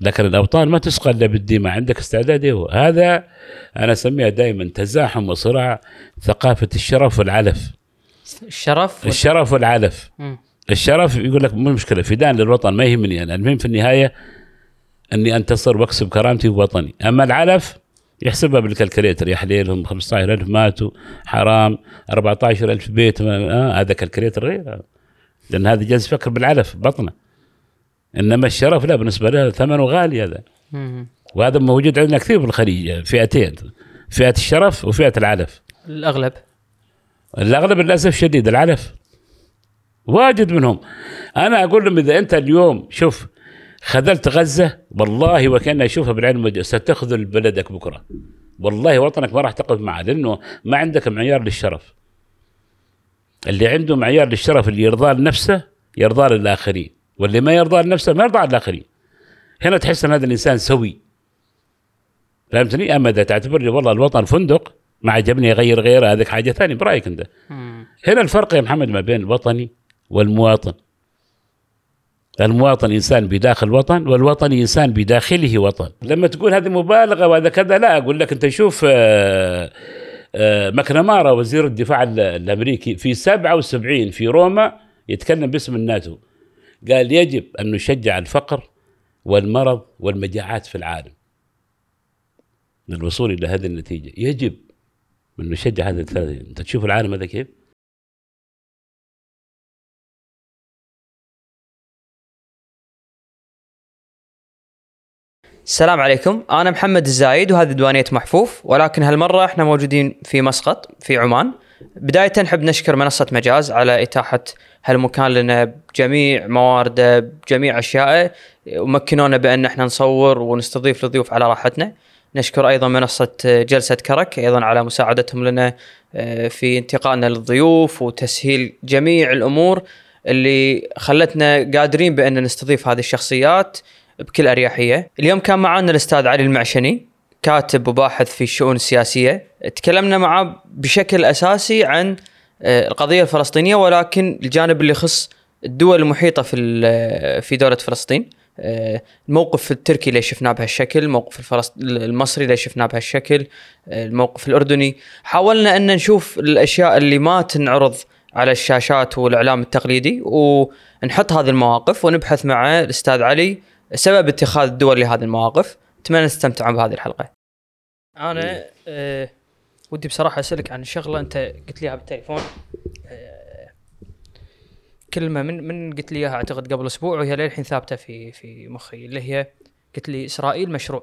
لكن الأوطان ما تسقى إلا بالدماء. عندك استعداد؟ إيه؟ هذا أنا أسميها دائما تزاحم وصراع ثقافة الشرف والعلف. الشرف وال- الشرف والعلف. مم. الشرف يقول لك مو مشكلة. فدان للوطن ما يهمني أنا. المهم في النهاية إني أنتصر وأكسب كرامتي ووطني. أما العلف يحسبها بال calculator يا حليلهم 15000 ماتوا. حرام. 14000 بيت. آه هذا calculator غير. لأن هذا جالس يفكر بالعلف بطنه. إنما الشرف لا بالنسبة له ثمنه غالي هذا. وهذا موجود عندنا كثير في الخليج فئتين فئة الشرف وفئة العلف. الأغلب؟ الأغلب للأسف شديد العلف. واجد منهم. أنا أقول لهم إذا أنت اليوم شوف خذلت غزة والله وكان أشوفها بالعلم والج- ستخذل بلدك بكرة. والله وطنك ما راح تقف معه لأنه ما عندك معيار للشرف. اللي عنده معيار للشرف اللي يرضى لنفسه يرضى للآخرين. واللي ما يرضى لنفسه ما يرضى للاخرين هنا تحس أن هذا الإنسان سوي. فهمتني؟ أما إذا تعتبر لي والله الوطن فندق ما عجبني أغير غيره هذيك حاجة ثانية. برأيك أنت؟ مم. هنا الفرق يا محمد ما بين الوطني والمواطن. المواطن إنسان بداخل وطن والوطني إنسان بداخله وطن. لما تقول هذه مبالغة وهذا كذا لا أقول لك أنت شوف آه، آه، ماكنامارا وزير الدفاع ال- الأمريكي في 77 في روما يتكلم باسم الناتو. قال يجب أن نشجع الفقر والمرض والمجاعات في العالم. للوصول إلى هذه النتيجة يجب أن نشجع هذه الثلاثة. أنت تشوف العالم هذا كيف؟ السلام عليكم. أنا محمد الزايد وهذه ديوانيه محفوف ولكن هالمرة إحنا موجودين في مسقط في عمان. بداية نحب نشكر منصة مجاز على إتاحة هالمكان لنا بجميع موارده بجميع أشيائه ومكنونا بأن إحنا نصور ونستضيف الضيوف على راحتنا نشكر أيضا منصة جلسة كرك أيضا على مساعدتهم لنا آه، في انتقائنا للضيوف وتسهيل جميع الأمور اللي خلتنا قادرين بأن نستضيف هذه الشخصيات بكل أريحية. اليوم كان معنا الأستاذ علي المعشني كاتب وباحث في الشؤون السياسية، تكلمنا معه بشكل أساسي عن القضية الفلسطينية ولكن الجانب اللي يخص الدول المحيطة في ال- في دولة فلسطين. آه، الموقف التركي اللي شفناه بهالشكل، الموقف الفلسط... المصري اللي شفناه بهالشكل، آه، الموقف الأردني، حاولنا أن نشوف الأشياء اللي ما تنعرض على الشاشات والإعلام التقليدي ونحط هذه المواقف ونبحث مع الأستاذ علي سبب اتخاذ الدول لهذه المواقف. أتمنى تستمتعون بهذه الحلقة. أنا ودي بصراحة أسألك عن شغلة أنت قلت لي بالتليفون أه كلمة من من قلت لي إياها أعتقد قبل أسبوع وهي للحين ثابتة في في مخي اللي هي قلت لي إسرائيل مشروع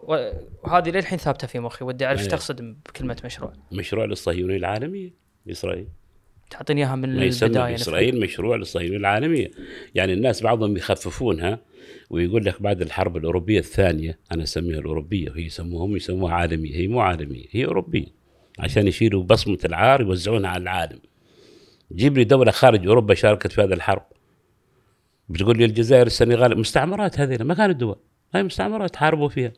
وهذه للحين ثابتة في مخي ودي أعرف إيش أيوة. تقصد بكلمة مشروع. مشروع للصهيونية العالمية اسرائيل تعطيني إياها من البداية بإسرائيل مشروع للصهيونية العالمية. يعني الناس بعضهم يخففونها ويقول لك بعد الحرب الأوروبية الثانية أنا أسميها الأوروبية وهي يسموهم يسموها عالمية هي مو عالمية هي أوروبية. عشان يشيلوا بصمة العار يوزعونها على العالم. جيب لي دولة خارج أوروبا شاركت في هذه الحرب. بتقول لي الجزائر السنغال مستعمرات هذه ما كانت دول. هاي مستعمرات حاربوا فيها.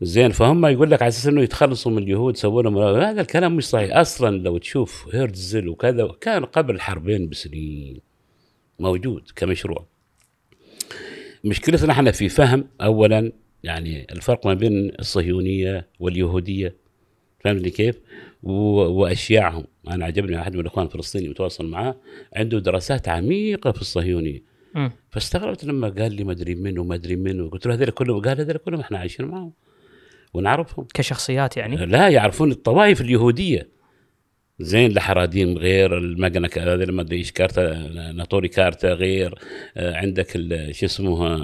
زين فهم يقول لك على أساس إنه يتخلصوا من اليهود سووا لهم هذا الكلام مش صحيح. أصلا لو تشوف هرتزل وكذا كان قبل الحربين بسنين. موجود كمشروع. مشكلتنا إحنا في فهم اولا يعني الفرق ما بين الصهيونية واليهودية. فهمتني كيف؟ وأشياعهم. أنا عجبني أحد من الاخوان الفلسطيني متواصل معاه عنده دراسات عميقة في الصهيونية. فاستغربت لما قال لي ما أدري منه وما أدري منه. قلت له هذول كلهم قال هذول كلهم إحنا عايشين معاهم ونعرفهم. كشخصيات يعني؟ لا يعرفون الطوائف اليهودية. زين الحراديم غير المجنة هذا ما أدري إيش كارتا ناطوري كارتا غير. آه، عندك شو اسمه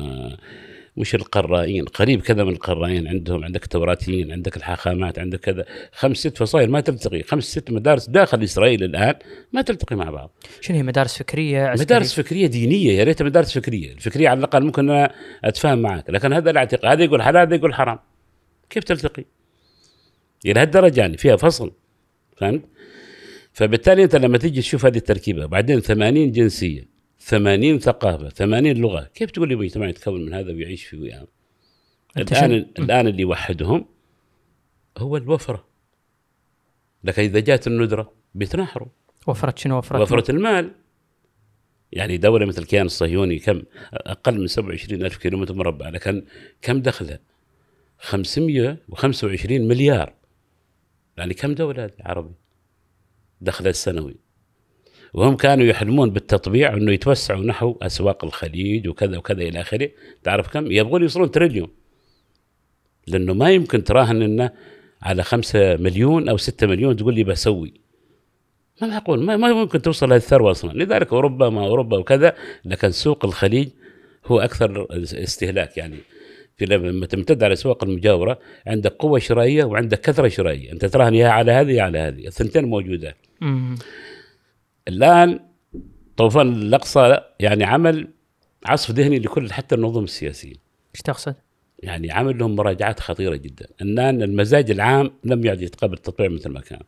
مش القرائين قريب كذا من القرائين عندهم عندك التوراتيين عندك الحاخامات عندك كذا. خمس ست فصائل ما تلتقي. خمس ست مدارس داخل إسرائيل الآن ما تلتقي مع بعض. شنو هي؟ مدارس فكرية عسكرية؟ مدارس فكرية دينية يا ريت مدارس فكرية. الفكرية على الأقل ممكن أنا أتفاهم معك لكن هذا الاعتقاد هذا يقول حلال هذا يقول حرام. كيف تلتقي؟ إلى هالدرجة يعني فيها فصل فهمت؟ فبالتالي أنت لما تيجي تشوف هذه التركيبة بعدين 80 جنسية. 80 ثقافة 80 لغة. كيف تقول لي مجتمع يتكون من هذا ويعيش ويعمل أنت الآن الآن اللي يوحدهم هو الوفرة. لكن إذا جات الندرة بيتناحروا وفرت شنو؟ وفرت؟ وفرة المال. يعني دولة مثل الكيان الصهيوني كم؟ أقل من 27 ألف كيلومتر مربع. لكن كم دخلها؟ 525 مليار. يعني كم دولة عربي دخلها السنوي وهم كانوا يحلمون بالتطبيع إنه يتوسعوا نحو أسواق الخليج وكذا وكذا إلى آخره. تعرف كم؟ يبغون يوصلون تريليون. لأنه ما يمكن تراهن إنه على خمسة مليون أو ستة مليون تقول لي بسوي. ما معقول ما, ما ممكن توصل هذه الثروة أصلا. لذلك أوروبا ما أوروبا وكذا لكن سوق الخليج هو أكثر استهلاك يعني. في لما تمتد على الاسواق المجاورة عندك قوة شرائية وعندك كثرة شرائية. أنت تراهن يا على هذه يا على هذه. الثنتين موجودات الآن طوفان الأقصى يعني عمل عصف ذهني لكل حتى النظم السياسية. إيش تقصد؟ يعني عمل لهم مراجعات خطيرة جدا. الآن المزاج العام لم يعد يتقبل التطبيع مثل ما كان.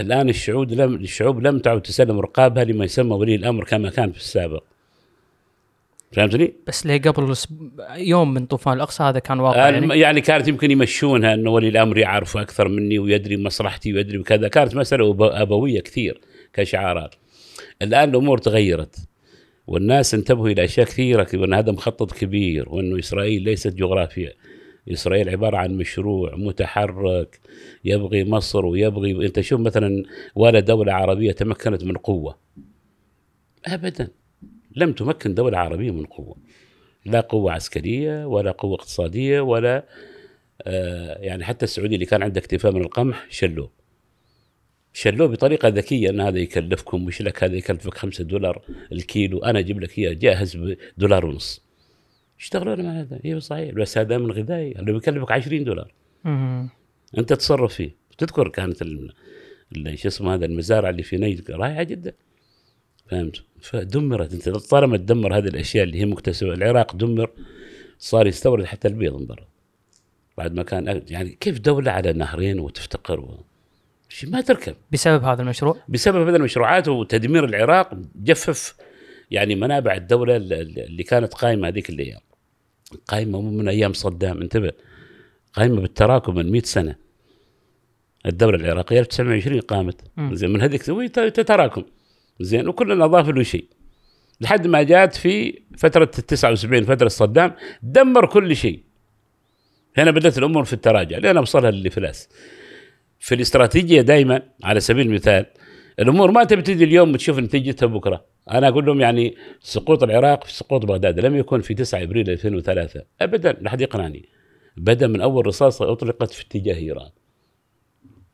الآن الشعوب لم الشعوب لم تعد تسلم رقابها لما يسمى ولي الأمر كما كان في السابق. فهمتني؟ بس ليه قبل يوم من طوفان الأقصى هذا كان واقع يعني, يعني كانت يمكن يمشونها إنه ولي الأمر يعرف أكثر مني ويدري مصلحتي ويدري بكذا كانت مسألة أبوية كثير. كشعارات. الآن الأمور تغيرت والناس انتبهوا إلى أشياء كثيرة وأن هذا مخطط كبير وانه إسرائيل ليست جغرافيا. إسرائيل عبارة عن مشروع متحرك يبغي مصر ويبغي أنت شوف مثلا ولا دولة عربية تمكنت من قوة. ابدا لم تمكن دولة عربية من قوة. لا قوة عسكرية ولا قوة اقتصادية ولا آه يعني حتى السعودية اللي كان عنده اكتفاء من القمح شلوه. شلوه بطريقة ذكية إن هذا يكلفكم مش لك؟ هذا يكلفك خمسة دولار الكيلو أنا أجيب لك إياه جاهز بدولار ونص. اشتغلوا مع هذا. أيوه صحيح. بس هذا من غذائي. اللي بيكلفك 20 دولار. أنت تصرف فيه. تذكر كانت شو اسمه هذا المزارع اللي في نجد رائعة جدا. فهمت؟ فدمرت. أنت طالما تدمر هذه الأشياء اللي هي مكتسبة العراق دمر صار يستورد حتى البيض من برا. بعد ما كان يعني كيف دولة على نهرين وتفتقر و... ما تركب. بسبب هذا المشروع؟ بسبب هذه المشروعات وتدمير العراق جفف يعني منابع الدولة اللي كانت قائمه هذيك الأيام. قائمه مو من أيام صدام انتبه. قائمه بالتراكم من 100 سنة. الدولة العراقية 1920 قامت. زين من هذيك تتراكم. زين وكلنا اضاف له شيء. لحد ما جات في فترة ال 79 فترة صدام دمر كل شيء. هنا بدأت الأمور في التراجع لين اوصلها للافلاس في الاستراتيجية دائما على سبيل المثال الأمور ما تبتدي اليوم وتشوف نتيجتها بكره أنا أقول لهم يعني سقوط العراق في سقوط بغداد لم يكن في 9 أبريل 2003 ابدا لا احد يقنعني. بدا من أول رصاصة أطلقت في اتجاه إيران.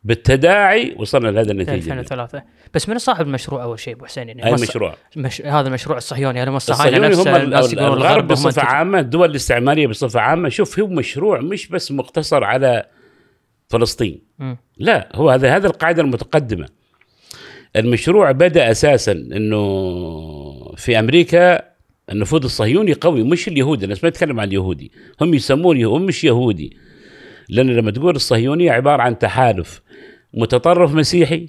بالتداعي وصلنا لهذا النتيجة. 2003 بس من صاحب المشروع أول شيء أبو حسين؟ يعني أي مشروع؟ مش هذا المشروع الصهيوني هذا الصهاينه نفس هم الغرب بصفة عامة الدول الاستعمارية بصفة عامة. شوف هو مشروع مش بس مقتصر على فلسطين. م. لا هو هذا هذا القاعدة المتقدمة. المشروع بدأ أساسا إنه في أمريكا النفوذ الصهيوني قوي مش اليهودي. الناس ما يتكلم عن اليهودي. هم يسمون هم مش يهودي. لأن لما تقول الصهيونيه عبارة عن تحالف. متطرف مسيحي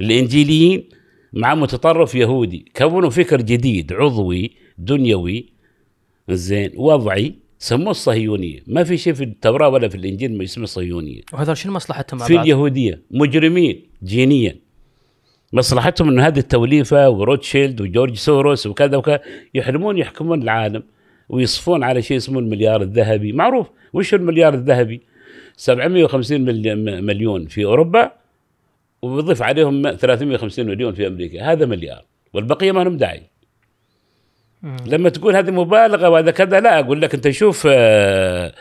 الانجيليين مع متطرف يهودي. كونوا فكر جديد عضوي دنيوي زين وضعي. سموه الصهيونية. ما في شيء في التوراة ولا في الإنجيل ما يسمى الصهيونية. وهذول شنو مصلحتهم في بعض؟ اليهودية مجرمين جينيا. مصلحتهم إنه هذه التوليفة وروتشيلد وجورج سوروس وكذا وكذا يحلمون يحكمون العالم ويصفون على شيء اسمه المليار الذهبي. معروف. وش المليار الذهبي؟ 750 مليون في أوروبا وبضيف عليهم 350 مليون في أمريكا. هذا مليار. والبقية ما لهم داعي. لما تقول هذه مبالغة وهذا كذا لا أقول لك أنت شوف آه،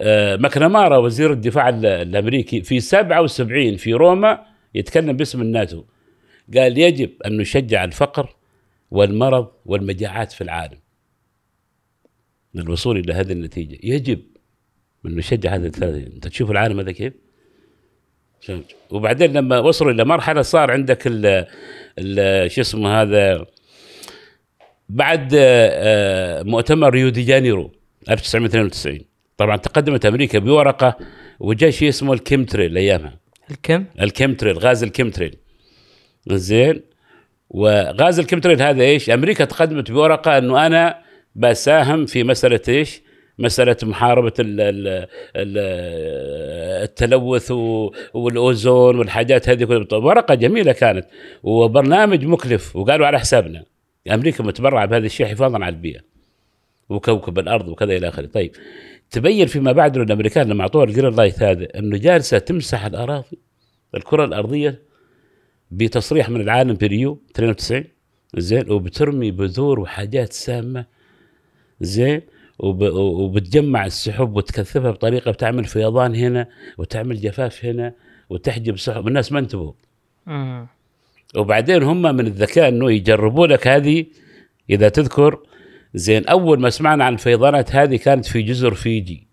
آه، ماكنامارا وزير الدفاع الأمريكي في 77 في روما يتكلم باسم الناتو. قال يجب أن نشجع الفقر والمرض والمجاعات في العالم. للوصول إلى هذه النتيجة يجب أن نشجع هذه الثلاثة. أنت تشوف العالم هذا كيف؟ وبعدين لما وصلوا إلى مرحلة صار عندك ال شو اسمه هذا بعد آه، مؤتمر ريو دي جانيرو 1992 طبعا تقدمت أمريكا بورقة وجاء شيء اسمه الكيمتريل أيامها. الكم؟ الكيمتريل غاز الكيمتريل. زين. وغاز الكيمتريل هذا إيش؟ أمريكا تقدمت بورقة أنه أنا بساهم في مسألة إيش؟ مسألة محاربة التلوث والأوزون والحاجات هذه كلها. ورقة جميلة كانت. وبرنامج مكلف وقالوا على حسابنا. أمريكا متبرعة بهذا الشيء حفاظا على البيئة وكوكب الأرض وكذا إلى آخره. طيب تبين فيما بعد أن الأمريكان لما أعطوها ال green light هذا انه جالسة تمسح الأراضي الكرة الأرضية بتصريح من العالم في ريو 92 زين وبترمي بذور وحاجات سامة. زين وب... وبتجمع السحب وتكثفها بطريقة بتعمل فيضان هنا وتعمل جفاف هنا وتحجب سحب. الناس ما انتبهوا. وبعدين هم من الذكاء إنه يجربوا لك هذه. إذا تذكر زين أول ما سمعنا عن الفيضانات هذه كانت في جزر فيجي.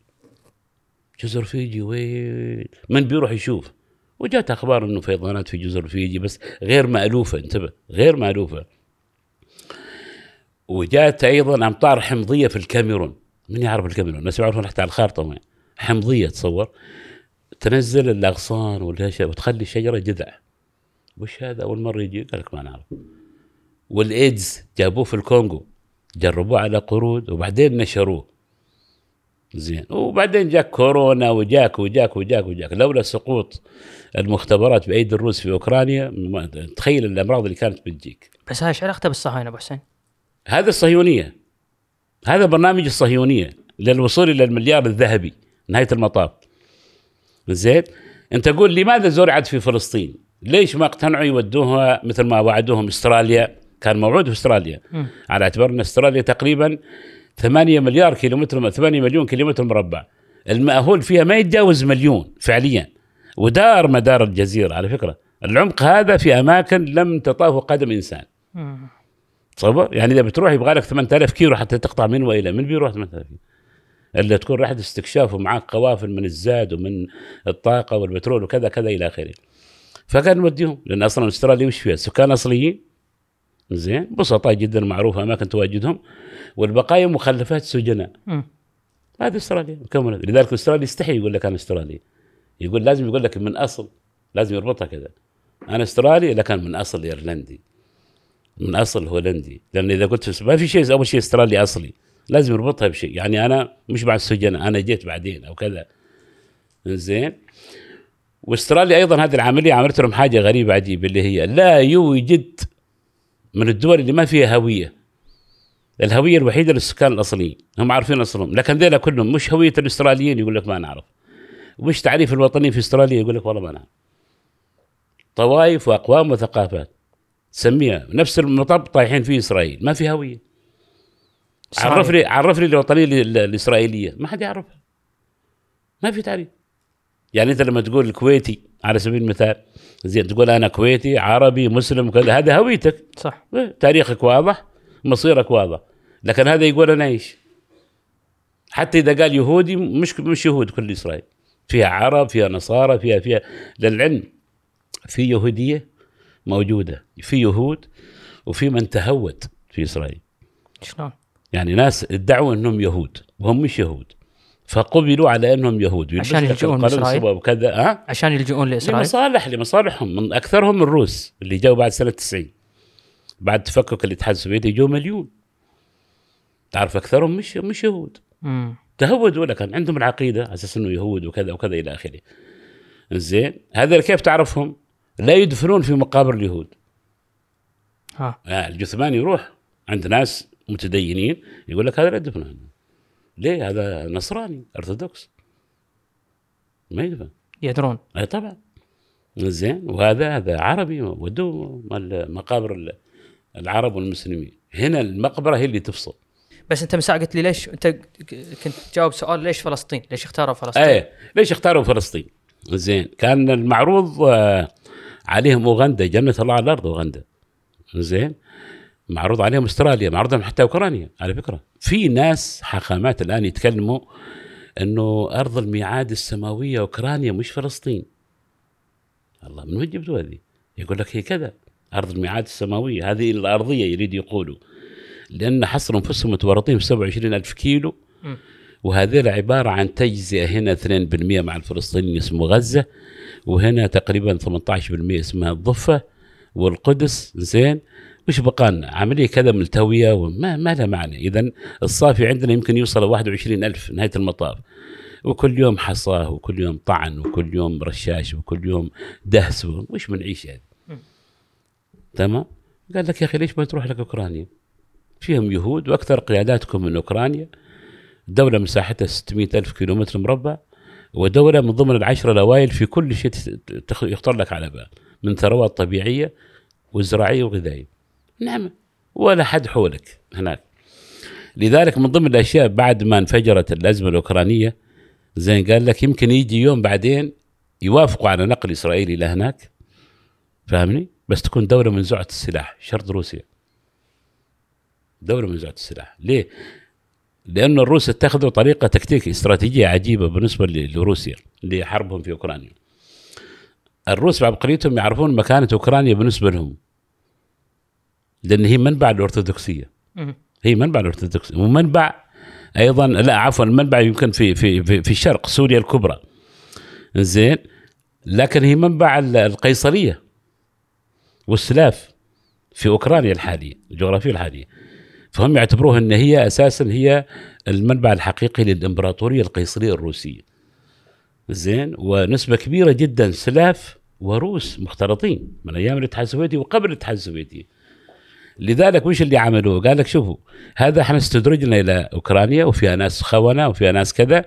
جزر فيجي وين؟ من بيروح يشوف. وجات أخبار إنه فيضانات في جزر فيجي بس غير مألوفة انتبه غير مألوفة. وجات أيضا أمطار حمضية في الكاميرون. من يعرف الكاميرون؟ الناس يعرفون حتى على الخارطة وين. حمضية تصور. تنزل الأغصان والهشة وتخلي الشجرة جذع. وش هذا؟ أول مرة يجي. قال لك ما نعرف. والإيدز جابوه في الكونغو. جربوه على قرود وبعدين نشروه. زين. وبعدين جاك كورونا وجاك وجاك وجاك وجاك. لولا سقوط المختبرات بأيدي الروس في أوكرانيا تخيل الأمراض اللي كانت بتجيك. بس هاي إيش علاقته بالصهاينة أبو حسين؟ هذا الصهيونية. هذا برنامج الصهيونية للوصول إلى المليار الذهبي نهاية المطاف. زين. أنت قول لماذا زرعت في فلسطين؟ ليش ما اقتنعوا يودوها مثل ما وعدوهم استراليا؟ كان موعود في استراليا. مم. على اعتبار أن استراليا تقريبا 8 مليار كيلومتر 8 مليون كيلومتر مربع. المأهول فيها ما يتجاوز مليون فعليا. ودار مدار الجزيرة على فكرة. العمق هذا في أماكن لم تطاه قدم إنسان. تصور يعني إذا بتروح يبغى لك 8000 كيلو حتى تقطع من وإلى من بيروح 8000 كيلو. إلا تكون رحله استكشاف ومعك قوافل من الزاد ومن الطاقة والبترول وكذا كذا إلى آخره. فكان نوديهم لأن أصلا استراليا وش فيها؟ سكان أصليين. زين بسطاء جدا معروفة أماكن تواجدهم. والبقايا مخلفات سجناء. هذه أستراليا. لذلك أستراليا يستحي يقول لك أنا استرالي يقول لازم يقول لك من أصل لازم يربطها كذا. أنا أسترالي لكن من أصل إيرلندي. من أصل هولندي. لأن إذا قلت ما في شيء أول شيء أسترالي أصلي. لازم يربطها بشيء. يعني أنا مش مع السجناء أنا جيت بعدين أو كذا. زين. واستراليا أيضا هذه العملية عملت لهم حاجة غريبة عجيبة اللي هي لا يوجد من الدول اللي ما فيها هوية. الهوية الوحيدة للسكان الأصليين هم عارفين أصلهم لكن ذيلا كلهم مش هوية الاستراليين يقول لك ما نعرف. وش تعريف الوطني في استراليا يقول لك والله ما نعرف. طوائف وأقوام وثقافات سميها نفس المطب طايحين فيه إسرائيل ما في هوية. عرف لي عرف لي الوطنيه ال- الإسرائيلية ما حد يعرفها. ما في تعريف. يعني انت لما تقول الكويتي على سبيل المثال زين تقول أنا كويتي عربي مسلم كذا هذا هويتك. صح. إيه، تاريخك واضح مصيرك واضح. لكن هذا يقول أنا إيش؟ حتى إذا قال يهودي مش مش يهود كل إسرائيل. فيها عرب فيها نصارى فيها فيها. للعلم في يهودية موجودة في يهود وفي من تهود في إسرائيل. شلون؟ يعني ناس ادعوا إنهم يهود وهم مش يهود. فقبلوا على أنهم يهود عشان يلجؤون؟ صبا وكذا ها عشان يلجؤون لإسرائيل؟ لمصالح لمصالحهم من أكثرهم الروس اللي جو بعد سنة 90 بعد تفكك الاتحاد السوفيتي جو مليون تعرف أكثرهم مش مش يهود مم. تهودوا لكن عندهم العقيدة على أساس إنه يهود وكذا وكذا إلى آخره زين هذا كيف تعرفهم؟ لا يدفنون في مقابر اليهود ها آه الجثمان يروح عند ناس متدينين يقول لك هذا لا يدفن هنا. ليه هذا نصراني أرثوذكس. ما يدفن يدرون. أي طبعا. زين. وهذا هذا عربي ودوه مال مقابر ال- العرب والمسلمين. هنا المقبرة هي اللي تفصل. بس أنت من ساعه قلت لي ليش أنت كنت تجاوب سؤال ليش فلسطين؟ ليش اختاروا فلسطين؟ إيه ليش اختاروا فلسطين؟ زين. كان المعروض آه، عليهم أوغندا جنة الله على الأرض أوغندا. زين. معروض عليهم أستراليا معروض عليهم حتى أوكرانيا على فكرة في ناس حاخامات الآن يتكلموا إنه أرض الميعاد السماوية أوكرانيا مش فلسطين الله من وين جبتوا هذه؟ يقول لك هي كذا أرض الميعاد السماوية هذه الأرضية يريد يقولوا لأن حصروا أنفسهم متورطين في 27 ألف كيلو. وهذول عبارة عن تجزئة هنا 2% مع الفلسطينيين اسمه غزة وهنا تقريبا 18% اسمها الضفة والقدس زين وش بقى لنا؟ عملية كذا ملتوية وما ما لها معنى. إذا الصافي عندنا يمكن يوصل 21 ألف نهاية المطاف. وكل يوم حصاه وكل يوم طعن وكل يوم رشاش وكل يوم دهس وش بنعيش هذا؟ تمام؟ قال لك يا أخي ليش ما تروح لك أوكرانيا؟ فيهم يهود وأكثر قياداتكم من أوكرانيا. دولة مساحتها 600 ألف كيلومتر مربع ودولة من ضمن العشرة الاوائل في كل شيء يخطر لك على بال من ثروات طبيعية وزراعية وغذائية. نعم. ولا حد حولك هناك. لذلك من ضمن الأشياء بعد ما انفجرت الأزمة الأوكرانية زين قال لك يمكن يجي يوم بعدين يوافقوا على نقل إسرائيل إلى هناك. فاهمني؟ بس تكون دولة منزوعه السلاح شرط روسيا. دولة منزوعه السلاح. ليه؟ لأن الروس اتخذوا طريقة تكتيك استراتيجية عجيبة بالنسبة لروسيا لحربهم في أوكرانيا. الروس بعبقريتهم يعرفون مكانة أوكرانيا بالنسبة لهم. لأن هي منبع الأرثوذكسية مم. هي منبع الأرثوذكسية ومنبع أيضا لا عفوا المنبع يمكن في في في, في الشرق سوريا الكبرى زين لكن هي منبع ال- القيصرية والسلاف في أوكرانيا الحالية الجغرافية الحالية فهم يعتبروها إن هي أساسا هي المنبع الحقيقي للإمبراطورية القيصرية الروسية. زين ونسبة كبيرة جدا سلاف وروس مختلطين من أيام الاتحاد السوفيتي وقبل الاتحاد السوفيتي. لذلك وش اللي عملوه؟ قال لك شوفوا هذا إحنا استدرجنا إلى أوكرانيا وفيها ناس خونة وفيها ناس كذا.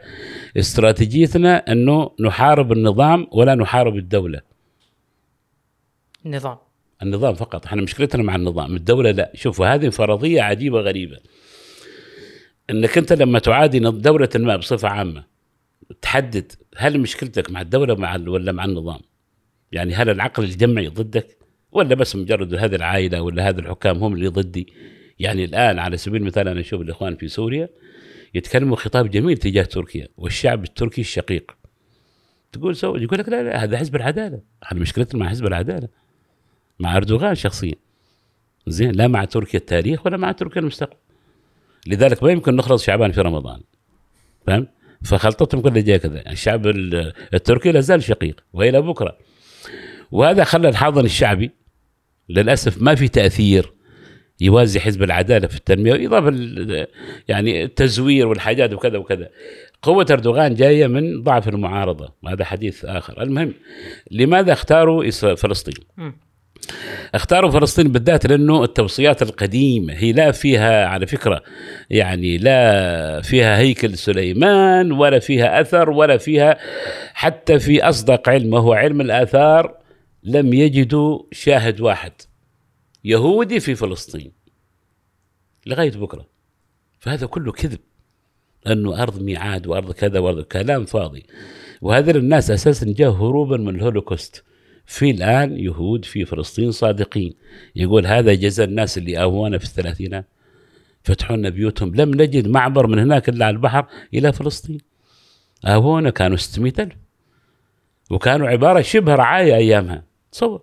استراتيجيتنا إنه نحارب النظام ولا نحارب الدولة. نظام النظام فقط. إحنا مشكلتنا مع النظام. الدولة لا. شوفوا هذه فرضية عجيبة غريبة. إنك أنت لما تعادي دولة ما بصفة عامة تحدد هل مشكلتك مع الدولة مع ولا مع النظام؟ يعني هل العقل الجمعي ضدك؟ ولا بس مجرد هذه العائلة ولا هذا الحكام هم اللي ضدي؟ يعني الآن على سبيل المثال أنا أشوف الإخوان في سوريا يتكلموا خطاب جميل تجاه تركيا والشعب التركي الشقيق. تقول سو يقول لك لا لا هذا حزب العدالة. إحنا مشكلتنا مع حزب العدالة مع أردوغان شخصيا. زين لا مع تركيا التاريخ ولا مع تركيا المستقبل. لذلك ما يمكن نخلص شعبان في رمضان. فهم؟ فخلطتهم كلها جاية كذا. الشعب ال- التركي لا زال شقيق وإلى بكرة. وهذا خلى الحاضن الشعبي للأسف ما في تأثير يوازي حزب العدالة في التنمية إضافة ال- يعني التزوير والحاجات وكذا وكذا. قوة أردوغان جاية من ضعف المعارضة وهذا حديث آخر. المهم لماذا اختاروا فلسطين. اختاروا فلسطين بالذات لأنه التوصيات القديمة هي لا فيها على فكرة يعني لا فيها هيكل سليمان ولا فيها أثر ولا فيها حتى في أصدق علم وهو علم الآثار لم يجدوا شاهد واحد يهودي في فلسطين. لغاية بكرة. فهذا كله كذب. أنه أرض ميعاد وأرض كذا وأرض كلام فاضي. وهذول الناس أساسا جاء هروبا من الهولوكوست. في الآن يهود في فلسطين صادقين. يقول هذا جزاء الناس اللي آوونا في الثلاثينات. فتحوا لنا بيوتهم. لم نجد معبر من هناك إلا على البحر إلى فلسطين. آوونا كانوا 600 ألف. وكانوا عبارة شبه رعاية أيامها. تصور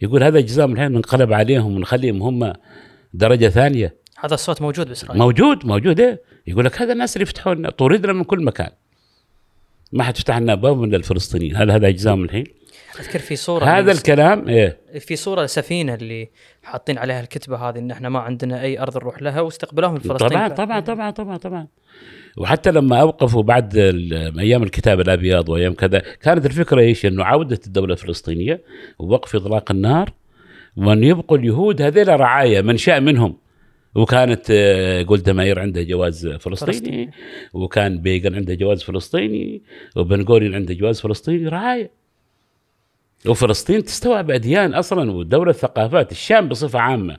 يقول هذا جزاء من الحين ننقلب عليهم ونخليهم هم درجة ثانية. هذا الصوت موجود بإسرائيل. موجود موجود إيه. يقول لك هذا الناس اللي فتحوا لنا طردنا من كل مكان. ما حد فتح لنا باب من الفلسطينيين. هل هذا أجزاء من الحين أذكر في صورة هذا الكلام إيه. في صورة سفينة اللي حاطين عليها الكتبة هذه إن إحنا ما عندنا أي أرض نروح لها واستقبلوهم الفلسطينيين. طبعا طبعا طبعا طبعا طبعا. وحتى لما أوقفوا بعد أيام الكتاب الأبيض وأيام كذا كانت الفكرة إيش؟ إنه عودة الدولة الفلسطينية ووقف إطلاق النار وأن يبقوا اليهود هذيل رعاية من شاء منهم وكانت آه، جولدا ماير عندها جواز فلسطيني فلسطيني. وكان بيغن عنده جواز فلسطيني وبن غوريون عنده جواز فلسطيني رعاية وفلسطين تستوعب أديان أصلا ودوله ثقافات الشام بصفة عامة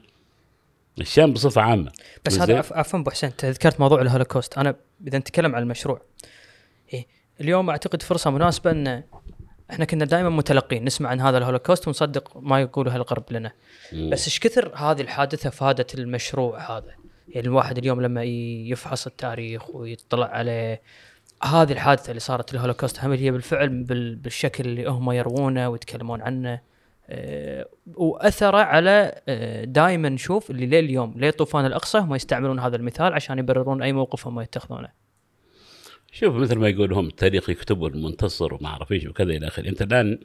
الشام بصفة عامة. بس؟ هذا عف- عفوا أبو حسين ذكرت موضوع الهولوكوست. أنا إذا نتكلم عن المشروع اليوم أعتقد فرصة مناسبة إن إحنا كنا دائما متلقين نسمع عن هذا الهولوكوست ونصدق ما يقوله الغرب لنا. مم. بس إيش كثر هذه الحادثة فادت المشروع هذا؟ يعني الواحد اليوم لما يفحص التاريخ ويطلع عليه هذه الحادثة اللي صارت الهولوكوست هل هي بالفعل بال- بالشكل اللي هم يروونه ويتكلمون عنه؟ واثره على دائما نشوف اللي ليه اليوم ليه طوفان الأقصى هم يستعملون هذا المثال عشان يبررون أي موقف هم يتخذونه. شوف مثل ما يقول هم التاريخ يكتبوا المنتصر وما أعرف إيش وكذا إلى آخره. أنت الآن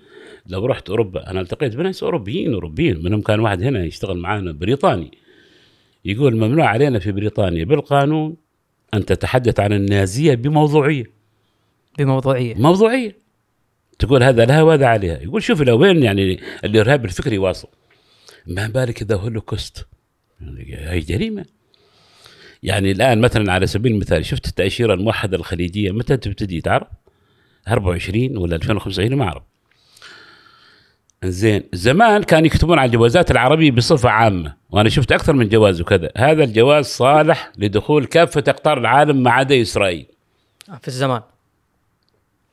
لو رحت أوروبا أنا التقيت بناس أوروبيين أوروبيين. منهم كان واحد هنا يشتغل معانا بريطاني. يقول ممنوع علينا في بريطانيا. بالقانون أن تتحدث عن النازية بموضوعية. بموضوعية. موضوعية. تقول هذا لها وهذا عليها. يقول شوف لو وين يعني الارهاب الفكري واصل. ما بالك إذا هولوكوست؟ هي جريمة. يعني الآن مثلا على سبيل المثال شفت التأشيرة الموحدة الخليجية؟ متى تبتدي تعرف 24 ولا 2025 ما أعرف. زين زمان كانوا يكتبون على الجوازات العربية بصفة عامة وأنا شفت أكثر من جواز وكذا. هذا الجواز صالح لدخول كافة أقطار العالم ما عدا إسرائيل. في الزمان.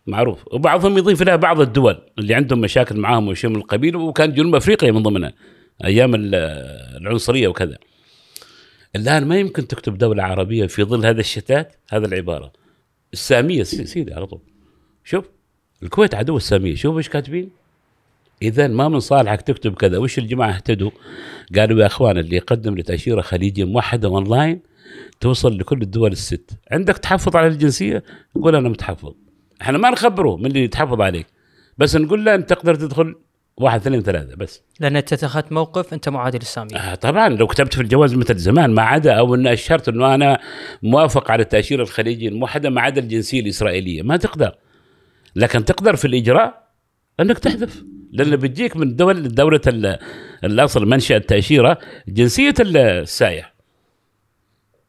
معروف. وبعضهم يضيف لها بعض الدول اللي عندهم مشاكل معاهم وشيء من القبيل وكان جنوب أفريقيا من ضمنها أيام ال- العنصرية وكذا. الآن ما يمكن تكتب دولة عربية في ظل هذا الشتات هذا العبارة. السامية سي- سيدي على طول. شوف الكويت عدو السامية. شوف إيش كاتبين؟ اذا ما من صالحك تكتب كذا. وش الجماعة اهتدوا؟ قالوا يا أخوان اللي يقدم لتأشيرة خليجية موحدة اونلاين توصل لكل الدول الست. عندك تحفظ على الجنسية؟ قول أنا متحفظ. إحنا ما نخبره من اللي يتحفظ عليك. بس نقول له أنت تقدر تدخل واحد اثنين ثلاثة بس. لأن أنت اتخذت موقف أنت معادي للساميه آه طبعا لو كتبت في الجواز مثل زمان ما عدا أو إن أشرت إنه أنا موافق على التأشيرة الخليجية الموحده ما عدا الجنسية الإسرائيلية ما تقدر. لكن تقدر في الإجراء إنك تحذف. لأن بتجيك من دول دولة ال- الأصل منشأ التأشيرة جنسية السائح.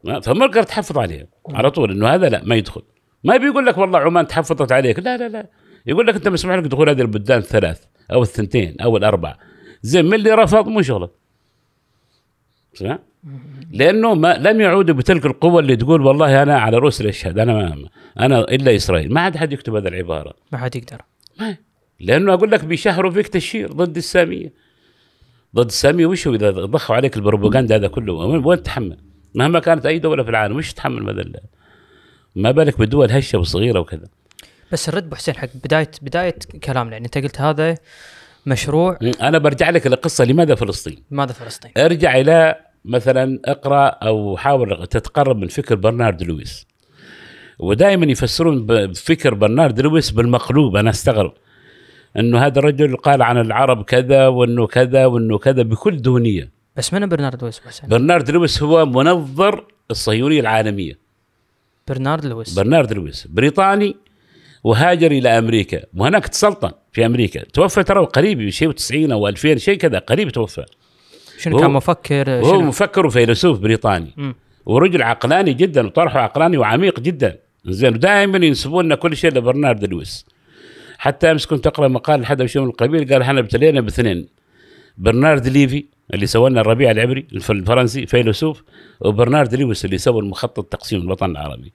ما- فما تقدر تحفظ عليها. على طول إنه هذا لا ما يدخل. ما بيقول لك والله عمان تحفظت عليك. لا لا لا. يقول لك أنت مسموح لك دخول هذه البلدان الثلاث أو الثنتين أو الأربع. زين من اللي رفض؟ مو سمع؟ لأنه ما لم يعودوا بتلك القوة اللي تقول والله أنا على رؤوس الأشهاد أنا ما أنا إلا إسرائيل. ما عاد حد يكتب هذه العبارة. ما حد يقدر. ما لأنه أقول لك بيشهروا فيك تشهير ضد السامية. ضد السامية وش هو؟ إذا ضخوا عليك البروباغندا هذا كله وين تحمل؟ مهما كانت أي دولة في العالم وش تحمل هذا ما بالك بدول هشه وصغيره وكذا بس الرد أبو حسين حق بدايه بداية كلامنا يعني أنت قلت هذا مشروع أنا برجع لك لقصه لماذا فلسطين؟ لماذا فلسطين؟ ارجع إلى مثلا اقرأ أو حاول تتقرب من فكر برنارد لويس ودائما يفسرون بفكر برنارد لويس بالمقلوب أنا أستغرب إنه هذا الرجل قال عن العرب كذا وإنه كذا وإنه كذا بكل دونيه بس من برنارد لويس؟ برنارد لويس هو منظر الصهيونية العالمية برنارد لويس. برنارد لويس بريطاني وهاجر إلى أمريكا وهناك تسلطن في أمريكا توفى ترى قريب شيء 90 أو 2000 شيء كذا قريب توفى. شنو هو- كان مفكر شنو؟ مفكر وفيلسوف بريطاني. مم. ورجل عقلاني جدا وطرحه عقلاني وعميق جدا. زين دائما ينسبون لنا كل شيء لبرنارد لويس. حتى أمس كنت أقرأ مقال لحد من القبيل قال إحنا ابتلينا باثنين برنارد ليفي اللي سوى لنا الربيع العبري الف- الفرنسي فيلسوف وبرنارد لويس اللي سوى المخطط تقسيم الوطن العربي.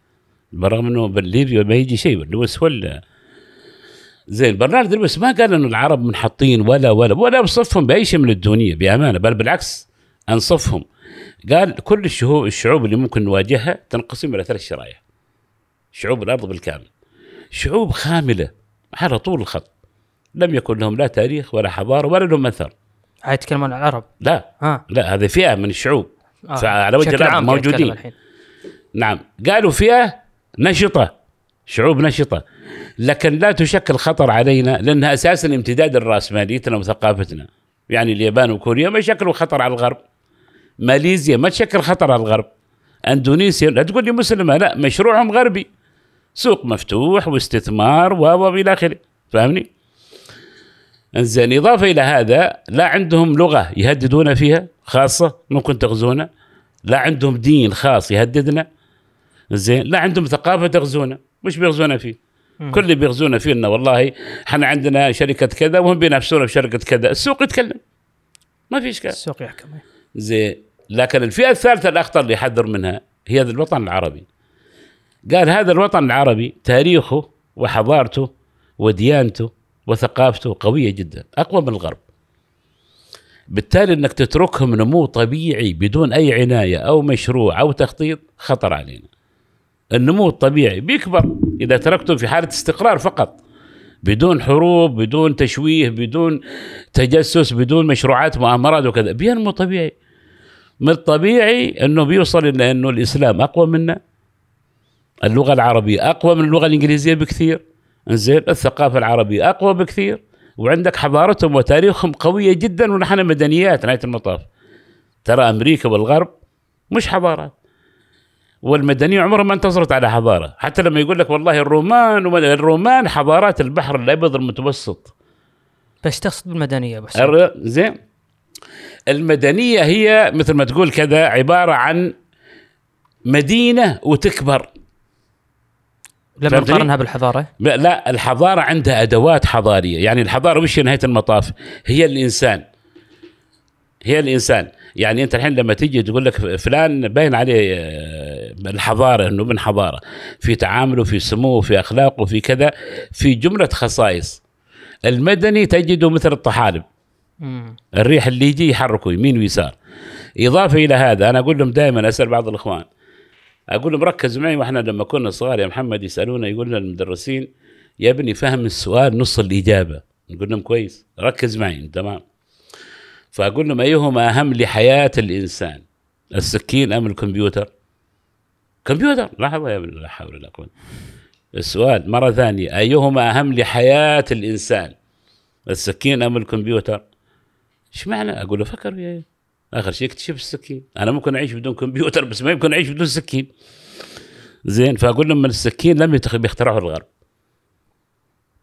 برغم إنه بالليفي ما يجي شيء هو ال- زين برنارد لويس ما قال إنه العرب منحطين ولا ولا ولا بصفهم بأي شيء من الدونيه بأمانة بل بالعكس أنصفهم. قال كل الشعوب الشعوب اللي ممكن نواجهها تنقسم إلى ثلاث شرائح شعوب الأرض بالكامل شعوب خاملة على طول الخط لم يكن لهم لا تاريخ ولا حضارة ولا لهم أثر. هاي يتكلمون عن العرب؟ لا ها لا هذه فئة من الشعوب آه. فعلى وجه الأرض موجودين. نعم قالوا فئة نشطة شعوب نشطة. لكن لا تشكل خطر علينا لانها أساسا امتداد الراسماليتنا وثقافتنا يعني اليابان وكوريا ما يشكلوا خطر على الغرب. ماليزيا ما تشكل خطر على الغرب. إندونيسيا لا تقول لي مسلمة لا مشروعهم غربي. سوق مفتوح واستثمار و إلى آخره. فاهمني؟ إنزين إضافة إلى هذا لا عندهم لغة يهددون فيها خاصة ممكن تغزونا. لا عندهم دين خاص يهددنا. زين. لا عندهم ثقافة تغزونا وش بيغزونا فيه؟ كل اللي بيغزونا فيه انه والله. إحنا عندنا شركة كذا وهم بينافسونا في شركه كذا. السوق يتكلم. ما في اشكال السوق يحكم. زين. لكن الفئة الثالثة الأخطر اللي يحذر منها هي هذا الوطن العربي. قال هذا الوطن العربي تاريخه وحضارته وديانته وثقافته قوية جدا أقوى من الغرب. بالتالي إنك تتركهم نمو طبيعي بدون أي عناية أو مشروع أو تخطيط خطر علينا. النمو الطبيعي بيكبر إذا تركته في حالة استقرار فقط. بدون حروب بدون تشويه بدون تجسس بدون مشروعات مؤامرات وكذا. بينمو طبيعي. من الطبيعي إنه بيوصل إلى إنه الإسلام أقوى منا. اللغة العربية أقوى من اللغة الإنجليزية بكثير. زين الثقافة العربية أقوى بكثير. وعندك حضارتهم وتاريخهم قوية جدا ونحن مدنيات نهاية المطاف. ترى أمريكا والغرب مش حضارات. والمدنيه عمرها ما انتصرت على حضارة. حتى لما يقول لك والله الرومان وما- الرومان حضارات البحر الأبيض المتوسط. بس تقصد بالمدنيه بس. زين. المدنية هي مثل ما تقول كذا عبارة عن مدينة وتكبر. لما؟ نقارنها بالحضارة؟ لا الحضارة عندها أدوات حضارية. يعني الحضارة وش هي نهاية المطاف؟ هي الإنسان. هي الإنسان. يعني انت الحين لما تيجي تقول لك فلان باين عليه آه، الحضارة إنه من حضارة. في تعامله في سموه في اخلاقه في كذا في جملة خصائص. المدني تجده مثل الطحالب. الريح اللي يجي يحركه يمين ويسار. إضافة إلى هذا أنا أقول لهم دائما أسأل بعض الإخوان. أقول لهم ركز معي وإحنا لما كنا صغار يا محمد يسألونا يقول لنا المدرسين يا ابني فهم السؤال نص الإجابة. نقول لهم كويس ركز معي تمام. فأقول لهم أيهما أهم لحياة الإنسان؟ السكين أم الكمبيوتر؟ كمبيوتر. لحظه يا ابني لا حول ولا قوة. السؤال مرة ثانية. أيهما أهم لحياة الإنسان؟ السكين أم الكمبيوتر؟ إيش معنى؟ أقول له فكر فيها آخر شيء اكتشف السكين. أنا ممكن أعيش بدون كمبيوتر بس ما يمكن أعيش بدون سكين. زين فأقول لهم السكين لم يخترعه الغرب.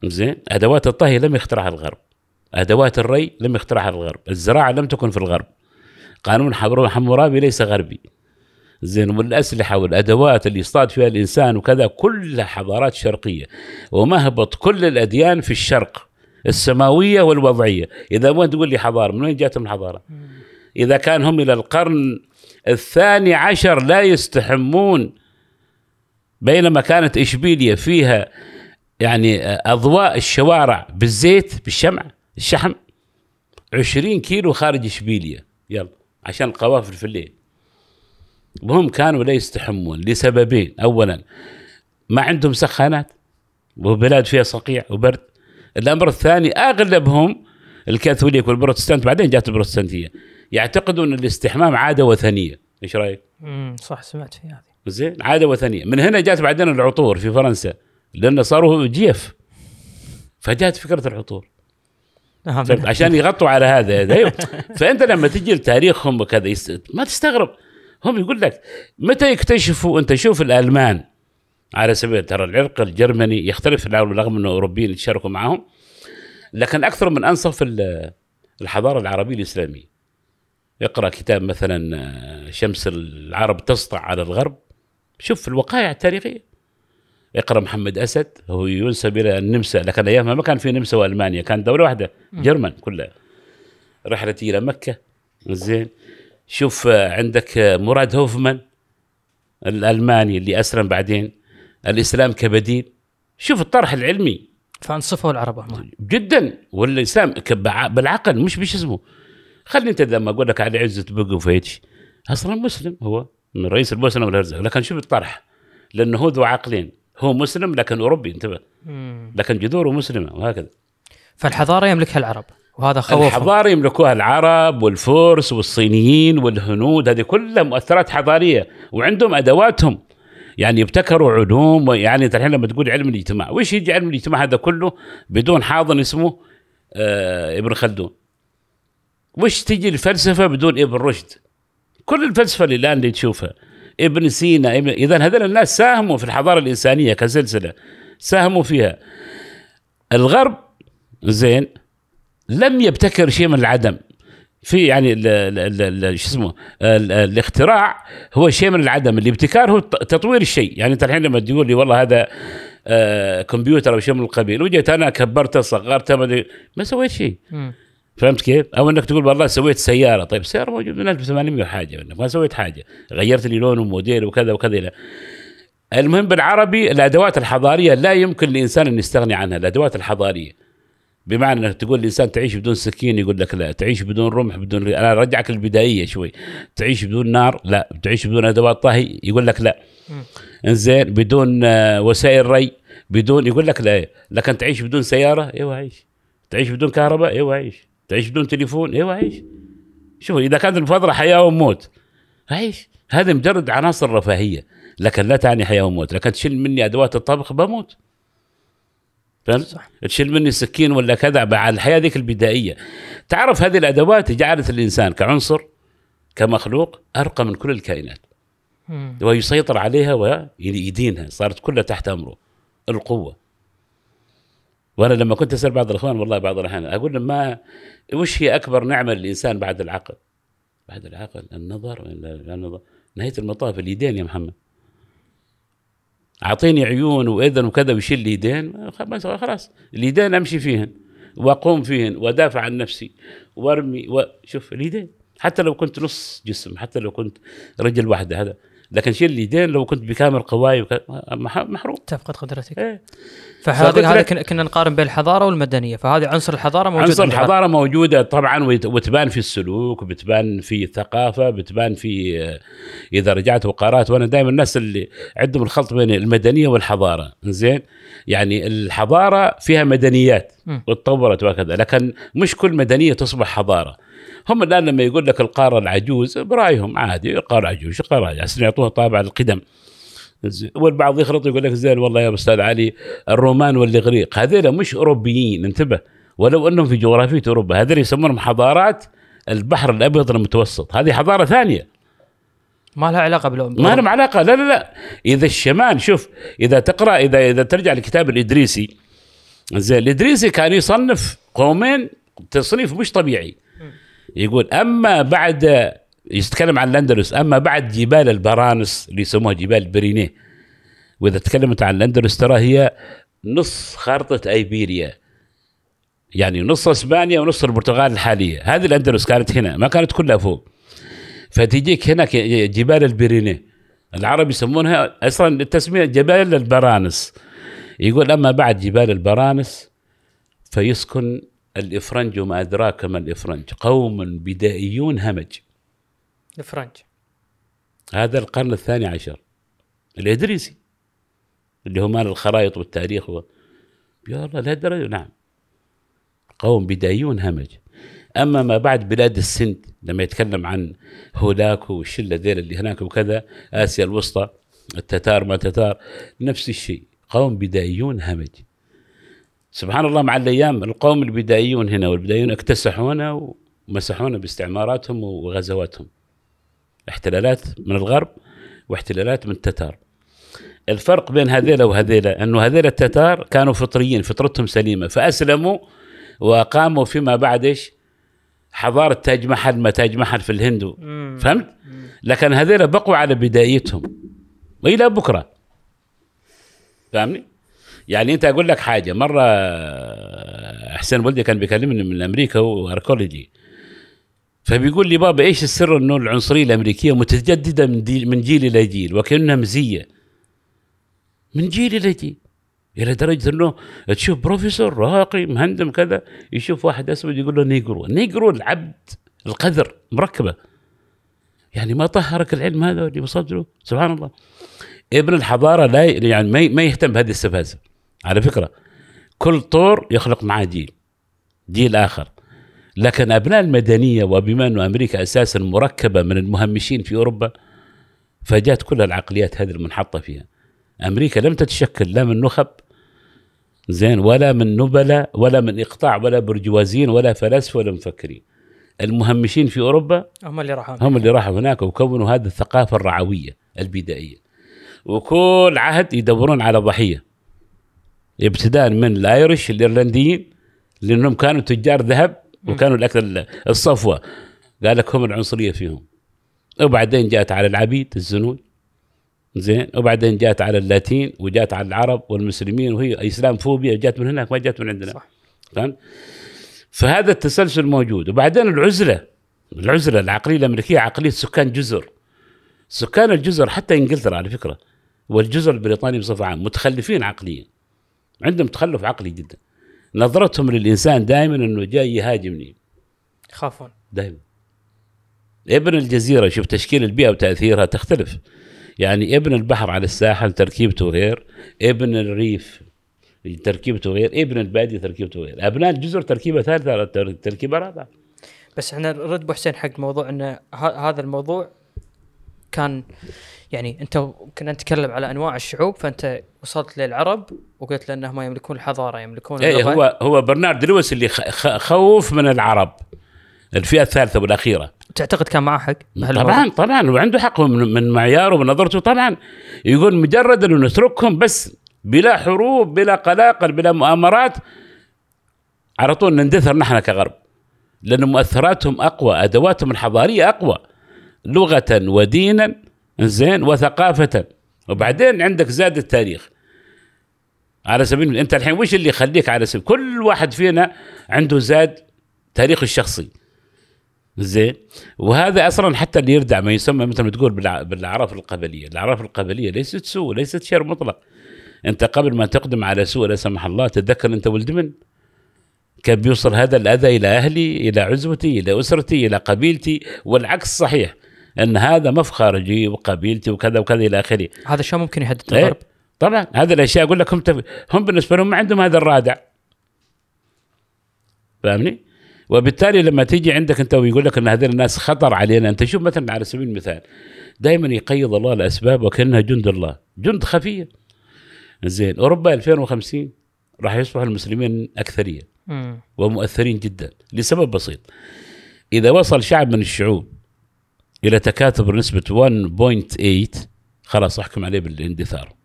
زين أدوات الطهي لم يخترعها الغرب. أدوات الري لم يخترعها الغرب الزراعة لم تكن في الغرب. قانون حمورابي ليس غربي. زين والأسلحة والأدوات اللي يصطاد فيها الإنسان وكذا كلها حضارات شرقية. ومهبط كل الأديان في الشرق السماوية والوضعية. إذا ما تقول لي حضارة من وين جاتهم الحضارة؟ إذا كان هم إلى القرن الثاني عشر لا يستحمون بينما كانت اشبيليه فيها يعني أضواء الشوارع بالزيت بالشمع. الشحم 20 كيلو خارج إشبيلية. يلا عشان القوافل في الليل. وهم كانوا لا يستحمون لسببين. اولا ما عندهم سخانات وبلاد فيها صقيع وبرد. الأمر الثاني أغلبهم الكاثوليك والبروتستانت بعدين جات البروتستانتية. يعتقدوا إن الاستحمام عادة وثنية. إيش رأيك؟ مم. صح سمعت في هذه. زين عادة وثنية. من هنا جات بعدين العطور في فرنسا لأن صاروا جيف. فجات فكرة العطور. نعم. عشان يغطوا على هذا. فأنت لما تجي لتاريخهم وكذا. ما تستغرب. هم يقول لك متى يكتشفوا؟ أنت شوف الألمان. على سبيل ترى العرق الجرمني يختلف رغم إنه أوروبيين يتشاركوا معهم. لكن أكثر من أنصف ال- الحضارة العربية الإسلامية. اقرأ كتاب مثلا آه، شمس العرب تسطع على الغرب. شوف الوقائع التاريخية. اقرأ محمد أسد هو ينسب إلى النمسا. لكن ايامها ما كان في نمسا والمانيا كان دولة واحدة جرمن كلها. رحلتي إلى مكة. زين. شوف عندك مراد هوفمان الألماني اللي أسلم بعدين. الإسلام كبديل. شوف الطرح العلمي. فانصفوا العرب جدا. والإسلام بالعقل مش بش اسمه. خلي أنت لما أقول لك علي عزت بقى وفيتش أصلا مسلم هو من رئيس البوسنة والهرزة. لكن شوف الطرح. لأنه هو ذو عقلين. هو مسلم لكن أوروبي انتبه. لكن جذوره مسلمه وهكذا. فالحضارة يملكها العرب وهذا خوفهم. الحضارة يملكوها العرب والفرس والصينيين والهنود هذه كلها مؤثرات حضارية وعندهم أدواتهم. يعني ابتكروا علوم يعني أنت الحين لما تقول علم الاجتماع وش يجي علم الاجتماع هذا كله؟ بدون حاضن اسمه آه ابن خلدون. وش تجي الفلسفة بدون ابن رشد؟ كل الفلسفة اللي الآن اللي تشوفها. ابن سينا ابن اذا هذول الناس ساهموا في الحضارة الإنسانية كسلسله ساهموا فيها. الغرب زين لم يبتكر شيء من العدم. في يعني شو اسمه ال- ال- الاختراع هو شيء من العدم. الابتكار هو تطوير الشيء. يعني انت الحين لما تقول لي والله هذا آه كمبيوتر أو شيء من القبيل وجيت أنا كبرته صغرته ما سويت شيء. فهمت كيف؟ أو إنك تقول والله سويت سيارة. طيب سيارة موجود من 1800 وحاجه ما سويت حاجة. غيرت لي لون وموديل وكذا وكذا إلى. المهم بالعربي الأدوات الحضارية لا يمكن للانسان أن يستغني عنها الأدوات الحضارية. بمعنى إنك تقول الانسان تعيش بدون سكين يقول لك لا تعيش بدون رمح بدون. أنا أرجعك البدائيه شوي. تعيش بدون نار لا. تعيش بدون أدوات طهي يقول لك لا. إنزين بدون آه، وسائل ري بدون يقول لك لا. لكن تعيش بدون سيارة إيوه عيش تعيش بدون كهرباء إيوه عيش تعيش بدون تليفون أيوه عيش شوف اذا كانت المفاضله حياة وموت. عيش هذه مجرد عناصر رفاهية. لكن لا تعني حياة وموت. لكن تشيل مني أدوات الطبخ بموت. فهمت؟ صح. تشيل مني سكين ولا كذا على الحياة ذيك البدائية. تعرف هذه الأدوات جعلت الإنسان كعنصر كمخلوق أرقى من كل الكائنات. مم. ويسيطر عليها ويدينها. صارت كلها تحت أمره. القوة. وأنا لما كنت أسأل بعض الإخوان والله بعض الأحيان أقول لهم ما وش هي أكبر نعمة للإنسان بعد العقل؟ بعد العقل النظر النظر. نهايه المطاف اليدين يا محمد. أعطيني عيون وإذن وكذا ويشيل اليدين خلاص اليدين أمشي فيهن وأقوم فيهن وأدافع عن نفسي وأرمي وشوف اليدين. حتى لو كنت نص جسم حتى لو كنت رجل واحدة هذا. لكن شيل اليدين لو كنت بكامل قواي وك... مح- محروم تفقد قدرتك إيه. فهذا هذا كنا- نقارن بين الحضارة والمدنية فهذه عنصر الحضارة موجود عنصر. الحضارة موجودة طبعا وتبان في السلوك وبتبان في الثقافة بتبان في آه، إذا رجعت وقارات وأنا دائما الناس اللي عندهم الخلط بين المدنية والحضارة زين يعني الحضارة فيها مدنيات. وتطورت وكذا لكن مش كل مدنية تصبح حضارة هم الآن لما يقول لك القارة العجوز برأيهم عادي القارة العجوز القارة العجوز. عشان يعطوها طابع القدم. والبعض يخلط يقول لك زين والله يا أستاذ علي الرومان والإغريق هذول مش أوروبيين انتبه. ولو أنهم في جغرافية أوروبا هذول يسمونهم حضارات البحر الأبيض المتوسط. هذه حضارة ثانية. ما لها علاقة بلو ما لهم علاقة. لا لا لا. إذا الشمال شوف إذا تقرأ إذا إذا ترجع لكتاب الإدريسي زين الإدريسي كان يصنف قومين تصنيف مش طبيعي. يقول أما بعد يتكلم عن الأندلس أما بعد جبال البرانس اللي يسموها جبال برينيه. وإذا تكلمت عن الأندلس ترى هي نص خارطه أيبيريا. يعني نص إسبانيا ونص البرتغال الحالية. هذه الأندلس كانت هنا ما كانت كلها فوق. فتجيك هناك جبال البرينيه. العرب يسمونها أصلا التسميه جبال البرانس. يقول أما بعد جبال البرانس فيسكن الإفرنج وما أدراك ما الإفرنج. قوم بدائيون همج. الفرنج هذا القرن الثاني عشر. الإدريسي. اللي هو مال الخرائط والتاريخ و... يا الله لهالدرجه نعم. قوم بدايون همج. أما ما بعد بلاد السند لما يتكلم عن هولاكو والشلة ذيل اللي هناك وكذا آسيا الوسطى التتار ما تتار نفس الشيء. قوم بدايون همج. سبحان الله مع الأيام القوم البدائيون هنا والبدائيون اكتسحونا ومسحونا باستعماراتهم وغزواتهم احتلالات من الغرب واحتلالات من التتار الفرق بين هذيلا وهذيلا أنه هذيلا التتار كانوا فطريين فطرتهم سليمة فأسلموا وأقاموا فيما بعد إيش؟ حضارة تاج محل ما تاج محل في الهند. فهمت؟ لكن هذيلا بقوا على بدائيتهم وإلى بكرة فاهمني؟ يعني انت أقول لك حاجة مرة حسين ولدي كان بيكلمني من أمريكا و archaeology فبيقول لي بابا إيش السر إنه العنصرية الأمريكية متجددة من, دي من جيل إلى جيل وكأنها مزية؟ من جيل إلى جيل. إلى درجة إنه تشوف بروفيسور راقي مهندم كذا يشوف واحد أسود يقول له negro. negro العبد القذر مركبة. يعني ما طهرك العلم هذا اللي له سبحان الله. ابن الحضارة لا يعني ما يهتم بهذه السفاسف. على فكرة كل طور يخلق معاه جيل جيل آخر. لكن أبناء المدنية وبما أنه أمريكا أساسا مركبة من المهمشين في أوروبا فجات كل العقليات هذه المنحطة فيها. أمريكا لم تتشكل لا من نخب زين ولا من نبلاء ولا من إقطاع ولا برجوازيين ولا فلاسفة ولا مفكرين. المهمشين في أوروبا هم اللي راحوا هم اللي راحوا هناك وكونوا هذه الثقافة الرعوية البدائية. وكل عهد يدورون على ضحية. ابتداء من ال Irish الإيرلنديين لأنهم كانوا تجار ذهب وكانوا الاكثر الصفوة. قال لك هم العنصرية فيهم. وبعدين جاءت على العبيد الزنوج زين. وبعدين جاءت على اللاتين وجاءت على العرب والمسلمين وهي إسلام فوبيا جاءت من هناك ما جاءت من عندنا. صح. فهمت؟ فهذا التسلسل موجود. وبعدين العزلة العزلة العقلية الأمريكية عقلية سكان جزر. سكان الجزر حتى إنجلترا على فكرة والجزر البريطاني بصفة عامة متخلفين عقليا. عندهم تخلف عقلي جدا. نظرتهم للإنسان دائما إنه جاي يهاجمني. يخافون. دائما. ابن الجزيرة شوف تشكيل البيئة وتأثيرها تختلف. يعني ابن البحر على الساحل تركيبته غير ابن الريف تركيبته غير ابن البادية تركيبته غير. أبناء الجزر تركيبة ثالثة تر- تركيبة رابعة. بس إحنا نرد ابو حسين حق موضوع إن هذا الموضوع كان يعني أنت كنا نتكلم على أنواع الشعوب فأنت وصلت للعرب وقلت لانهم يملكون الحضارة يملكون إيه اللغة. هو هو برنارد لويس اللي خوف من العرب الفئة الثالثة والأخيرة. تعتقد كان معه حق؟ طبعا طبعا وعنده حق من, من معياره ونظرته طبعا يقول مجرد أنه نتركهم بس بلا حروب بلا قلاقل بلا مؤامرات على طول نندثر نحن كغرب. لأن مؤثراتهم أقوى أدواتهم الحضارية أقوى لغة ودينا زين وثقافة. وبعدين عندك زاد التاريخ. على سبيل المثال انت الحين وش اللي يخليك على سبيل كل واحد فينا عنده زاد تاريخه الشخصي زين وهذا أصلا حتى اللي يردع ما يسمى مثل ما تقول بالأعراف القبلية، الأعراف القبلية ليست سوء ليست شر مطلق. أنت قبل ما تقدم على سوء لا سمح الله تتذكر أنت ولد من؟ كان بيوصل هذا الأذى إلى أهلي، إلى عزوتي، إلى أسرتي، إلى قبيلتي والعكس صحيح أن هذا مفخرجي وقبيلتي وكذا وكذا إلى آخره. هذا شو ممكن يهدد إيه؟ الغرب طبعا هذه الأشياء أقول لك هم تف... هم بالنسبة لهم ما عندهم هذا الرادع فاهمني؟ وبالتالي لما تيجي عندك أنت ويقول لك إن هذول الناس خطر علينا أنت شوف مثلا على سبيل المثال دائما يقيض الله الأسباب وكأنها جند الله جند خفية زين أوروبا 2050 راح يصبح المسلمين أكثرية. ومؤثرين جدا لسبب بسيط إذا وصل شعب من الشعوب إلى تكاثر بنسبة 1.8 خلاص أحكم عليه بالاندثار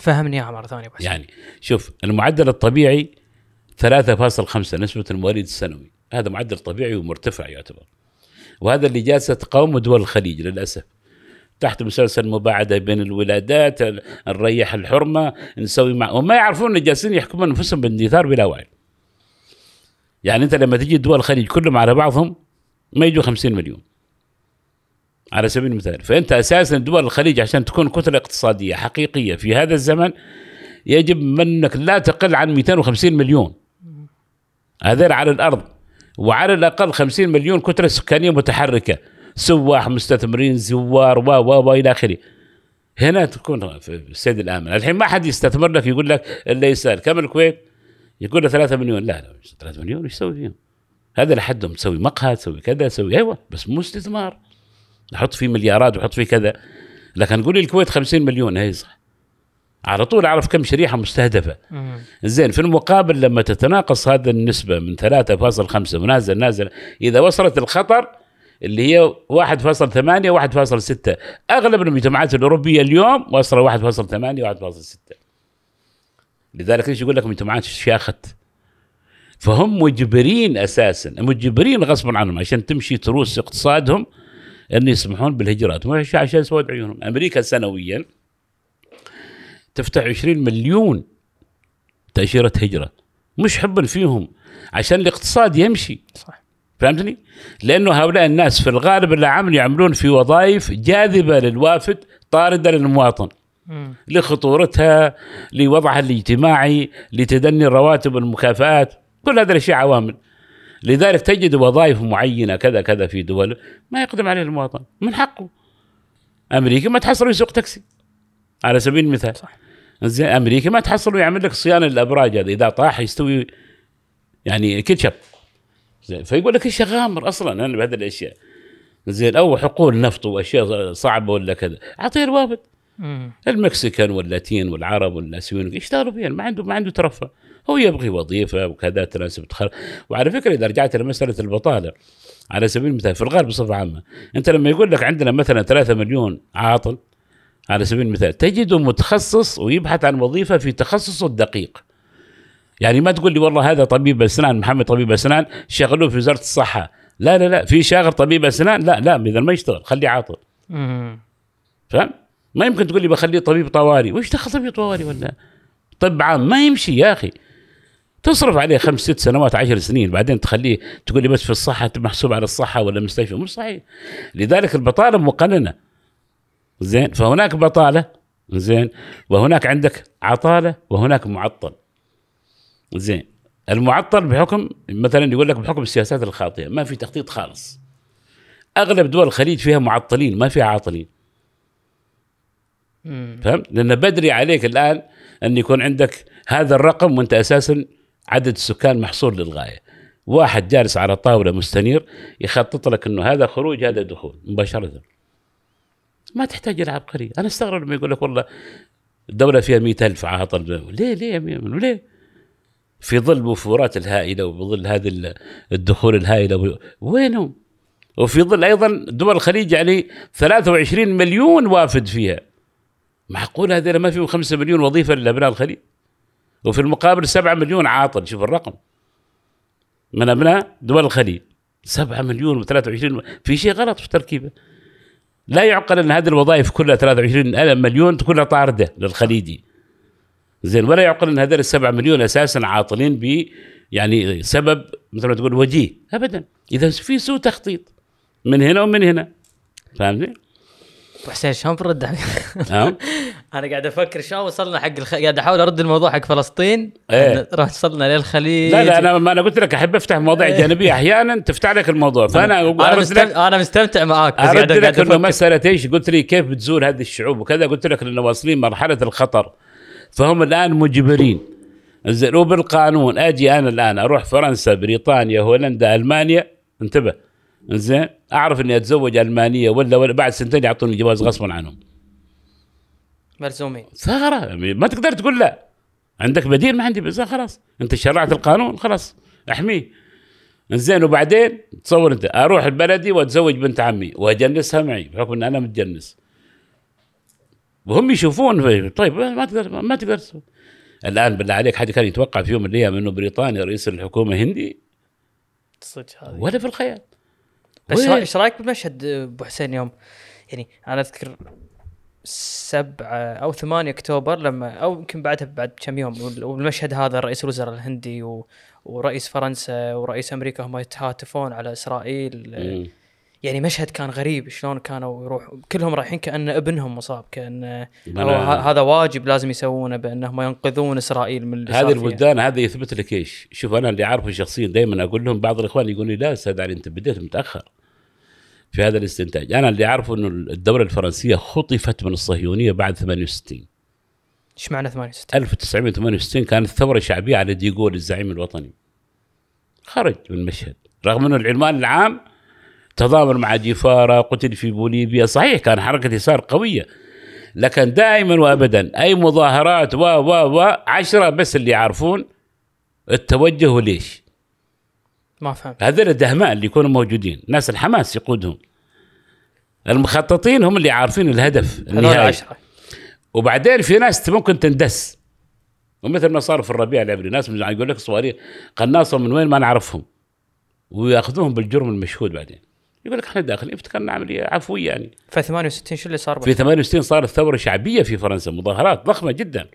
فهمني اياها مره ثانية بس. يعني شوف المعدل الطبيعي 3.5 نسبة المواليد السنوي. هذا معدل طبيعي ومرتفع يعتبر. وهذا اللي جالسة تقاوم دول الخليج للأسف. تحت مسلسل مباعدة بين الولادات نريح الحرمة نسوي مع وما يعرفون إن جالسين يحكمون أنفسهم باندثار بلا وعي. يعني أنت لما تجي دول الخليج كلهم على بعضهم ما يجوا 50 مليون. على سبيل المثال. فأنت أساسا دول الخليج عشان تكون كتلة اقتصادية حقيقية في هذا الزمن يجب منك لا تقل عن 250 مليون. هذول على الأرض. وعلى الأقل 50 مليون كتلة سكانية متحركة. سواح مستثمرين زوار و و و إلى آخره. هنا تكون في السيد الآمن. الحين ما حد يستثمر لك يقول لك إلا يسأل. كم الكويت؟ يقول له 3 مليون. لا لا 3 مليون إيش يسوي فيهم؟ هذا لحدهم. تسوي مقهى تسوي كذا تسوي أيوه بس مو استثمار. نحط فيه مليارات وحط فيه كذا. لكن قول لي الكويت 50 مليون هي صح. على طول أعرف كم شريحة مستهدفة. زين في المقابل لما تتناقص هذه النسبة من 3.5 ونازل نازل إذا وصلت الخطر اللي هي 1.8 1.6 أغلب المجتمعات الأوروبية اليوم واصله 1.8 1.6 لذلك ليش يقول لك مجتمعات شاخت فهم مجبرين أساسا مجبرين غصبا عنهم عشان تمشي تروس اقتصادهم ان يسمحون بالهجرات. مش عشان سواد عيونهم أمريكا سنويا تفتح 20 مليون تأشيرة هجرة. مش حبا فيهم. عشان الاقتصاد يمشي. صح. فهمتني؟ لأنه هؤلاء الناس في الغالب العام يعملون في وظائف جاذبة للوافد طاردة للمواطن. لخطورتها لوضعها الاجتماعي لتدني الرواتب والمكافآت. كل هذه الأشياء عوامل. لذلك تجد وظائف معينة كذا كذا في دول ما يقدم عليها المواطن من حقه. أمريكا ما تحصل يسوق تاكسي. على سبيل المثال. صح. زين أمريكا ما تحصل يعمل لك صيانة للأبراج هذا إذا طاح يستوي يعني كاتشب زين فيقول لك إيش غامر أصلا؟ أنا بهذه الأشياء. زين أو حقول نفط وأشياء صعبة ولا كذا. أعطيه الوافد. المكسيكان واللاتين والعرب والاسيويين يشتغلوا فيها؟ ما عنده ما عنده ترفه. هو يبغي وظيفة وكذا تناسب تخل... وعلى فكرة إذا رجعت لمسألة البطالة على سبيل المثال في الغالب بصفة عامة أنت لما يقول لك عندنا مثلا 3 مليون عاطل على سبيل المثال تجده متخصص ويبحث عن وظيفة في تخصصه الدقيق. يعني ما تقول لي والله هذا طبيب أسنان محمد طبيب أسنان شغلوه في وزارة الصحة. لا لا لا في شاغر طبيب أسنان لا لا إذا ما يشتغل خليه عاطل. فاهم؟ ما يمكن تقول لي بخليه طبيب طوارئ، وش دخل طبيب طوارئ ولا؟ طب عام ما يمشي يا أخي. تصرف عليه خمس ست سنوات عشر سنين بعدين تخليه تقول لي بس في الصحة محسوب على الصحة ولا مستشفى؟ مش صحيح. لذلك البطالة مقننة. زين فهناك بطالة زين وهناك عندك عطالة وهناك معطل. زين المعطل بحكم مثلا يقول لك بحكم السياسات الخاطئة ما في تخطيط خالص. أغلب دول الخليج فيها معطلين ما فيها عاطلين. فهمت؟ لأن بدري عليك الآن أن يكون عندك هذا الرقم وأنت أساسا عدد السكان محصور للغاية. واحد جالس على طاولة مستنير يخطط لك أنه هذا خروج هذا دخول. مباشرة. ما تحتاج إلى عبقري أنا أستغرب لما يقول لك والله الدولة فيها مئة ألف عاطل. ليه ليه ليه؟ في ظل الوفورات الهائلة وبظل هذه ال- الدخول الهائلة وينهم؟ وفي ظل أيضا دول الخليج يعني 23 مليون وافد فيها. معقول هذول ما فيهم 5 مليون وظيفة لأبناء الخليج؟ وفي المقابل 7 مليون عاطل شوف الرقم. من ابناء دول الخليج 7 مليون و23 في شيء غلط في التركيبه لا يعقل أن هذه الوظائف كلها 23 مليون كلها طاردة للخليجي. زين ولا يعقل أن هذول السبعة مليون أساسا عاطلين ب يعني سبب مثل ما تقول وجيه ابدا. اذا في سوء تخطيط من هنا ومن هنا. فهمتني؟ ابو حسين شلون برد علي؟ نعم. أنا قاعد أفكر شلون وصلنا حق الخ... قاعد أحاول أرد الموضوع حق فلسطين. إيه. راح وصلنا للخليج. لا لا أنا ما أنا قلت لك أحب أفتح مواضيع جانبية. أحيانا تفتح لك الموضوع. فأنا أنا أرد لك مستمتع أنا مستمتع معاك. بس قاعد لك إنه مسألة إيش؟ قلت لي كيف بتزول هذه الشعوب وكذا. قلت لك إنه واصلين مرحلة الخطر. فهم الآن مجبرين. زين وبالقانون أجي أنا الآن أروح فرنسا بريطانيا هولندا ألمانيا. انتبه. زين؟ أعرف إني أتزوج ألمانية ولا ولا بعد سنتين يعطوني جواز غصبا عنهم. ملزومين ثغره ما تقدر تقول لا. عندك بديل؟ ما عندي. بس خلاص. أنت شرعت القانون؟ خلاص. احميه زين وبعدين تصور أنت أروح البلدي وأتزوج بنت عمي وأجنسها معي بحكم إن أنا متجنس. وهم يشوفون طيب ما تقدر ما تقدر. الآن بالله عليك حد كان يتوقع في يوم من الأيام إنه بريطانيا رئيس الحكومة هندي؟ صدق هذه. ولا في الخيال. بس إيش رأيك بمشهد أبو حسين يوم يعني أنا أذكر سبعة أو ثمانية أكتوبر لما أو يمكن بعدها بعد كم يوم وال- والمشهد هذا رئيس الوزراء الهندي و ورئيس فرنسا ورئيس أمريكا هم يتهاتفون على إسرائيل مم. يعني مشهد كان غريب شلون كانوا يروح كلهم رايحين كأن ابنهم مصاب كأن هذا واجب لازم يسوونه بأنهم ينقذون إسرائيل من اللي هذه. البلدان هذا يثبت لك إيش؟ شوف أنا اللي أعرفه شخصيا دائما أقول لهم بعض الإخوان يقول لي لا أستاذ علي أنت بديت متأخر في هذا الاستنتاج، أنا اللي أعرفه إنه الدولة الفرنسية خطفت من الصهيونية بعد 68 إيش معنى 68 1968 كانت ثوره شعبيه على ديغول الزعيم الوطني. خرج من المشهد رغم إنه العنوان العام تضامن مع جيفارا قتل في بوليفيا صحيح كان حركة يسار قوية لكن دائما وابدا أي مظاهرات و و و عشرة بس اللي يعرفون التوجه وليش ما فهمت. هذول الدهماء اللي يكونوا موجودين ناس الحماس يقودهم. المخططين هم اللي عارفين الهدف النهائي. وبعدين في ناس ممكن تندس. ومثل ما صار في الربيع العبري ناس يقول لك صواريخ قناصه من وين ما نعرفهم. ويأخذوهم بالجرم المشهود بعدين. يقول لك إحنا داخلين افتكرنا عمليه عفوية يعني. في 68 شو اللي صار في 68 صارت ثوره شعبية في فرنسا مظاهرات ضخمة جدا.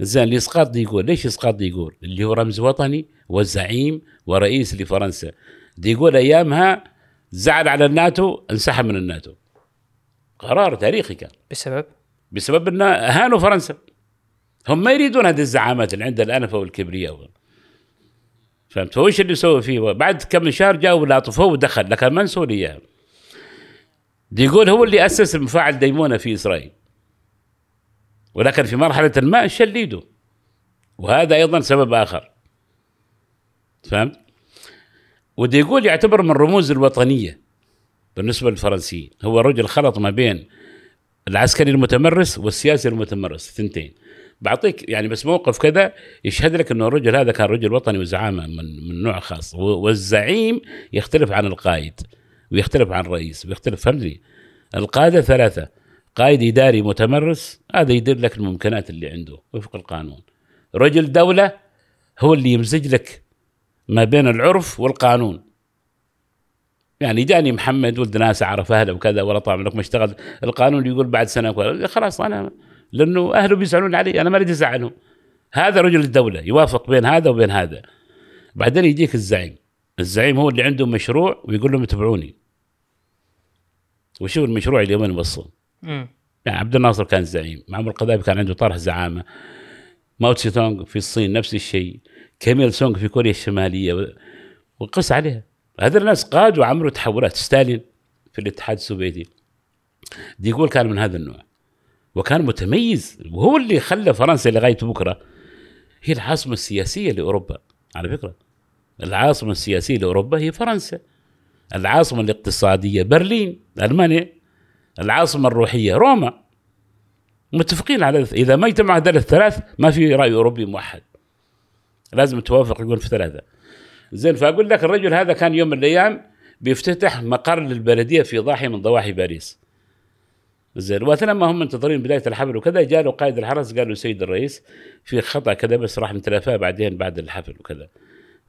زين لاسقاط ديغول ليش اسقاط ديغول اللي هو رمز وطني والزعيم ورئيس لفرنسا. ديغول أيامها زعل على الناتو انسحب من الناتو. قرار تاريخي كان. بسبب؟ بسبب إن أهانوا فرنسا. هم ما يريدون هذه الزعامات اللي عندها الأنفة والكبرياء. فهمت؟ فوش اللي سووا فيه؟ بعد كم شهر جاوا لاطفوه ودخل لكن ما نسوا لي ديغول هو اللي أسس مفاعل ديمونه في إسرائيل. ولكن في مرحلة ما شليده وهذا أيضا سبب آخر. فهمت وديغول يعتبر من رموز الوطنية بالنسبة للفرنسيين هو رجل خلط ما بين العسكري المتمرس والسياسي المتمرس. ثنتين بعطيك يعني بس موقف كذا يشهد لك إنه الرجل هذا كان رجل وطني وزعامة من من نوع خاص. والزعيم يختلف عن القائد ويختلف عن الرئيس ويختلف. فهمني القادة ثلاثة. قائد إداري متمرس هذا يدير لك الممكنات اللي عنده وفق القانون. رجل دولة هو اللي يمزج لك ما بين العرف والقانون. يعني جاني محمد ولد ناس اعرف أهله وكذا ولا طبعا لك ما اشتغل القانون يقول بعد سنة وكذا. خلاص أنا لأنه أهله بيزعلون علي أنا ما أريد ازعلهم هذا رجل الدولة يوافق بين هذا وبين هذا. بعدين يجيك الزعيم. الزعيم هو اللي عنده مشروع ويقول لهم اتبعوني. وشوف المشروع اللي وين وصل. يعني عبد الناصر كان زعيم معمر القذافي كان عنده طرح زعامة. ماو تسي تونغ في الصين نفس الشيء. كيم إيل سونغ في كوريا الشمالية وقس عليها. هذول الناس قادوا وعملوا تحولات. ستالين في الاتحاد السوفيتي. ديغول كان من هذا النوع. وكان متميز. وهو اللي خلى فرنسا لغايه بكرة. هي العاصمة السياسية لأوروبا. على فكرة. العاصمة السياسية لأوروبا هي فرنسا. العاصمة الاقتصادية برلين ألمانيا. العاصمة الروحية روما. متفقين على إذا ما اجتمع هذول الثلاث ما في رأي أوروبي موحد. لازم توافق يقول في ثلاثة. زين فأقول لك الرجل هذا كان يوم من الأيام بيفتتح مقر للبلدية في ضاحيه من ضواحي باريس. زين وأثناء ما هم منتظرين بداية الحفل وكذا جاء له قائد الحرس قال له سيد الرئيس في خطأ كذا بس راح نتلافاه بعدين بعد الحفل وكذا.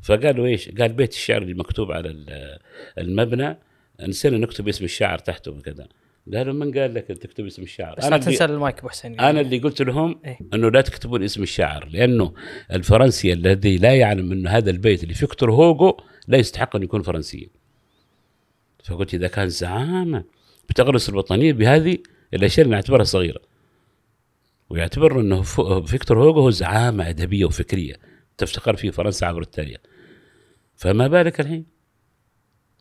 فقال له إيش؟ قال بيت الشعر اللي مكتوب على ال- المبنى نسينا نكتب اسم الشاعر تحته وكذا. قالوا من قال لك تكتب اسم الشاعر؟ بس أنا لا لا تنسى المايك أبو حسين. أنا اللي قلت لهم إيه. إنه لا تكتبون اسم الشاعر لأنه الفرنسي الذي لا يعلم إنه هذا البيت لفيكتور هوغو لا يستحق أن يكون فرنسيا. فقلت إذا كان زعامه بتغرس الوطنية بهذه الأشياء اللي نعتبرها صغيرة. ويعتبر إنه فيكتور هوغو هو زعامة أدبية وفكرية تفتخر فيه فرنسا عبر التاريخ. فما بالك الحين؟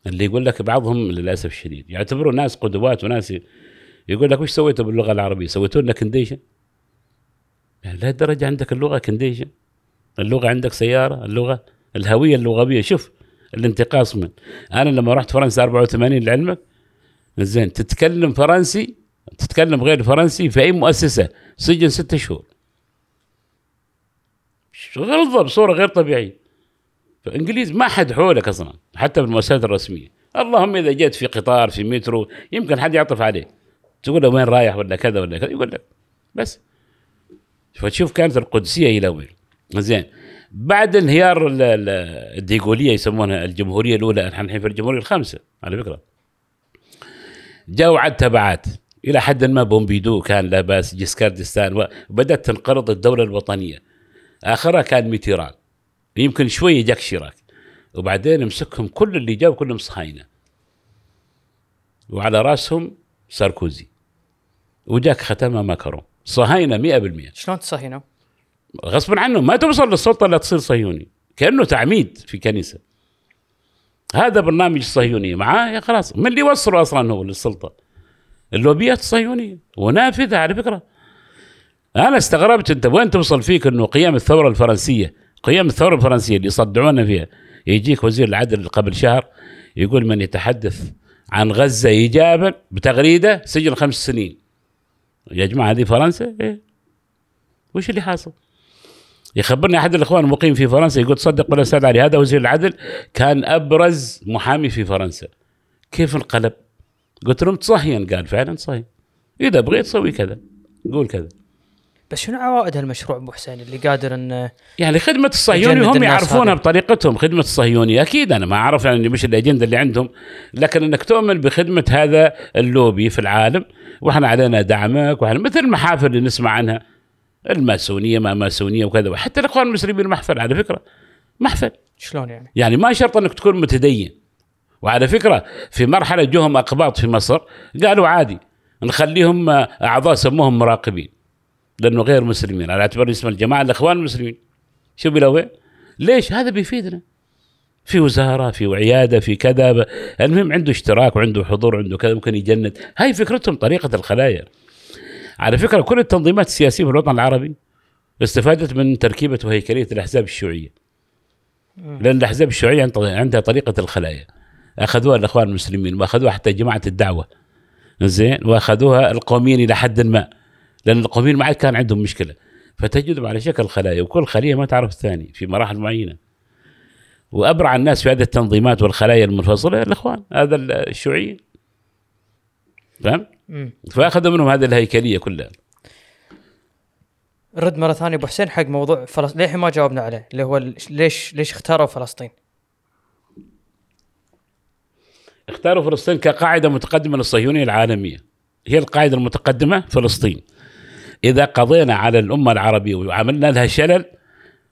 اللي يقول لك بعضهم للأسف الشديد. يعتبروا ناس قدوات وناس يقول لك وش سويتوا باللغة العربية؟ سويتوا لنا condition يعني لهالدرجه عندك اللغة condition اللغة عندك سيارة اللغة الهوية اللغوية. شوف الانتقاص من. أنا لما رحت فرنسا 84 لعلمك زين تتكلم فرنسي تتكلم غير فرنسي في أي مؤسسة؟ سجن ستة شهور. غلظه بصوره غير طبيعية. فإنجليز ما حد حولك أصلا حتى بالمؤسسات الرسمية. اللهم إذا جيت في قطار في مترو يمكن حد يعطف عليك. تقول له وين رايح ولا كذا ولا كذا يقول لك بس. فتشوف كانت القدسية إلى وين. زين. بعد انهيار ال- ال- الديغولية يسمونها الجمهورية الأولى إحنا الحين في الجمهورية الخامسة على فكرة. جاءوا عد تبعات. إلى حد ما بومبيدو كان لا باس وبدات تنقرض الدولة الوطنية. آخرها كان ميتيران. يمكن شوية جاك شيراك. وبعدين مسكهم كل اللي جاوا كلهم صهاينة. وعلى راسهم ساركوزي. وجاك ختمها ماكرون صهاينة 100% شلون تصهينوا؟ غصبا عنه. ما توصل للسلطة الا تصير صهيوني. كأنه تعميد في كنيسة. هذا برنامج الصهيونيه معاه؟ يا خلاص. من اللي يوصله أصلا هو للسلطة؟ اللوبيات الصهيونية. ونافذة على فكرة. أنا استغربت أنت وين توصل فيك إنه قيام الثورة الفرنسية؟ قيام الثورة الفرنسية اللي يصدعونا فيها. يجيك وزير العدل قبل شهر يقول من يتحدث عن غزة ايجابا بتغريدة سجن خمس سنين. يا جماعة هذه فرنسا؟ إيه؟ وش اللي حاصل؟ يخبرني أحد الإخوان المقيم في فرنسا يقول تصدق ولا أستاذ علي هذا وزير العدل كان أبرز محامي في فرنسا. كيف انقلب؟ قلت لهم تصهين قال فعلا تصهين اذا بغيت سوي كذا. قول كذا. بس شنو عوائد هالمشروع أبو حسين اللي قادر انه يعني خدمة الصهيوني هم يعرفونها. بطريقتهم خدمة الصهيوني. أكيد أنا ما أعرف يعني مش الأجندة اللي عندهم لكن أنك تؤمن بخدمة هذا اللوبي في العالم وإحنا علينا دعمك وإحنا مثل المحافل اللي نسمع عنها الماسونية ما ماسونية وكذا وحتى الإخوان المسلمين محفل على فكرة. محفل. شلون يعني؟ يعني ما شرط إنك تكون متدين. وعلى فكرة في مرحلة جوهم أقباط في مصر قالوا عادي نخليهم آه، أعضاء سموهم مراقبين. لأنه غير مسلمين على اعتبار اسم الجماعة الإخوان المسلمين. شو وين؟ ليش؟ هذا بيفيدنا. في وزارة في عيادة في كذا. المهم عنده اشتراك وعنده حضور وعنده كذا ممكن يجند. هاي فكرتهم طريقة الخلايا. على فكرة كل التنظيمات السياسية في الوطن العربي استفادت من تركيبة وهيكلية الأحزاب الشيوعية. لأن الأحزاب الشيوعية عند- عندها طريقة الخلايا. أخذوها الإخوان المسلمين وأخذوها حتى جماعة الدعوة. زين؟ وأخذوها القوميين إلى حد ما. لأن القوميين ما عاد كان عندهم مشكلة. فتجدهم على شكل خلايا وكل خلية ما تعرف الثاني في مراحل معينة. وأبرع الناس في هذه التنظيمات والخلايا المنفصلة الإخوان هذا الشيوعيين فاهم؟ مم. فأخذوا منهم هذه الهيكلية كلها. رد مرة ثانية أبو حسين حق موضوع فلسطين للحين ما جاوبنا عليه؟ اللي هو ليش ليش اختاروا فلسطين؟ اختاروا فلسطين كقاعدة متقدمة للصهيونية العالمية. هي القاعدة المتقدمة فلسطين. إذا قضينا على الأمة العربية وعملنا لها شلل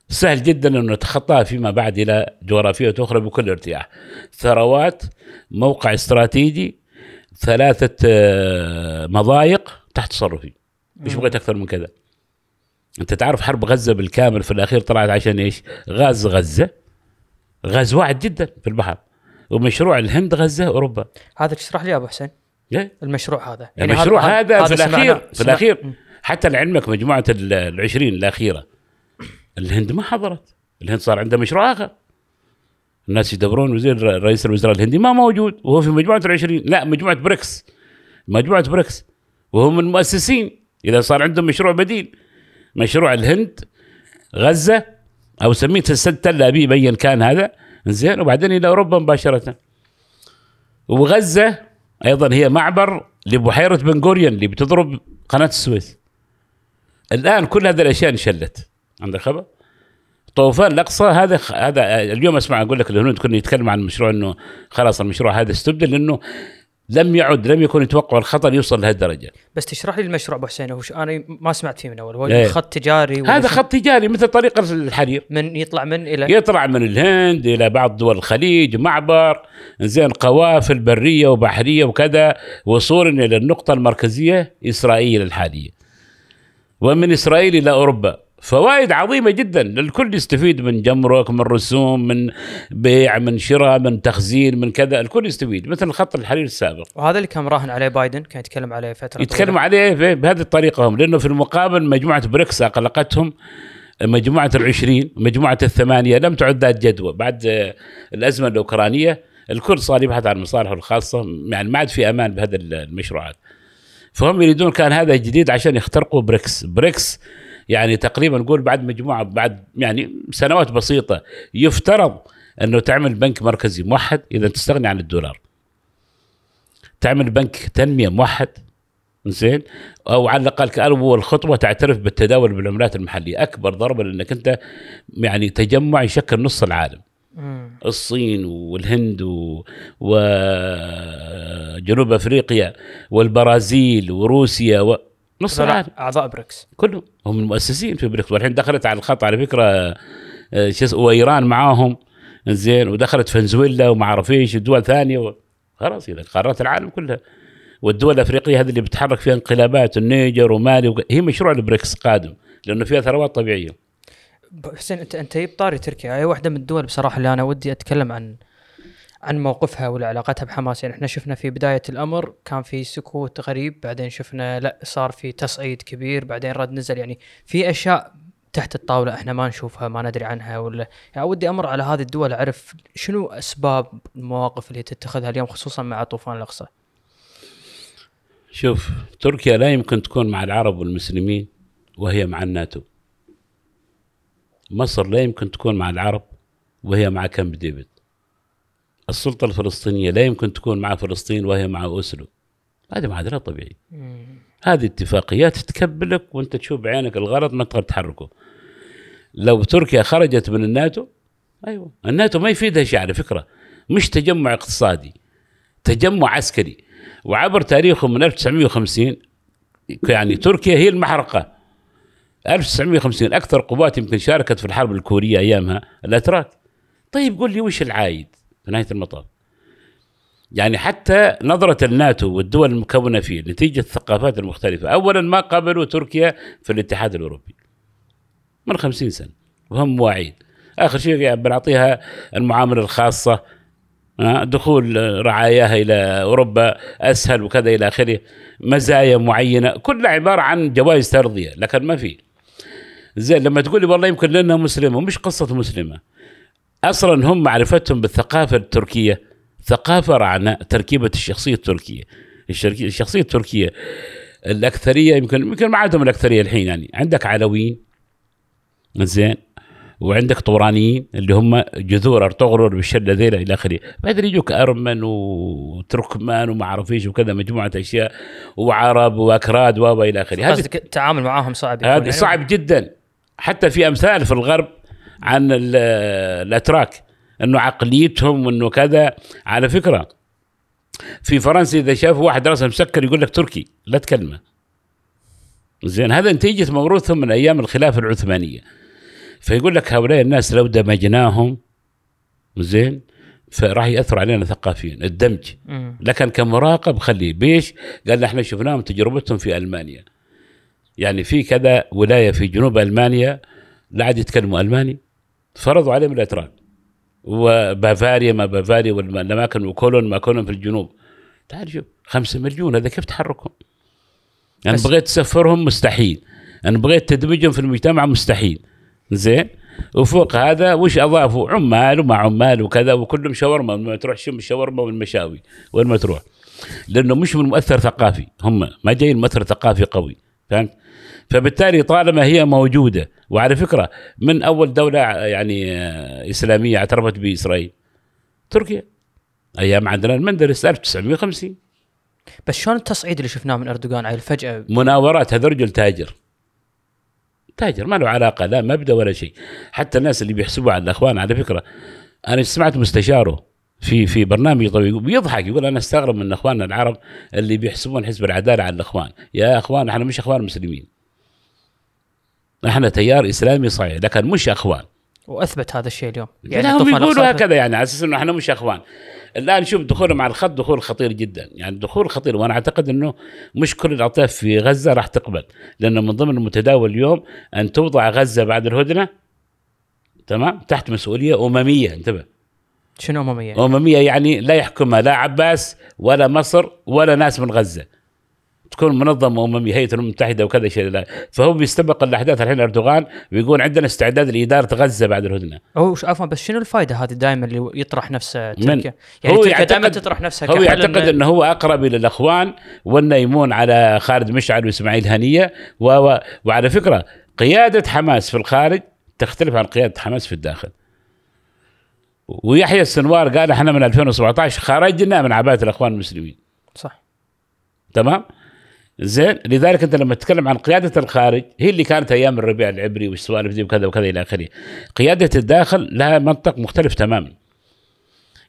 سهل جدا أن نتخطاها فيما بعد إلى جغرافية أخرى بكل ارتياح. ثروات موقع استراتيجي ثلاثة آه، مضايق تحت تصرفي. مش بغيت أكثر من كذا؟ أنت تعرف حرب غزة بالكامل في الأخير طلعت عشان إيش؟ غاز غزة. غاز واعد جدا في البحر. ومشروع الهند غزة أوروبا. هذا تشرح لي يا أبو حسين؟ إيه؟ المشروع هذا. المشروع هذا, في سمعناه- الاخير في سمع- الاخير. حتى لعلمك مجموعة ال- العشرين الأخيرة. الهند ما حضرت. الهند صار عندها مشروع آخر. الناس يدورون وزير رئيس الوزراء الهندي ما موجود وهو في مجموعة العشرين. لا مجموعة بريكس. مجموعة بريكس. وهو من المؤسسين. إذا صار عندهم مشروع بديل. مشروع الهند غزة أو سميه السد تل ابيب ايا كان هذا. زين وبعدين إلى أوروبا مباشرة. وغزة أيضا هي معبر لبحيرة بن غوريون اللي بتضرب قناة السويس. الآن كل هذه الأشياء انشلت عندك خبر؟ طوفان الأقصى هذا هذا اليوم أسمع أقول لك الهنود كنا يتكلم عن المشروع إنه خلاص المشروع هذا استبدل لأنه لم يعد لم يكن يتوقع الخطر يوصل لهالدرجه بس تشرح لي المشروع أبو حسين وش أنا ما سمعت فيه من أول هو إيه. خط تجاري هذا؟ خط تجاري مثل طريق الحرير من يطلع من إلى يطلع من الهند إلى بعض دول الخليج معبر زين قوافل برية وبحرية وكذا وصولا إلى النقطة المركزية إسرائيل الحالية ومن إسرائيل إلى أوروبا. فوائد عظيمة جدا. الكل يستفيد من جمرك من رسوم من بيع من شراء من تخزين من كذا. الكل يستفيد مثل خط الحرير السابق. وهذا اللي كان مراهن عليه بايدن كان يتكلم عليه فترة يتكلم عليه بهذه الطريقة هم لأنه في المقابل مجموعة بريكس أقلقتهم. مجموعة العشرين مجموعة الثمانية لم تعد ذات جدوى. بعد آه، الأزمة الأوكرانية الكل صار يبحث عن مصالحه الخاصة. يعني ما عاد في أمان بهذا المشروعات. فهم يريدون كان هذا جديد عشان يخترقوا بريكس. بريكس يعني تقريبا نقول بعد مجموعة بعد يعني سنوات بسيطة يفترض إنه تعمل بنك مركزي موحد إذا تستغني عن الدولار. تعمل بنك تنمية موحد زين أو على الأقل كاول خطوه تعترف بالتداول بالعملات المحلية. أكبر ضربه لأنك أنت يعني تجمع يشكل نص العالم. الصين والهند و- وجنوب أفريقيا والبرازيل وروسيا و... نص العالم. أعضاء بريكس. كلهم. هم المؤسسين في بريكس. والحين دخلت على الخط على فكرة آه، شو اسمه وإيران معاهم. زين ودخلت فنزويلا وما أعرف إيش دول ثانية و... خلاص إذا قارات العالم كلها. والدول الأفريقية هذه اللي بتحرك فيها انقلابات النيجر ومالي. هي مشروع البريكس قادم لأنه فيها ثروات طبيعية. حسين انت أنت جبت طاري تركيا. هي واحدة من الدول بصراحة اللي أنا ودي أتكلم عن عن موقفها ولا بو حماس. يعني إحنا شفنا في بداية الأمر كان في سكوت غريب بعدين شفنا لا صار في تصعيد كبير بعدين رد نزل. يعني في أشياء تحت الطاولة إحنا ما نشوفها ما ندري عنها ولا يعني ودي أمر على هذه الدول أعرف شنو أسباب المواقف اللي تتخذها اليوم خصوصا مع طوفان الأقصى. شوف تركيا لا يمكن تكون مع العرب والمسلمين وهي مع الناتو. مصر لا يمكن تكون مع العرب وهي مع كامب ديفيد. السلطة الفلسطينية لا يمكن تكون مع فلسطين وهي مع أوسلو. هذه معادلة طبيعية هذه اتفاقيات تكبلك وانت تشوف بعينك الغلط ما تقدر تحركه. لو تركيا خرجت من الناتو أيوه. الناتو ما يفيدها شيء على فكرة. مش تجمع اقتصادي تجمع عسكري. وعبر تاريخهم من 1950 يعني تركيا هي المحرقة. 1950 أكثر قوات يمكن شاركت في الحرب الكورية أيامها الأتراك. طيب قول لي وش العايد في نهاية المطاف؟ يعني حتى نظرة الناتو والدول المكونة فيه نتيجة الثقافات المختلفة. أولا ما قبلوا تركيا في الاتحاد الأوروبي. من خمسين سنة وهم مواعيد آخر شيء بنعطيها المعاملة الخاصة. آه، دخول رعاياها إلى أوروبا أسهل وكذا إلى آخره. مزايا معينة. كلها عبارة عن جوائز ترضية لكن ما في. زين لما تقول لي والله يمكن لأنها مسلمة مش قصة مسلمة. أصلا هم معرفتهم بالثقافة التركية ثقافة رعناء تركيبة الشخصية التركية. الشركية- الشخصية التركية الأكثرية يمكن يمكن ما عندهم الأكثرية الحين يعني. عندك علويين زين وعندك طورانيين اللي هم جذور أرطغرل بالشله ذيلا إلى آخره. بعدين يجوك أرمن وتركمان وما أعرف إيش وكذا مجموعة أشياء وعرب وأكراد و إلى آخره. هذه التعامل معاهم صعب هذه يعني؟ صعب جدا. حتى في أمثال في الغرب عن ال- الأتراك إنه عقليتهم وانه كذا. على فكرة في فرنسا إذا شافوا واحد راسه مسكر يقول لك تركي لا تكلمه. زين هذا نتيجة موروثهم من أيام الخلافة العثمانية. فيقول لك هؤلاء الناس لو دمجناهم زين فراح يأثر علينا ثقافيا. الدمج. لكن كمراقب خليه. بيش؟ قال إحنا شفناهم تجربتهم في ألمانيا. يعني في كذا ولاية في جنوب ألمانيا لا عاد يتكلموا ألماني. فرضوا عليهم الإتراك. وبافاريا ما بافاريا والأماكن وكولون ما كولون في الجنوب. تعال شوف خمسة مليون هذا كيف تحركهم؟ أنا بس- بغيت تسفرهم مستحيل. أنا بغيت تدمجهم في المجتمع مستحيل. زين؟ وفوق هذا وش أضافوا؟ عمال ومع عمال وكذا وكلهم شاورما. ما تروح شم الشاورما والمشاوي وين ما تروح. لأنه مش من مؤثر ثقافي هم ما جايين مؤثر ثقافي قوي. فهمت؟ فبالتالي طالما هي موجودة وعلى فكرة من أول دولة يعني آه، إسلامية اعترفت بإسرائيل تركيا. أيام عندنا المندرس 1950 بس شلون التصعيد اللي شفناه من أردوغان؟ على فجاه مناورات هذا رجل تاجر. تاجر ما له علاقة لا مبدأ ولا شيء. حتى الناس اللي بيحسبوا على الأخوان على فكرة أنا سمعت مستشاره في في برنامج طويل بيضحك يقول أنا أستغرب من أخواننا العرب اللي بيحسبون حزب العدالة على الأخوان. يا أخوان إحنا مش أخوان مسلمين. إحنا تيار إسلامي صحيح لكن مش إخوان. وأثبت هذا الشيء اليوم. يعني هم يقولوا هكذا يعني على أساس إنه إحنا مش إخوان. الآن شوف دخولهم على الخط دخول خطير جدا. يعني دخول خطير وأنا أعتقد إنه مش كل الاطياف في غزة راح تقبل. لأنه من ضمن المتداول اليوم أن توضع غزة بعد الهدنة تمام؟ تحت مسؤولية أممية انتبه. شنو أممية؟ أممية يعني لا يحكمها لا عباس ولا مصر ولا ناس من غزة. تكون منظمة امميه هيئه الامم المتحده وكذا شيء. لا فهو بيستبق الأحداث الحين أردوغان ويقول عندنا استعداد لإدارة غزة بعد الهدنة. هو عفوا بس شنو الفائده هذه دائما اللي يطرح نفسه من؟ تركيا؟ يعني هو تركيا دائما تطرح نفسها هو يعتقد إن- إنه هو أقرب إلى الأخوان والنايمون على خالد مشعل وإسماعيل هنية. و... و... وعلى فكرة قيادة حماس في الخارج تختلف عن قيادة حماس في الداخل. ويحيى السنوار قال إحنا من 2017 خرجنا من عباءه الأخوان المسلمين. صح. تمام؟ زين؟ لذلك أنت لما تتكلم عن قيادة الخارج هي اللي كانت أيام الربيع العبري والسوالف دي وكذا وكذا إلى آخره. قيادة الداخل لها منطق مختلف تماما.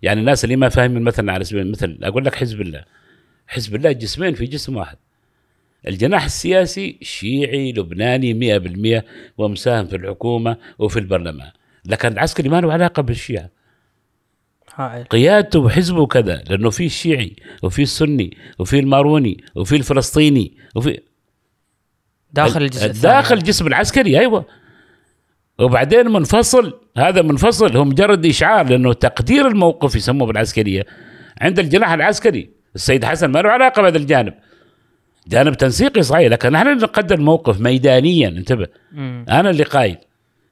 يعني الناس اللي ما فاهمين مثلا على سبيل المثل أقول لك حزب الله. حزب الله جسمين في جسم واحد. الجناح السياسي شيعي لبناني 100% ومساهم في الحكومة وفي البرلمان. لكن العسكري ما له علاقة بالشيعة. هائل قيادته وحزبه كذا لأنه في الشيعي وفي السني وفي الماروني وفي الفلسطيني وفي داخل الثاني. داخل الجسم العسكري أيوه. وبعدين منفصل هذا منفصل هو مجرد إشعار لأنه تقدير الموقف يسموه بالعسكرية عند الجناح العسكري. السيد حسن ما له علاقة بهذا الجانب. جانب تنسيقي صحيح لكن نحن اللي نقدر الموقف ميدانيا انتبه. مم. أنا اللي قايد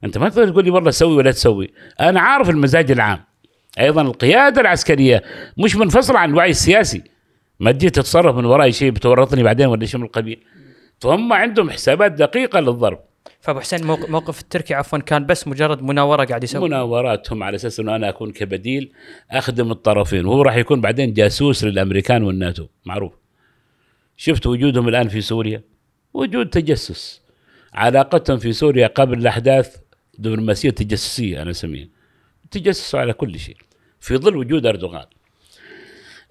أنت ما تقدر تقول لي والله سوي ولا تسوي. أنا عارف المزاج العام. أيضا القيادة العسكرية مش منفصلة عن الوعي السياسي. ما تجي تتصرف من وراي شيء بتورطني بعدين ولا شيء من القبيل. فهم عندهم حسابات دقيقة للضرب. فأبو حسين موق- موقف التركي عفوا كان بس مجرد مناورة قاعد يسوي. مناوراتهم على أساس إنه أنا أكون كبديل أخدم الطرفين. وهو راح يكون بعدين جاسوس للأمريكان والناتو. معروف. شفت وجودهم الآن في سوريا؟ وجود تجسس. علاقتهم في سوريا قبل الأحداث دبلوماسية تجسسية أنا أسميها. تجسسوا على كل شيء. في ظل وجود أردوغان.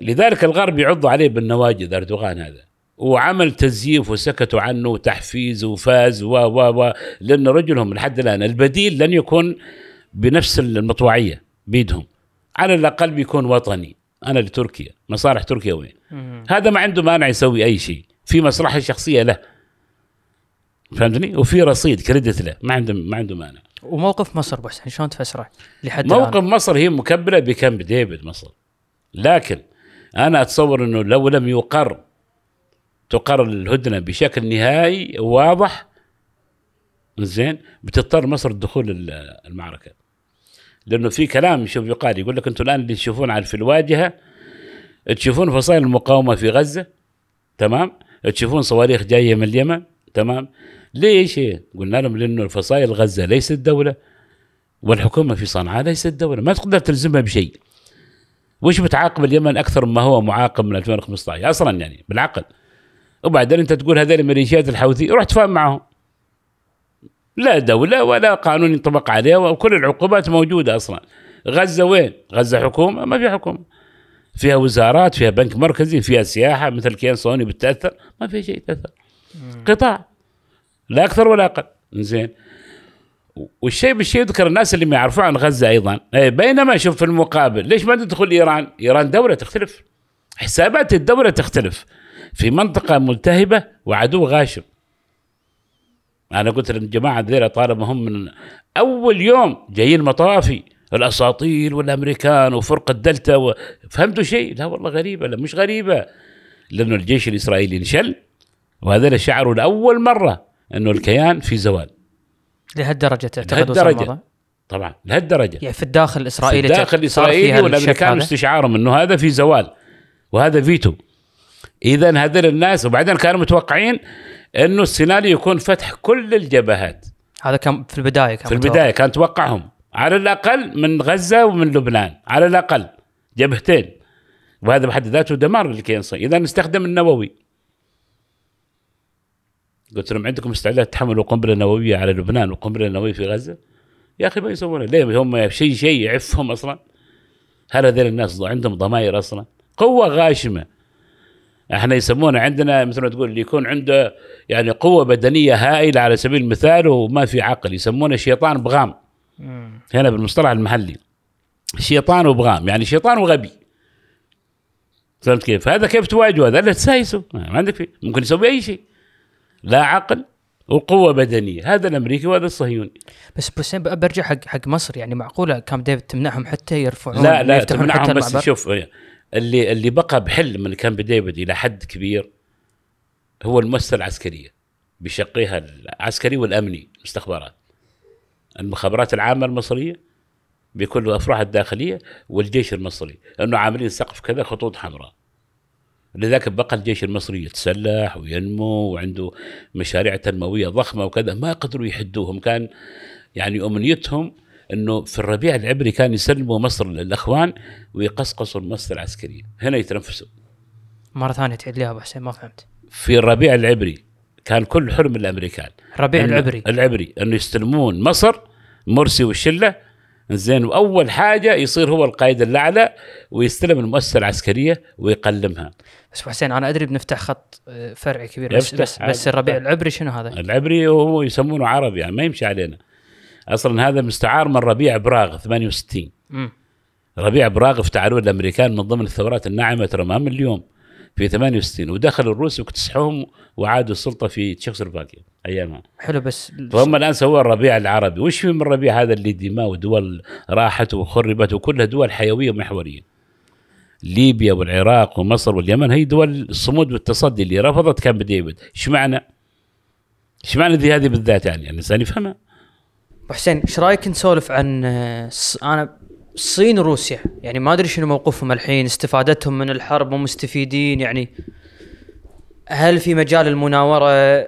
لذلك الغرب يعض عليه بالنواجذ أردوغان هذا. وعمل تزييف وسكتوا عنه وتحفيز وفاز و و و لأن رجلهم لحد الآن البديل لن يكون بنفس المطوعية بيدهم. على الأقل بيكون وطني. أنا لتركيا. مصالح تركيا وين. هذا ما عنده مانع يسوي أي شيء. في مصلحة شخصية له. فهمتني؟ وفي رصيد كريدت له. ما عنده ما عنده مانع. وموقف مصر ابو حسين شلون تفسره؟ لحد؟ موقف مصر هي مكبله بكامب ديفيد مصر لكن أنا أتصور إنه لو لم يقر تقر الهدنة بشكل نهائي واضح زين بتضطر مصر دخول ال- المعركة لأنه في كلام شوف يقال يقول لك أنتم الآن اللي تشوفون في الواجهة تشوفون فصائل المقاومة في غزة تمام تشوفون صواريخ جاية من اليمن تمام ليش؟ قلنا لهم لأنه الفصائل غزة ليست دولة والحكومة في صنعاء ليست دولة ما تقدر تلزمها بشيء. وش بتعاقب اليمن أكثر ما هو معاقب من 2015 أصلا يعني بالعقل. وبعدين أنت تقول هذول ميليشيات الحوثي روح تفاهم معهم. لا دولة ولا قانون ينطبق عليها وكل العقوبات موجودة أصلا. غزة وين؟ غزة حكومة؟ ما في حكومة. فيها وزارات فيها بنك مركزي فيها سياحة مثل كيان صهيوني بتأثر. ما في شيء يتأثر قطاع. لا أكثر ولا أقل. زين والشيء بالشيء يذكر الناس اللي ما يعرفون عن غزة أيضا. إيه، بينما شوف في المقابل ليش ما تدخل إيران؟ إيران دولة تختلف. حسابات الدولة تختلف. في منطقة ملتهبة وعدو غاشم. أنا قلت للجماعه ذيلا طالما هم من أول يوم جايين مطافي. الاساطيل والأمريكان وفرقه دلتا و... فهمتوا شيء؟ لا والله غريبة لا مش غريبة. لأنه الجيش الإسرائيلي انشل وهذول شعروا لأول مرة. أنه الكيان في زوال لهالدرجة تعتقد وصل. الموضوع؟ طبعا لهالدرجة يعني في الداخل في الاسرائيلي الداخل صار الإسرائيلي والأمريكان هذا؟ استشعارهم أنه هذا في زوال وهذا فيتو اذا هذول الناس وبعدين كانوا متوقعين أنه السيناريو يكون فتح كل الجبهات هذا كان في البداية كان في متوقع. البداية كان توقعهم على الأقل من غزة ومن لبنان على الأقل جبهتين وهذا بحد ذاته دمار للكيان الصهيوني اذا نستخدم النووي قلت لهم عندكم استعداد تحملوا قنبلة نووية على لبنان وقنبلة نووية في غزة؟ يا أخي ما يسوونها ليه؟ هم شيء شيء يعفهم أصلا. هل هذول الناس عندهم ضمائر أصلا؟ قوة غاشمة. إحنا يسمونه عندنا مثل ما تقول اللي يكون عنده يعني قوة بدنية هائلة على سبيل المثال وما في عقل. يسمونه شيطان بغام. هنا بالمصطلح المحلي. شيطان وبغام. يعني شيطان وغبي. فهمت كيف؟ هذا كيف تواجهه؟ هذا اللي تسايسه. ما عندك فيه. ممكن يسوي أي شيء. لا عقل وقوة بدنية. هذا الأمريكي وهذا الصهيوني. بس بس برجع حق حق مصر. يعني معقولة كام ديفيد تمنعهم حتى يرفعون لا لا تمنعهم بس؟ شوف اللي اللي بقى بحل من كامب ديفيد إلى حد كبير هو المؤسسة العسكرية بشقيها العسكري والأمني الاستخبارات المخابرات العامة المصرية بكل افرعها الداخلية والجيش المصري انه عاملين سقف كذا خطوط حمراء. لذلك بقى الجيش المصري يتسلح وينمو وعنده مشاريع تنموية ضخمة وكذا ما قدروا يحدوهم. كان يعني أمنيتهم إنه في الربيع العبري كان يسلموا مصر للأخوان ويقصقصوا المؤسسه العسكريه هنا يتنفسوا. مرة ثانية تعيد لي أبو حسين ما فهمت. في الربيع العبري كان كل حلم الأمريكان. الربيع العبري. العبري إنه يستلمون مصر مرسي والشلة زين. وأول حاجة يصير هو القائد الأعلى ويستلم المؤسسة العسكرية ويقلمها. بس حسين أنا أدري بنفتح خط آه، فرعي كبير بس بس. بس الربيع العبري شنو هذا؟ العبري هو يسمونه عربي يعني ما يمشي علينا. أصلا هذا مستعار من ربيع براغ 68 امم ربيع براغ افتعلوه الأمريكان من ضمن الثورات الناعمة ترى ما من اليوم في 68 ودخلوا الروس واكتسحوهم وعادوا السلطة في تشيكوسلوفاكيا أيامها. حلو بس فهم الآن سووا الربيع العربي. وش في من الربيع هذا اللي دماء ودول راحت وخربت وكلها دول حيوية ومحورية؟ ليبيا والعراق ومصر واليمن هي دول الصمود والتصدي اللي رفضت كامب ديفيد إيش معنى؟ إيش معنى ذي هذه بالذات يعني؟ يعني الإنسان يفهمها. أبو حسين إيش رأيك نسولف عن أنا الصين وروسيا يعني ما أدري شنو موقفهم الحين استفادتهم من الحرب ومستفيدين يعني هل في مجال المناورة؟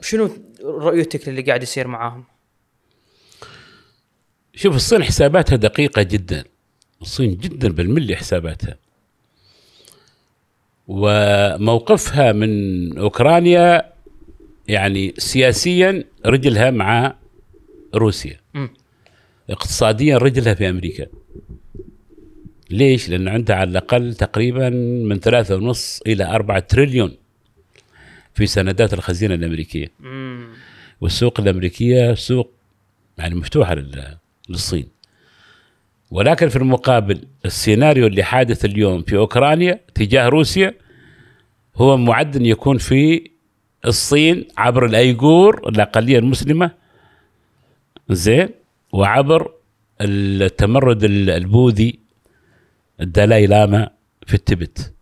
شنو رؤيتك للي قاعد يصير معاهم؟ شوف الصين حساباتها دقيقة جدا. الصين جدا بالملي حساباتها. وموقفها من أوكرانيا يعني سياسيا رجلها مع روسيا. مم. اقتصاديا رجلها في أمريكا. ليش؟ لأن عندها على الأقل تقريبا من ثلاثة ونص إلى أربعة تريليون في سندات الخزينة الأمريكية. والسوق الأمريكية سوق يعني مفتوحه لل- للصين. ولكن في المقابل السيناريو اللي حادث اليوم في أوكرانيا تجاه روسيا هو معد ان يكون في الصين عبر الأيغور الأقلية المسلمة. زين وعبر التمرد ال- البوذي الدلاي لاما في التبت.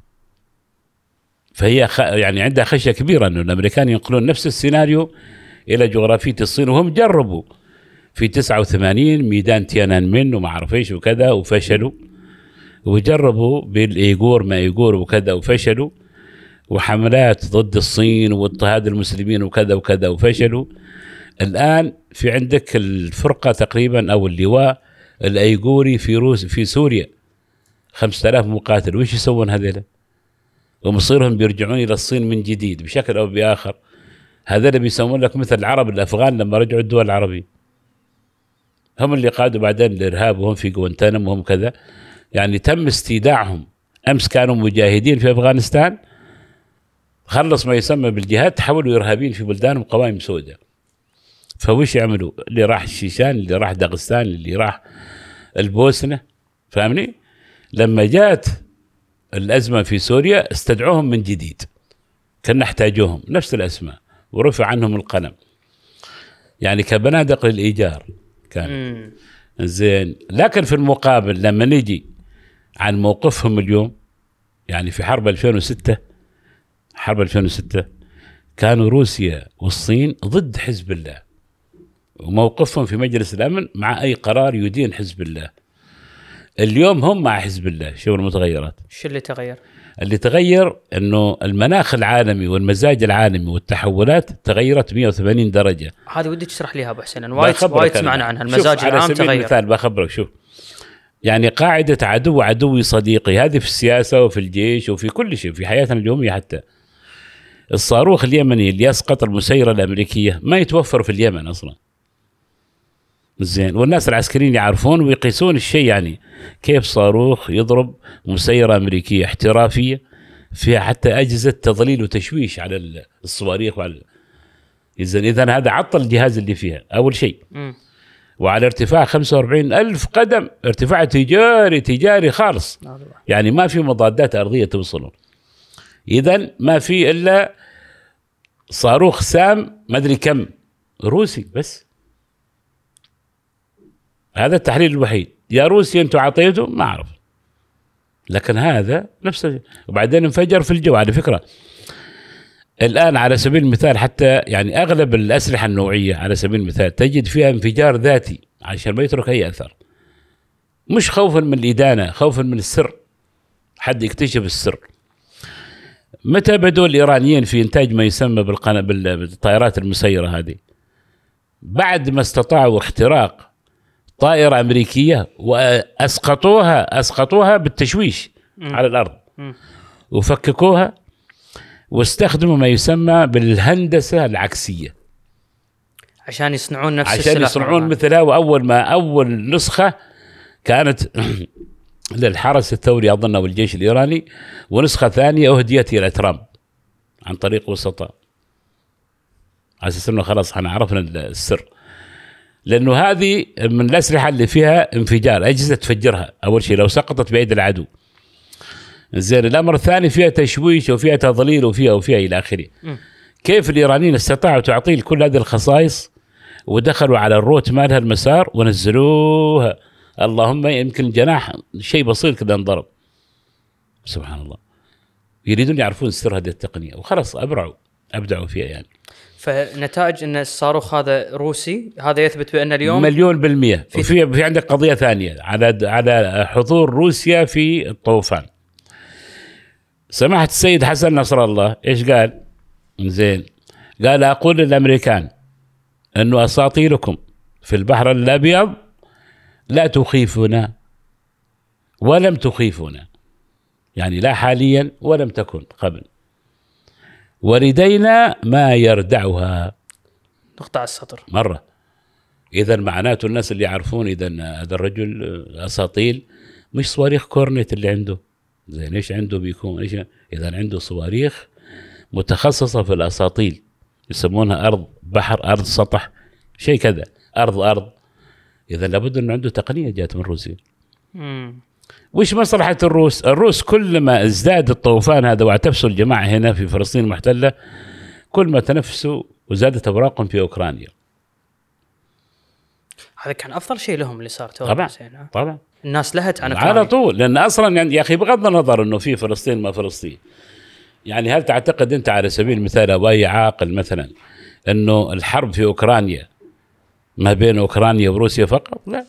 فهي خ... يعني عندها خشية كبيرة انه الأمريكان ينقلون نفس السيناريو إلى جغرافية الصين وهم جربوا في 89 ميدان تيانان من وما أعرف إيش وكذا وفشلوا. وجربوا بالإيغور ما إيغور وكذا وفشلوا. وحملات ضد الصين واضطهاد المسلمين وكذا وكذا وفشلوا. الآن في عندك الفرقة تقريبا أو اللواء الأيغوري في روس في سوريا. 5000 مقاتل. وش يسوون هذول؟ ومصيرهم بيرجعون إلى الصين من جديد بشكل أو بآخر. هذول بيسمون لك مثل العرب الأفغان لما رجعوا الدول العربية. هم اللي قادوا بعدين الإرهاب وهم في جوانتانام وهم كذا. يعني تم استيداعهم. أمس كانوا مجاهدين في أفغانستان. خلص ما يسمى بالجهاد تحولوا إرهابيين في بلدانهم قوائم سوداء. فوش يعملوا؟ اللي راح الشيشان اللي راح داغستان اللي راح البوسنة فاهمني؟ لما جات الأزمة في سوريا استدعوهم من جديد. كان نحتاجوهم. نفس الأسماء. ورفع عنهم القلم. يعني كبنادق للإيجار. كان. زين. لكن في المقابل لما نجي عن موقفهم اليوم يعني في حرب 2006 حرب 2006 كانوا روسيا والصين ضد حزب الله. وموقفهم في مجلس الأمن مع أي قرار يدين حزب الله. اليوم هم مع حزب الله. شوف المتغيرات. شو اللي تغير؟ اللي تغير إنه المناخ العالمي والمزاج العالمي والتحولات تغيرت 180 درجة. هذه ودي تشرح لي أبو حسين وايد وايد. سمعنا عنها شوف، المزاج على العام سبيل تغير. المثال بخبرك شوف. يعني قاعدة عدو عدوي صديقي هذه في السياسة وفي الجيش وفي كل شيء في حياتنا اليومية حتى. الصاروخ اليمني اللي يسقط المسيرة الأمريكية ما يتوفر في اليمن أصلا. زين. والناس العسكريين يعرفون ويقيسون الشيء يعني كيف صاروخ يضرب مسيرة أمريكية احترافية فيها حتى أجهزة تضليل وتشويش على الصواريخ وعلى اذا اذا هذا عطل الجهاز اللي فيها أول شيء. وعلى ارتفاع 45 ألف قدم ارتفاع تجاري تجاري خالص. يعني ما في مضادات أرضية توصله إذا ما في إلا صاروخ سام ما أدري كم روسي بس. هذا التحليل الوحيد. يا روسي أنتم عطيته ما أعرف. لكن هذا نفسه وبعدين انفجر في الجو. على فكرة الآن على سبيل المثال حتى يعني أغلب الأسلحة النوعية على سبيل المثال تجد فيها انفجار ذاتي عشان ما يترك أي أثر. مش خوفا من الإدانة خوفا من السر. حد يكتشف السر. متى بدوا الإيرانيين في إنتاج ما يسمى بالقنا بالطائرات المسيرة هذه؟ بعد ما استطاعوا اختراق طائرة أمريكية وأسقطوها أسقطوها بالتشويش على الأرض. وفككوها واستخدموا ما يسمى بالهندسة العكسية. عشان يصنعون نفس عشان يصنعون مثلها وأول ما أول نسخة كانت للحرس الثوري أظن أو الجيش الإيراني ونسخة ثانية أهديت إلى ترامب عن طريق وسطاء. على أساس إنه خلاص إحنا عرفنا السر. لأنه هذه من الأسلحة اللي فيها انفجار أجهزة تفجرها. أول شيء لو سقطت بايدي العدو. زين الأمر الثاني فيها تشويش وفيها تضليل وفيها وفيها إلى آخره. كيف الإيرانيين استطاعوا تعطيل كل هذه الخصائص؟ ودخلوا على الروت مالها المسار ونزلوها. اللهم يمكن الجناح شيء بسيط كذا انضرب. سبحان الله. يريدون يعرفون سر هذه التقنية. وخلاص أبرعوا. أبدعوا فيها يعني. فنتائج إن الصاروخ هذا روسي هذا يثبت بأن اليوم مليون بالمية في في, في عندك قضية ثانية على على حضور روسيا في الطوفان. سماحة السيد حسن نصر الله إيش قال؟ زين. قال أقول للأمريكان أنه أساطيركم في البحر الأبيض لا تخيفنا ولم تخيفنا يعني لا حاليا ولم تكن قبل. ولدينا ما يردعها. نقطع السطر. مرة. اذا معناته الناس اللي يعرفون إذا هذا الرجل أساطيل مش صواريخ كورنيت اللي عنده. زين إيش عنده بيكون؟ إيش إذا عنده صواريخ متخصصة في الأساطيل. يسمونها أرض بحر أرض سطح شيء كذا. أرض أرض. إذا لابد إنه عنده تقنية جات من روسيا. وش مصلحة الروس؟ الروس كلما ازداد الطوفان هذا واعتبسوا الجماعة هنا في فلسطين المحتلة كل ما تنفسوا وزادت أوراقهم في أوكرانيا. هذا كان أفضل شيء لهم اللي صار طبعا طبعا. الناس لهت عن على طول لأن أصلا يعني يا أخي بغض النظر إنه في فلسطين ما فلسطين. يعني هل تعتقد أنت على سبيل المثال أو أي عاقل مثلا إنه الحرب في أوكرانيا ما بين أوكرانيا وروسيا فقط؟ لا.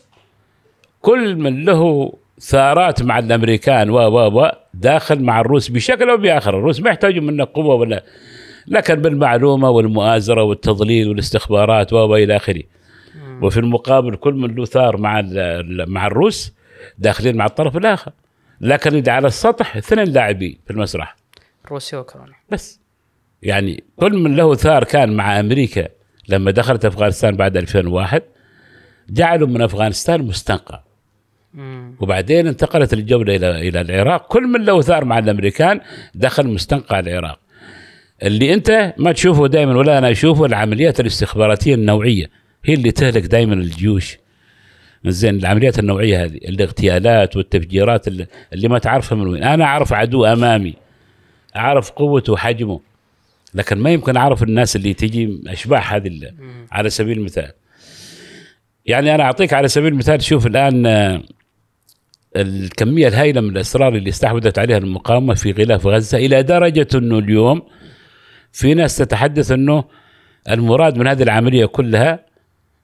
كل من له ثارات مع الأمريكان و و و داخل مع الروس بشكل أو بآخر. الروس ما يحتاجوا منك قوة ولا لكن بالمعلومة والمؤازرة والتضليل والاستخبارات و إلى آخره. وفي المقابل كل من له ثار مع مع الروس داخلين مع الطرف الآخر. لكن إذا على السطح اثنين لاعبين في المسرح. روسيا وأوكرانيا. بس. يعني كل من له ثار كان مع أمريكا لما دخلت أفغانستان بعد 2001 جعلوا من أفغانستان مستنقع. وبعدين انتقلت الجولة إلى إلى العراق. كل من له ثار مع الأمريكان دخل مستنقع العراق. اللي أنت ما تشوفه دائما ولا أنا أشوفه العمليات الاستخباراتية النوعية. هي اللي تهلك دائما الجيوش. زين العمليات النوعية هذه الاغتيالات والتفجيرات اللي, اللي ما تعرفها من وين. أنا أعرف عدو أمامي أعرف قوته وحجمه. لكن ما يمكن أعرف الناس اللي تجي أشباح هذه على سبيل المثال. يعني أنا أعطيك على سبيل المثال شوف الآن الكمية الهائلة من الأسرار اللي استحوذت عليها المقاومة في غلاف غزة إلى درجة أنه اليوم في ناس تتحدث أنه المراد من هذه العملية كلها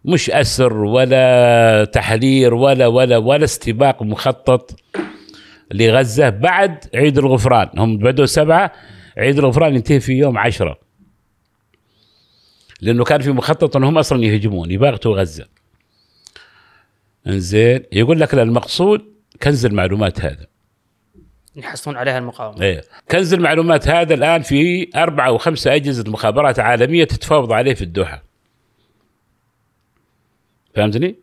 مش أسر ولا تحرير ولا ولا ولا استباق مخطط لغزة بعد عيد الغفران. هم بدوا سبعة عيد الغفران ينتهي في يوم عشرة. لأنه كان في مخطط أنهم أصلا يهجمون يباغتوا غزة. إنزين يقول لك المقصود كنز المعلومات هذا؟ يحصلون عليها المقاومة. إيه. كنز المعلومات هذا الآن في أربعة أو خمسة أجهزة مخابرات عالمية تتفاوض عليه في الدوحة. فهمتني؟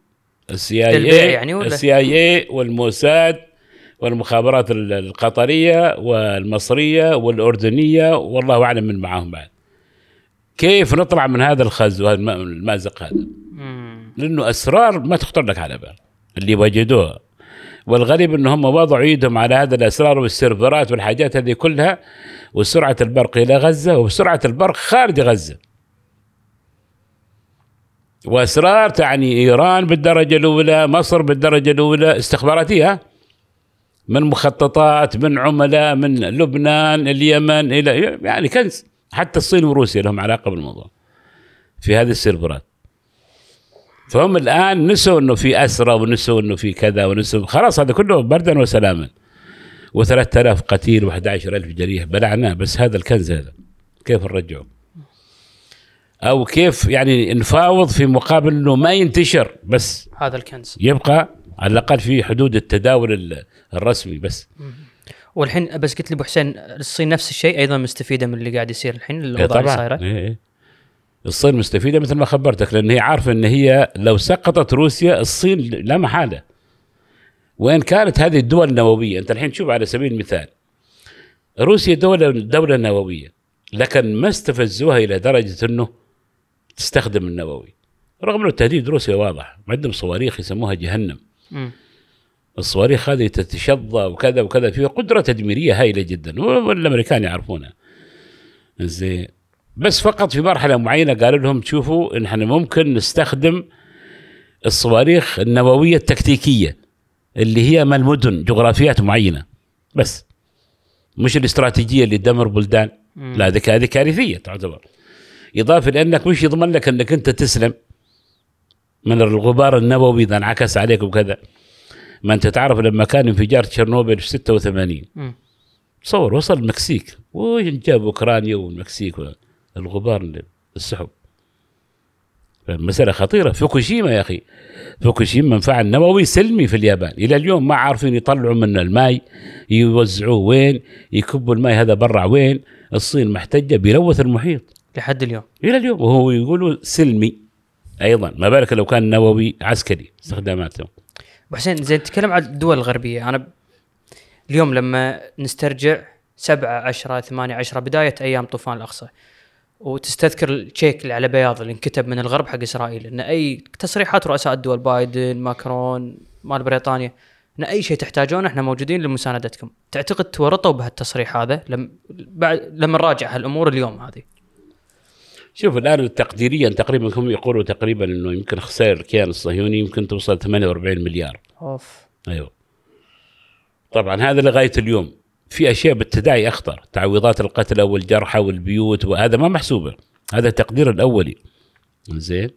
ال CIA يعني؟ ال CIA والموساد والمخابرات ال- القطرية والمصرية والأردنية والله أعلم من معاهم بعد. كيف نطلع من هذا الخزي وهذا الم- المأزق هذا. لأنه أسرار ما تخطر لك على بال. اللي وجدوها والغريب إن هم وضعوا إيدهم على هذه الأسرار والسيرفرات والحاجات هذه كلها وسرعة البرق إلى غزة وسرعة البرق خارج غزة. وأسرار تعني إيران بالدرجة الأولى مصر بالدرجة الأولى استخباراتيه من مخططات من عملاء من لبنان اليمن إلى يعني كنز. حتى الصين وروسيا لهم علاقة بالموضوع في هذه السيرفرات. فهم الآن نسوا إنه في اسرى ونسوا إنه في كذا ونسوا خلاص هذا كله بردا وسلاما. و3000 قتيل و11000 جريح بلعناه بس هذا الكنز هذا. كيف نرجعه؟ أو كيف يعني نفاوض في مقابل إنه ما ينتشر بس هذا الكنز. يبقى على الأقل في حدود التداول ال- الرسمي بس. والحين بس قلت لي أبو حسين الصين نفس الشيء أيضا مستفيدة من اللي قاعد يصير الحين الاوضاع اللي صايره إيه. الصين مستفيدة مثل ما خبرتك لأن هي عارفة إن هي لو سقطت روسيا الصين لا محالة. وين كانت هذه الدول النووية أنت الحين تشوف على سبيل المثال روسيا دولة دولة نووية لكن ما استفزوها إلى درجة إنه تستخدم النووي. رغم إنه تهديد روسيا واضح عندهم صواريخ يسموها جهنم. مم. الصواريخ هذه تتشظى وكذا وكذا فيها قدرة تدميرية هائلة جدا والأمريكان يعرفونها. زين. بس فقط في مرحلة معينة قالوا لهم شوفوا إن إحنا ممكن نستخدم الصواريخ النووية التكتيكية اللي هي من المدن جغرافيات معينة. بس مش الاستراتيجية اللي تدمر بلدان. لا هذه هذه كارثية تعتبر. إضافة لأنك مش يضمن لك أنك أنت تسلم من الغبار النووي إذا انعكس عليك وكذا. ما أنت تعرف لما كان انفجار تشيرنوبل في 86 مم. تصور وصل المكسيك وجاب أوكرانيا والمكسيك الغبار السحب. مسألة خطيرة. فوكوشيما يا أخي. فوكوشيما مفاعل نووي سلمي في اليابان. إلى اليوم ما عارفين يطلعوا من الماء يوزعوه وين يكبوا الماء هذا برا وين. الصين محتجة بيلوث المحيط. لحد اليوم. إلى اليوم. وهو يقولوا سلمي أيضا. ما بالك لو كان نووي عسكري استخداماته. حسين زين نتكلم عن الدول الغربية. أنا ب... اليوم لما نسترجع 7 10 8 10 بداية أيام طوفان الأقصى. وتستذكر التشيك اللي على بياض اللي انكتب من الغرب حق إسرائيل. إن أي تصريحات رؤساء الدول بايدن ماكرون مال بريطانيا إن أي شيء تحتاجونه إحنا موجودين لمساندتكم. تعتقد تورطوا بهالتصريح هذا؟ لم بعد لما نراجع هالأمور اليوم هذه. شوف الآن تقديريا تقريبا هم يقولوا تقريبا إنه يمكن خسائر الكيان الصهيوني يمكن توصل 48 مليار. أوف. أيوه. طبعا هذا لغاية اليوم. في أشياء بالتداعي أخطر تعويضات القتلى والجرحى والبيوت وهذا ما محسوبة. هذا التقدير الأولي. زين.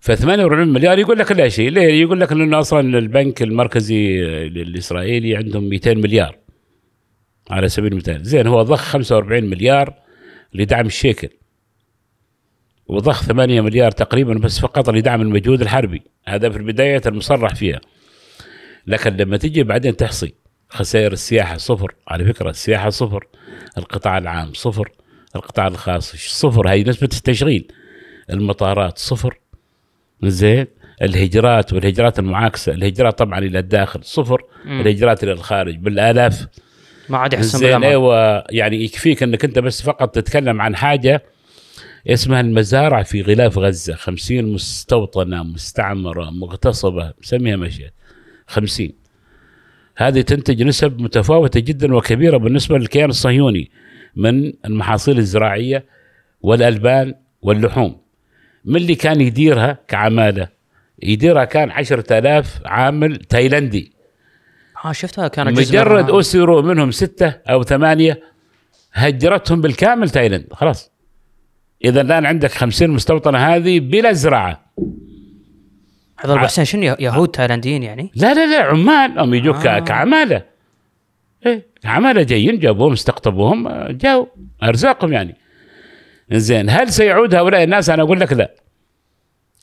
ف 48 مليار يقول لك لا شيء. ليه؟ يقول لك لأنه أصلا البنك المركزي الإسرائيلي عندهم 200 مليار على سبيل المثال. زين هو ضخ 45 مليار لدعم الشيكل. وضخ 8 مليار تقريبا بس فقط لدعم المجهود الحربي. هذا في البداية المصرح فيها. لكن لما تجي بعدين تحصي خسائر السياحة صفر. على فكرة السياحة صفر. القطاع العام صفر. القطاع الخاص صفر. هي نسبة التشغيل. المطارات صفر. زين؟ الهجرات والهجرات المعاكسة. الهجرات طبعا إلى الداخل صفر. مم. الهجرات إلى الخارج بالآلاف. ما عاد يحسن زين؟ أيوه. يعني يكفيك إنك أنت بس فقط تتكلم عن حاجة اسمها المزارع في غلاف غزة. خمسين مستوطنة مستعمرة مغتصبة. سميها مشي خمسين. هذه تنتج نسب متفاوتة جدا وكبيرة بالنسبة للكيان الصهيوني من المحاصيل الزراعية والألبان واللحوم. من اللي كان يديرها كعمالة؟ يديرها كان عشرة آلاف عامل تايلندي. ها شفتها كان جزء مجرد. أسروا منهم ستة أو ثمانية هجرتهم بالكامل تايلاند خلاص. إذا الآن عندك 50 مستوطنة هذه بلا زراعة. هذول ابو حسين شنو يهود تايلانديين يعني؟ لا لا لا عمال هم يجوك آه. كعمالة. إيه كعمالة جايين جابوهم استقطبوهم جاوا. أرزاقهم يعني. زين هل سيعود هؤلاء الناس؟ أنا أقول لك لا.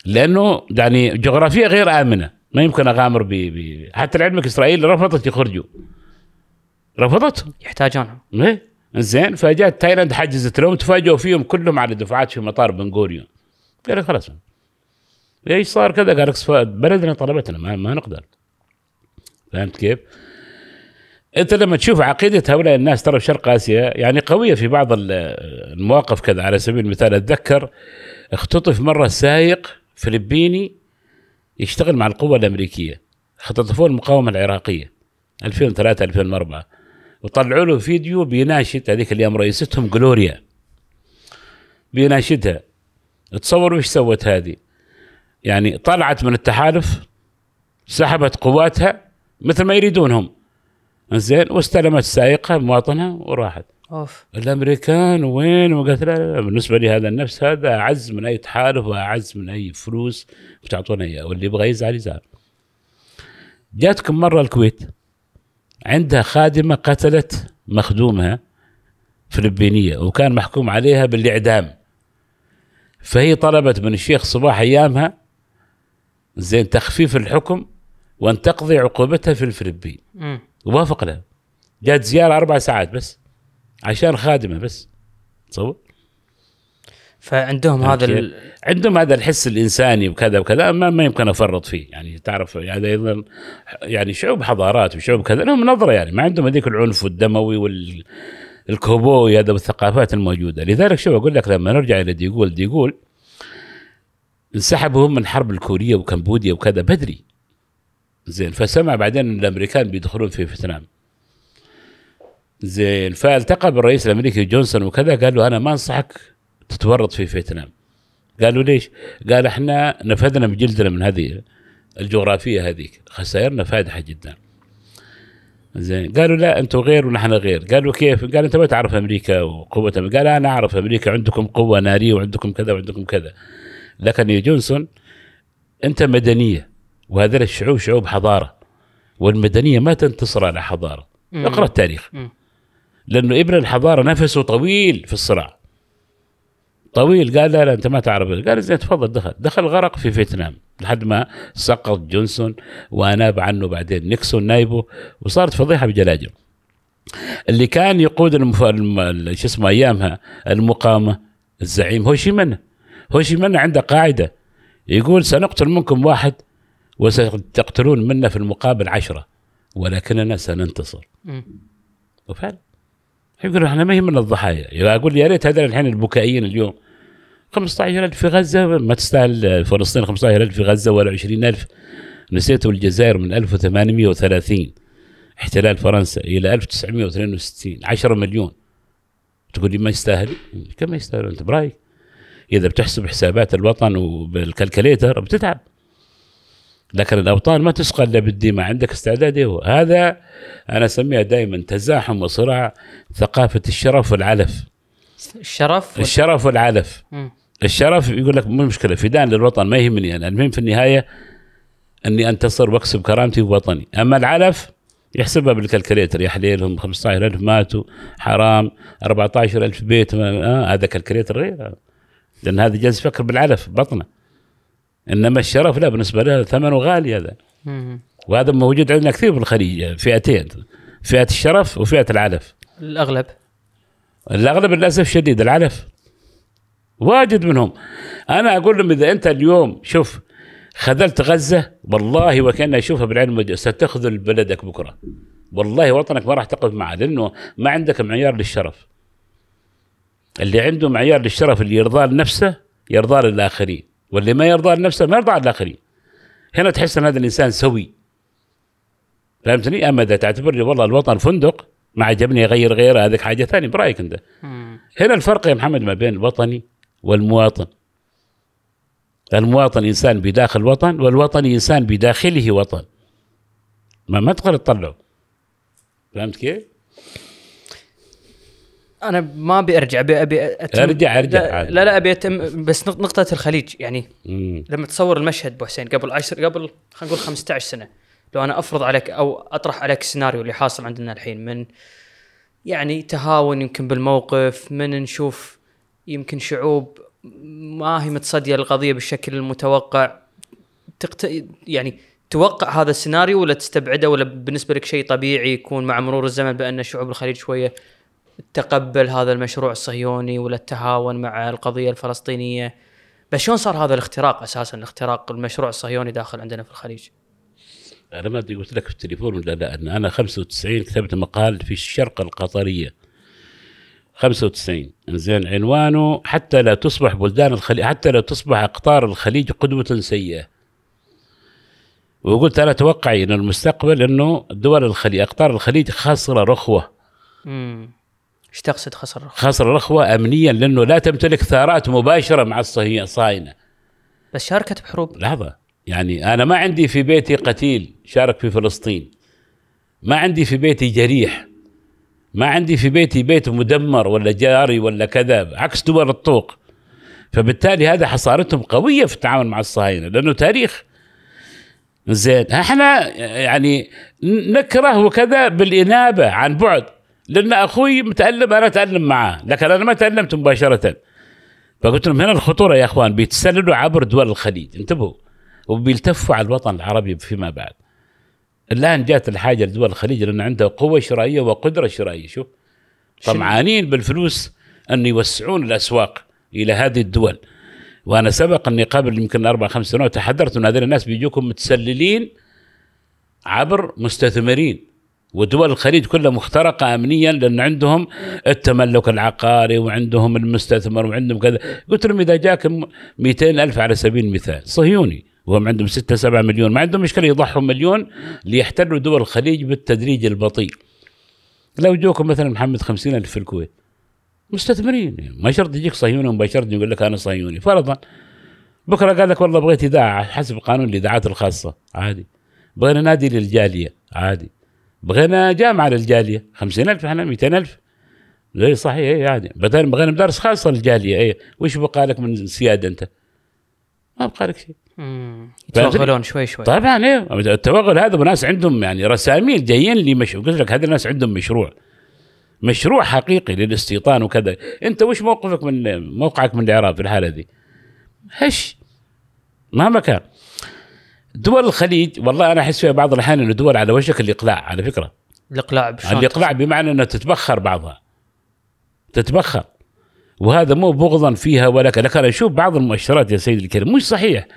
لأنه يعني جغرافيا غير آمنة. ما يمكن أغامر ب حتى لعلمك إسرائيل رفضت يخرجوا. رفضتهم يحتاجونهم. إيه. زين فجاءت تايلاند حجزت لهم تفاجئوا فيهم كلهم على دفعات في مطار بن غوريون. قال لك خلاص. إيش صار كذا؟ قال لك بلدنا طلبتنا ما, ما نقدر. فهمت كيف؟ أنت لما تشوف عقيدة هؤلاء الناس ترى في شرق آسيا يعني قوية في بعض ال- المواقف كذا. على سبيل المثال أتذكر اختطف مرة سايق فلبيني يشتغل مع القوة الأمريكية. اختطفوه المقاومة العراقية 2003 2004 وطلعوا له فيديو بيناشد هذيك الأيام رئيستهم جلوريا. بيناشدها. تصوروا إيش سوت هذه؟ يعني طلعت من التحالف سحبت قواتها مثل ما يريدونهم. زين واستلمت سائقها مواطنها وراحت. أوف. الأمريكان وين؟ وقالت لا بالنسبة لي هذا النفس هذا أعز من أي تحالف وأعز من أي فلوس بتعطونا إياه واللي يبغى يزعل يزعل. جاتكم مرة الكويت عندها خادمة قتلت مخدومها فلبينية وكان محكوم عليها بالإعدام. فهي طلبت من الشيخ صباح أيامها زين تخفيف الحكم وأن تقضي عقوبتها في الفلبين. ووافق لها جات زيارة أربع ساعات بس عشان خادمة بس. تصور؟ فعندهم هذا ال... عندهم هذا الحس الإنساني وكذا وكذا ما, ما يمكن أفرط فيه. يعني تعرف هذا أيضا يعني شعوب حضارات وشعوب كذا لهم نظرة يعني. ما عندهم هذيك العنف والدموي وال الكوبوي هذا والثقافات الموجودة. لذلك شو أقول لك لما نرجع إلى ديقول ديقول انسحبوا هم من الحرب الكورية وكمبوديا وكذا بدري. زين فسمع بعدين إن الأمريكان بيدخلون في فيتنام. زين فالتقى بالرئيس الأمريكي جونسون وكذا قال له أنا ما أنصحك تتورط في فيتنام. قالوا ليش؟ قال إحنا نفذنا بجلدنا من هذه الجغرافية هذيك. خسائرنا فادحة جدا. زين قالوا لا أنتم غير ونحن غير. قالوا كيف؟ قال أنت ما تعرف أمريكا وقوتها قال أنا أعرف أمريكا عندكم قوة نارية وعندكم كذا وعندكم كذا. لكن يا جونسون أنت مدنية وهذول الشعوب شعوب حضارة والمدنية ما تنتصر على حضارة. مم. اقرأ التاريخ. مم. لأنه ابن الحضارة نفسه طويل في الصراع. طويل قال لا لا أنت ما تعرف. قال زين تفضل دخل. دخل غرق في فيتنام لحد ما سقط جونسون وأناب عنه بعدين. نيكسون نايبه وصارت فضيحة بجلاجل. اللي كان يقود المف... شو اسمه أيامها المقاومه الزعيم هوشي منه. هوشي منه عنده قاعدة. يقول سنقتل منكم واحد وستقتلون منا في المقابل عشرة ولكننا سننتصر. وفعلا. يقول إحنا ما يهمنا الضحايا. أقول يا ريت هذول الحين البكائيين اليوم. 15000 في غزة ما تستاهل فلسطين 15000 في غزة ولا 20000 نسيتوا الجزائر من 1830 احتلال فرنسا إلى 1962 10 مليون. تقول لي ما يستاهل؟ كم يستاهل. أنت برأيك؟ إذا بتحسب حسابات الوطن وبالكالكليتر بتتعب. لكن الأوطان ما تسقى إلا بالدماء عندك استعداد إيه هذا أنا أسميها دائما تزاحم وصراع ثقافة الشرف والعلف. الشرف وال- الشرف والعلف. مم. الشرف يقول لك مو مشكلة فدا للوطن ما يهمني أنا. المهم في النهاية إني أنتصر وأكسب كرامتي ووطني. أما العلف يحسبها بال calculator يا حليلهم 15000 ماتوا حرام 14000 بيت آه هذا calculator غير. لأن هذا جالس يفكر بالعلف بطنه. إنما الشرف لا بالنسبة له ثمنه غالي هذا. وهذا موجود عندنا كثير في الخليج فئتين فئة الشرف وفئة العلف. الأغلب. الأغلب للأسف الشديد العلف. واجد منهم. أنا أقول لهم إذا أنت اليوم شوف خذلت غزة والله وكان أشوفها بالعلم والج- ستخذل بلدك بكرة. والله وطنك ما راح تقف معه لأنه ما عندك معيار للشرف. اللي عنده معيار للشرف اللي يرضى لنفسه يرضى للآخرين. واللي ما يرضى لنفسه ما يرضى للآخرين. هنا تحس إن هذا الإنسان سوي. فهمتني؟ أما إذا تعتبر لي والله الوطن فندق ما عجبني أغير غيره هذيك حاجة ثانية برأيك أنت. هنا الفرق يا محمد ما بين الوطني والمواطن. المواطن إنسان بداخل وطن والوطني إنسان بداخله وطن. ما ما تقدر تطلعه. فهمت كيف؟ أنا ما أبي أرجع ابي أبي أتم... ارجع أرجع لا, عادي. لا لا أبي أتم... بس نق- نقطة الخليج يعني مم. لما تصور المشهد أبو حسين قبل عشر قبل خلينا نقول 15 سنة لو أنا أفرض عليك أو أطرح عليك السيناريو اللي حاصل عندنا الحين من يعني تهاون يمكن بالموقف من نشوف يمكن شعوب ما هي متصدية للقضية بالشكل المتوقع تقت... يعني توقع هذا السيناريو ولا تستبعده ولا بالنسبة لك شيء طبيعي يكون مع مرور الزمن بأن شعوب الخليج شوية تقبل هذا المشروع الصهيوني ولا التهاون مع القضية الفلسطينية؟ بس شلون صار هذا الاختراق أساسا اختراق المشروع الصهيوني داخل عندنا في الخليج؟ أنا ما أدري قلت لك في التليفون ولا لا؟ أن أنا 95 كتبت مقال في الشرق القطرية. 95 زين عنوانه حتى لا تصبح بلدان الخليج حتى لا تصبح أقطار الخليج قدوة سيئة. وقلت أنا أتوقع إن المستقبل إنه دول الخليج أقطار الخليج خاسره رخوة. إيش تقصد خسر الرخاء؟ خاسره رخوه امنيا لأنه لا تمتلك ثارات مباشرة مع الصهاينه بس شاركت بحروب. لحظة. يعني أنا ما عندي في بيتي قتيل شارك في فلسطين. ما عندي في بيتي جريح. ما عندي في بيتي بيت مدمر ولا جاري ولا كذا عكس دول الطوق. فبالتالي هذا حصارتهم قوية في التعامل مع الصهاينة لأنه تاريخ. زين إحنا يعني نكره وكذا بالإنابة عن بعد. لأن أخوي متألم أنا أتألم معاه لكن أنا ما تألمت مباشرة. فقلت لهم هنا الخطورة يا أخوان بيتسللوا عبر دول الخليج انتبهوا. وبيلتفوا على الوطن العربي فيما بعد. الآن جات الحاجة لدول الخليج لأن عندها قوة شرائية وقدرة شرائية. شوف طمعانين بالفلوس أن يوسعون الأسواق إلى هذه الدول. وأنا سبق أني قبل يمكن أربع خمس سنوات تحذرت ان هذول الناس بيجوكم متسللين عبر مستثمرين. ودول الخليج كلها مخترقة امنيا لأن عندهم التملك العقاري وعندهم المستثمر وعندهم كذا. قلت لهم إذا جاك 200 ألف على سبيل المثال صهيوني. وهم عندهم 6 7 مليون. ما عندهم مشكلة يضحوا مليون ليحتلوا دول الخليج بالتدريج البطيء. لو جوكم مثلا محمد 50 ألف في الكويت مستثمرين. ما شرط يجيك صهيوني مباشره يقول لك أنا صهيوني. فرضا. بكرة قال لك والله بغيت إذاعة حسب قانون الإذاعات الخاصة. عادي. بغينا نادي للجالية. عادي. بغينا جامعة للجالية 50000 إحنا 200000 زي صحيح اي عادي. بدل بغينا مدارس خاصة للجالية اي وش بقى لك من سياده أنت؟ ما بقى لك شيء. يتوغلون شوي شوي. طبعا إيه. التوغل هذا ناس عندهم يعني رسامين جايين لي مش قلت لك هذول الناس عندهم مشروع. مشروع حقيقي للاستيطان وكذا. أنت وش موقفك من موقعك من الإعراب في الحالة دي؟ هش مهما كان دول الخليج والله أنا أحس فيها بعض الأحيان إنه دول على وشك الإقلاع على فكرة. الإقلاع الإقلاع بمعنى انها تتبخر بعضها. تتبخر. وهذا مو بغضا فيها ولا كذا. لكن أشوف بعض المؤشرات يا سيدي الكريم مش صحيح.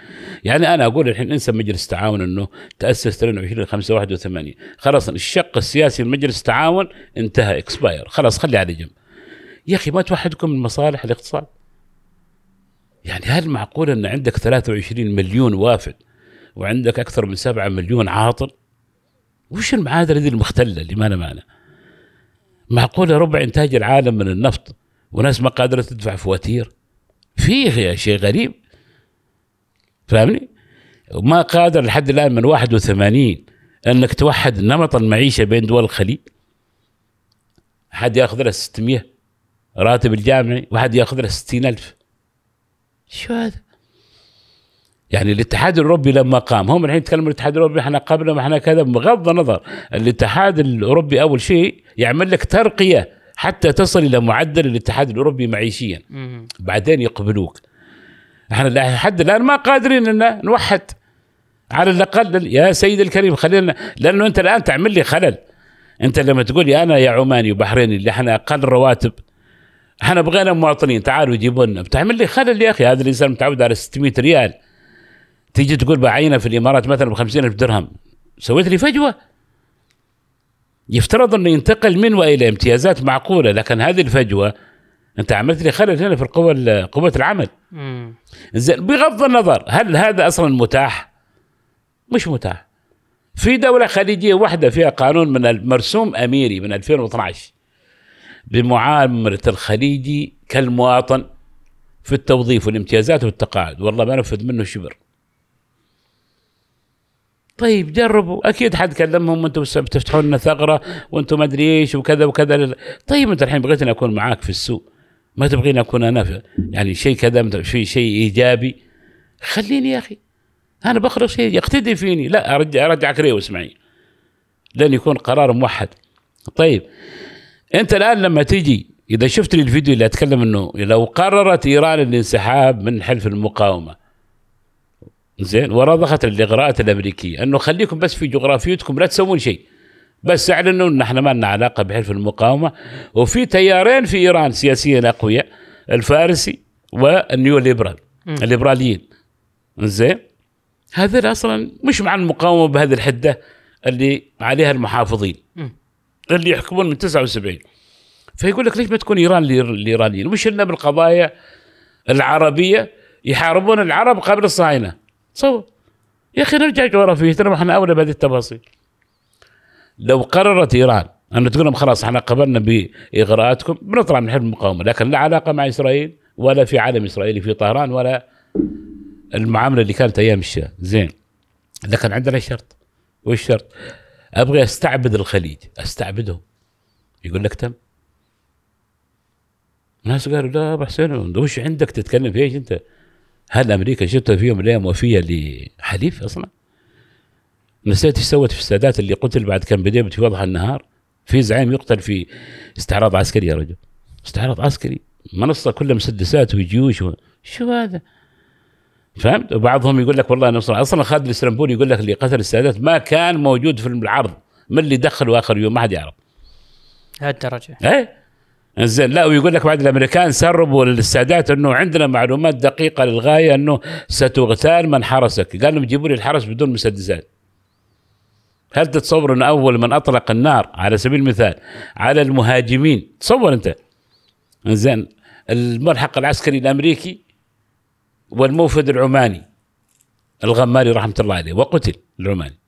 يعني أنا أقول الحين انسى مجلس التعاون إنه تأسس 22 5 81 خلاص الشق السياسي لمجلس التعاون انتهى اكسباير خلاص خلي على جنب. يا أخي ما توحدكم من مصالح الاقتصاد؟ يعني هل معقول إن عندك 23 مليون وافد وعندك أكثر من 7 مليون عاطل وش المعادلة دي المختلة اللي ما لها معنى؟ معقوله ربع إنتاج العالم من النفط وناس ما قادرة تدفع فواتير؟ فيه شيء غريب. فاهمني؟ وما قادر لحد الآن من 81 إنك توحد نمط المعيشة بين دول الخليج. حد يأخذ له 600 راتب الجامعي وأحد يأخذ له 60000 شو هذا؟ يعني الاتحاد الأوروبي لما قام هم الحين يتكلموا الاتحاد الأوروبي إحنا قبل ما إحنا كذا بغض النظر الاتحاد الأوروبي أول شيء يعمل لك ترقية حتى تصل إلى معدل الاتحاد الأوروبي معيشيا. بعدين يقبلوك. إحنا لحد الآن ما قادرين إن نوحد. على الأقل يا سيدي الكريم خلينا لأنه أنت الآن تعمل لي خلل. أنت لما تقول لي أنا يا عماني وبحريني اللي إحنا أقل رواتب. إحنا بغينا مواطنين تعالوا جيبوا لنا بتعمل لي خلل يا أخي هذا الإنسان متعود على 600 ريال. تيجي تقول بعينه في الإمارات مثلا ب 50000 درهم سويت لي فجوة يفترض أنه ينتقل من وإلى امتيازات معقولة لكن هذه الفجوة أنت عملت لي خلل هنا في القوة قوة العمل. زين بغض النظر هل هذا أصلا متاح؟ مش متاح. في دولة خليجية واحدة فيها قانون من المرسوم أميري من 2012 بمعاملة الخليجي كالمواطن في التوظيف والامتيازات والتقاعد والله ما نفذ منه شبر. طيب جربوا. أكيد حد كلمهم وأنتم بتفتحون لنا ثغرة وأنتم ما أدري إيش وكذا وكذا. طيب أنت الحين بغيتني أكون معاك في السوق. ما تبغيني أكون أنا في يعني شيء كذا في شيء إيجابي. خليني يا أخي. أنا بخرج شيء يقتدي فيني. لا ارجع أرجعك ريوس معي لن يكون قرار موحد. طيب أنت الآن لما تيجي إذا شفت لي الفيديو اللي أتكلم إنه لو قررت إيران الانسحاب من حلف المقاومة زين ورضخت الإغراءات الأمريكية أنه خليكم بس في جغرافيتكم لا تسوون شيء. بس اعلنوا ان إحنا ما لنا علاقة بحلف المقاومة. وفي تيارين في إيران سياسيا أقوياء الفارسي والنيو ليبرال الليبراليين. زين؟ هذول أصلا مش مع المقاومة بهذه الحدة اللي عليها المحافظين. اللي يحكمون من 79 فيقول لك ليش ما تكون إيران الايرانيين مش إلا بالقضايا العربية يحاربون العرب قبل الصهاينة. تصور يا أخي نرجع جغرافيتنا ما إحنا اولى بهذه التفاصيل. لو قررت إيران أن تقول لهم خلاص إحنا قبلنا بإغراءاتكم بنطلع من حلف المقاومه لكن لا علاقة مع إسرائيل ولا في عالم إسرائيلي في طهران ولا المعاملة اللي كانت أيام الشاه. زين. لكن عندنا شرط. وش الشرط؟ أبغى أستعبد الخليج. أستعبدهم. يقول لك تم. الناس قالوا لا ابو حسين وش عندك تتكلم في إيش أنت؟ هل أمريكا شفتها في يوم من الأيام وفية لحليف أصلا؟ نسيت إيش سوت في السادات اللي قتل بعد كان بديبة في وضح النهار؟ في زعيم يقتل في استعراض عسكري يا رجل. استعراض عسكري. منصة كلها مسدسات وجيوش و... شو هذا؟ فهمت؟ وبعضهم يقول لك والله نصر أصلا خالد الاسلمبوني يقول لك اللي قتل السادات ما كان موجود في العرض. من اللي دخله آخر يوم؟ ما حد يعرف. لهالدرجه إيه؟ زين. لا ويقول لك بعد الأمريكان سربوا للسادات أنه عندنا معلومات دقيقة للغاية أنه ستغتال من حرسك. قال لهم جيبوا لي الحرس بدون مسدسات. هل تتصور أن أول من أطلق النار على سبيل المثال على المهاجمين؟ تصور أنت. زين. الملحق العسكري الأمريكي والموفد العماني الغماري رحمة الله عليه وقتل العماني.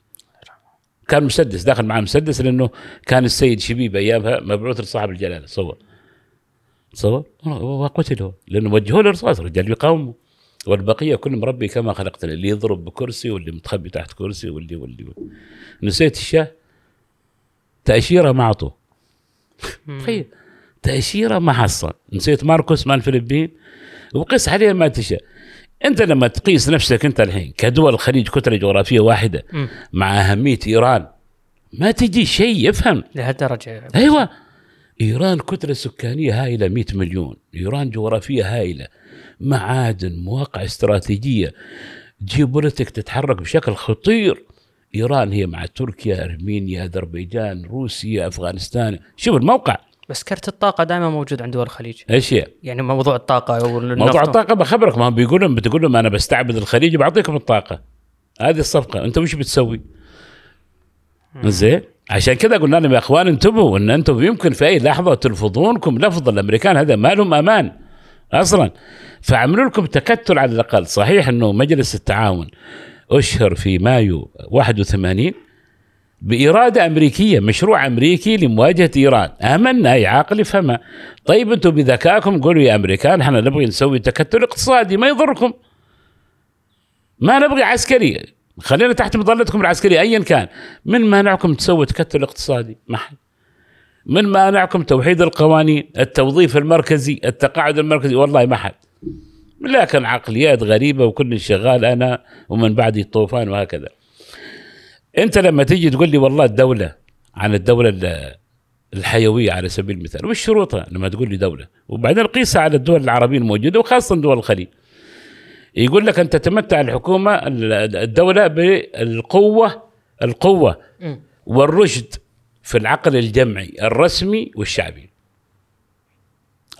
كان مسدس داخل معاه مسدس لأنه كان السيد شبيب أيامها مبعوث لصاحب الجلالة تصور تصور وقتل هو لأنه وجهوه للرصاص رجال يقاوموا والبقية كلهم ربي كما خلقتنا اللي يضرب بكرسي واللي متخبي تحت كرسي واللي واللي, واللي. نسيت الشاه تأشيرة ما أعطوه. تخيل. تأشيرة ما حصل. نسيت ماركوس مال الفلبين. وقس عليه ما تشاء أنت لما تقيس نفسك أنت الحين كدول الخليج كتلة جغرافية واحدة. مع أهمية إيران ما تجي شيء يفهم. لهالدرجة. أيوه. إيران كتلة سكانية هائلة 100 مليون. إيران جغرافية هائلة. معادن مواقع استراتيجية. جيوبوليتيك تتحرك بشكل خطير. إيران هي مع تركيا أرمينيا أذربيجان روسيا أفغانستان. شوف الموقع. بس كرت الطاقة دائما موجود عند دول الخليج. إيش هي؟ يعني موضوع الطاقة والنفط موضوع الطاقة بخبرك ما هم بيقول لهم بتقول لهم أنا بستعبد الخليج وبعطيكم الطاقة. هذه الصفقة. أنت وش بتسوي؟ زين. عشان كذا قلنا لهم يا إخوان انتبهوا إن أنتم يمكن في أي لحظة تلفظونكم لفظ الأمريكان هذا ما لهم أمان أصلا. فعملوا لكم تكتل على الأقل. صحيح إنه مجلس التعاون أشهر في مايو 81 بإرادة أمريكية مشروع أمريكي لمواجهة إيران. آمنا أي عاقل يفهمها طيب أنتم بذكائكم قولوا يا أمريكان إحنا نبغي نسوي تكتل اقتصادي ما يضركم. ما نبغي عسكري. خلينا تحت مظلتكم العسكرية أيا كان. من مانعكم تسوي تكتل اقتصادي؟ ما حد. من مانعكم توحيد القوانين التوظيف المركزي التقاعد المركزي؟ والله ما حد. لكن عقليات غريبة وكل شغال أنا ومن بعدي الطوفان وهكذا. أنت لما تيجي تقول لي والله الدولة عن الدولة ال- الحيوية على سبيل المثال وش شروطها لما تقول لي دولة؟ وبعدين قيسها على الدول العربية الموجودة وخاصة دول الخليج. يقول لك أن تتمتع الحكومة ال- الدولة بالقوة القوة. والرشد في العقل الجمعي الرسمي والشعبي.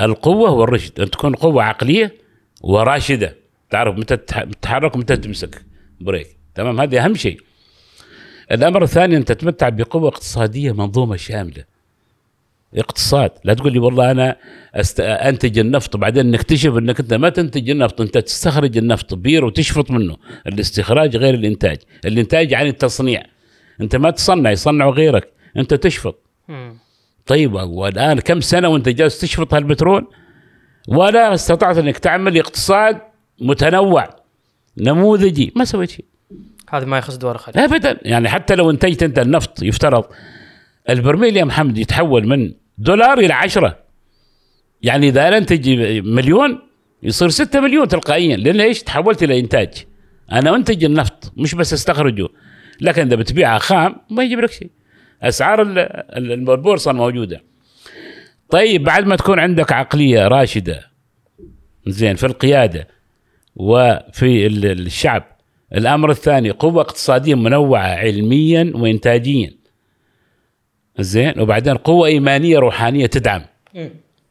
القوة والرشد أن تكون قوة عقلية وراشدة. تعرف متى تتح- تتحرك ومتى تمسك بريك. تمام؟ هذه أهم شيء. الأمر الثاني أن تتمتع بقوة اقتصادية منظومة شاملة. اقتصاد. لا تقول لي والله أنا أست... أنتج النفط وبعدين نكتشف إنك أنت ما تنتج النفط أنت تستخرج النفط بير وتشفط منه. الاستخراج غير الإنتاج. الإنتاج يعني التصنيع. أنت ما تصنع يصنع غيرك. أنت تشفط. طيب والآن كم سنة وأنت جالس تشفط هالبترول؟ ولا استطعت إنك تعمل اقتصاد متنوع نموذجي. ما سويت شيء. هذا ما يخص دول الخليج ابدا. يعني حتى لو انتجت أنت النفط يفترض البرميل يا محمد يتحول من دولار إلى عشرة. يعني إذا أنتج مليون يصير ستة مليون تلقائيا. لأن إيش؟ تحولت إلى إنتاج. أنا أنتج النفط مش بس أستخرجه. لكن إذا بتبيعها خام ما يجيب لك شيء. أسعار ال- ال- البورصه الموجوده طيب بعد ما تكون عندك عقلية راشدة زين في القيادة وفي ال- الشعب الأمر الثاني قوة اقتصادية منوعة علميا وانتاجيا. زين. وبعدين قوة إيمانية روحانية تدعم.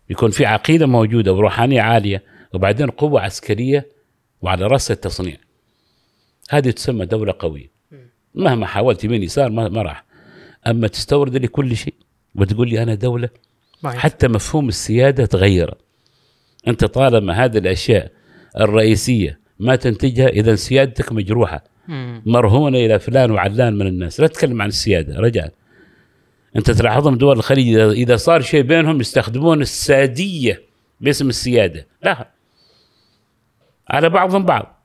يكون في عقيدة موجودة وروحانية عالية وبعدين قوة عسكرية وعلى رأس التصنيع. هذه تسمى دولة قوية. مهما حاولت يمين يسار ما, راح. أما تستورد لي كل شيء وتقول لي أنا دولة ينفع. حتى مفهوم السيادة تغير. أنت طالما هذه الأشياء الرئيسية ما تنتجها إذا سيادتك مجروحة. مرهونة إلى فلان وعلان من الناس. لا تتكلم عن السيادة رجاء. أنت تلاحظهم دول الخليج إذا صار شيء بينهم يستخدمون السادية باسم السيادة. لا. على بعضهم بعض.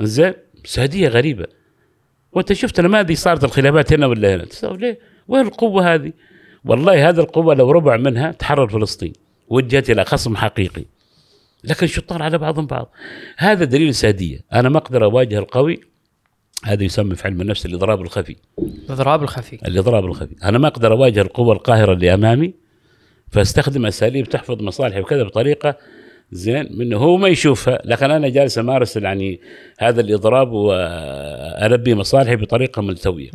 زين؟ سادية غريبة. وانت شفت لما هذه صارت الخلافات هنا ولا هنا؟ ليه؟ وين القوة هذه؟ والله هذه القوة لو ربع منها تحرر فلسطين وجهت إلى خصم حقيقي. لكن شطار على بعضهم بعض؟ هذا دليل سادية. أنا ما أقدر أواجه القوي. هذا يسمى في علم النفس الإضراب الخفي. الإضراب الخفي. الإضراب الخفي. أنا ما أقدر أواجه القوة القاهرة اللي أمامي فأستخدم أساليب تحفظ مصالحي وكذا بطريقة زين منه هو ما يشوفها. لكن أنا جالس أمارس يعني هذا الإضراب وألبي مصالحي بطريقة ملتوية.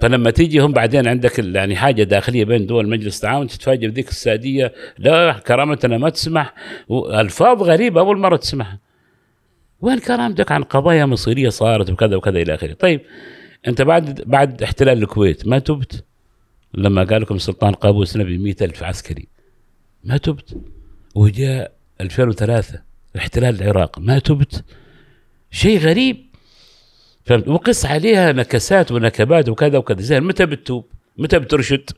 فلما تيجي هم بعدين عندك يعني حاجة داخلية بين دول مجلس التعاون تتفاجئ بذيك الساديه لا كرامتنا ما تسمح ألفاظ غريبة أول مرة تسمعها. وين كرامتك عن قضايا مصيرية صارت وكذا وكذا إلى آخره؟ طيب أنت بعد بعد احتلال الكويت ما تبت؟ لما قال لكم سلطان قابوس نبي مئة ألف عسكري ما تبت؟ وجاء 2003 احتلال العراق ما تبت؟ شيء غريب. فهمت؟ وقس عليها نكسات ونكبات وكذا وكذا. زين متى بتتوب؟ متى بترشد؟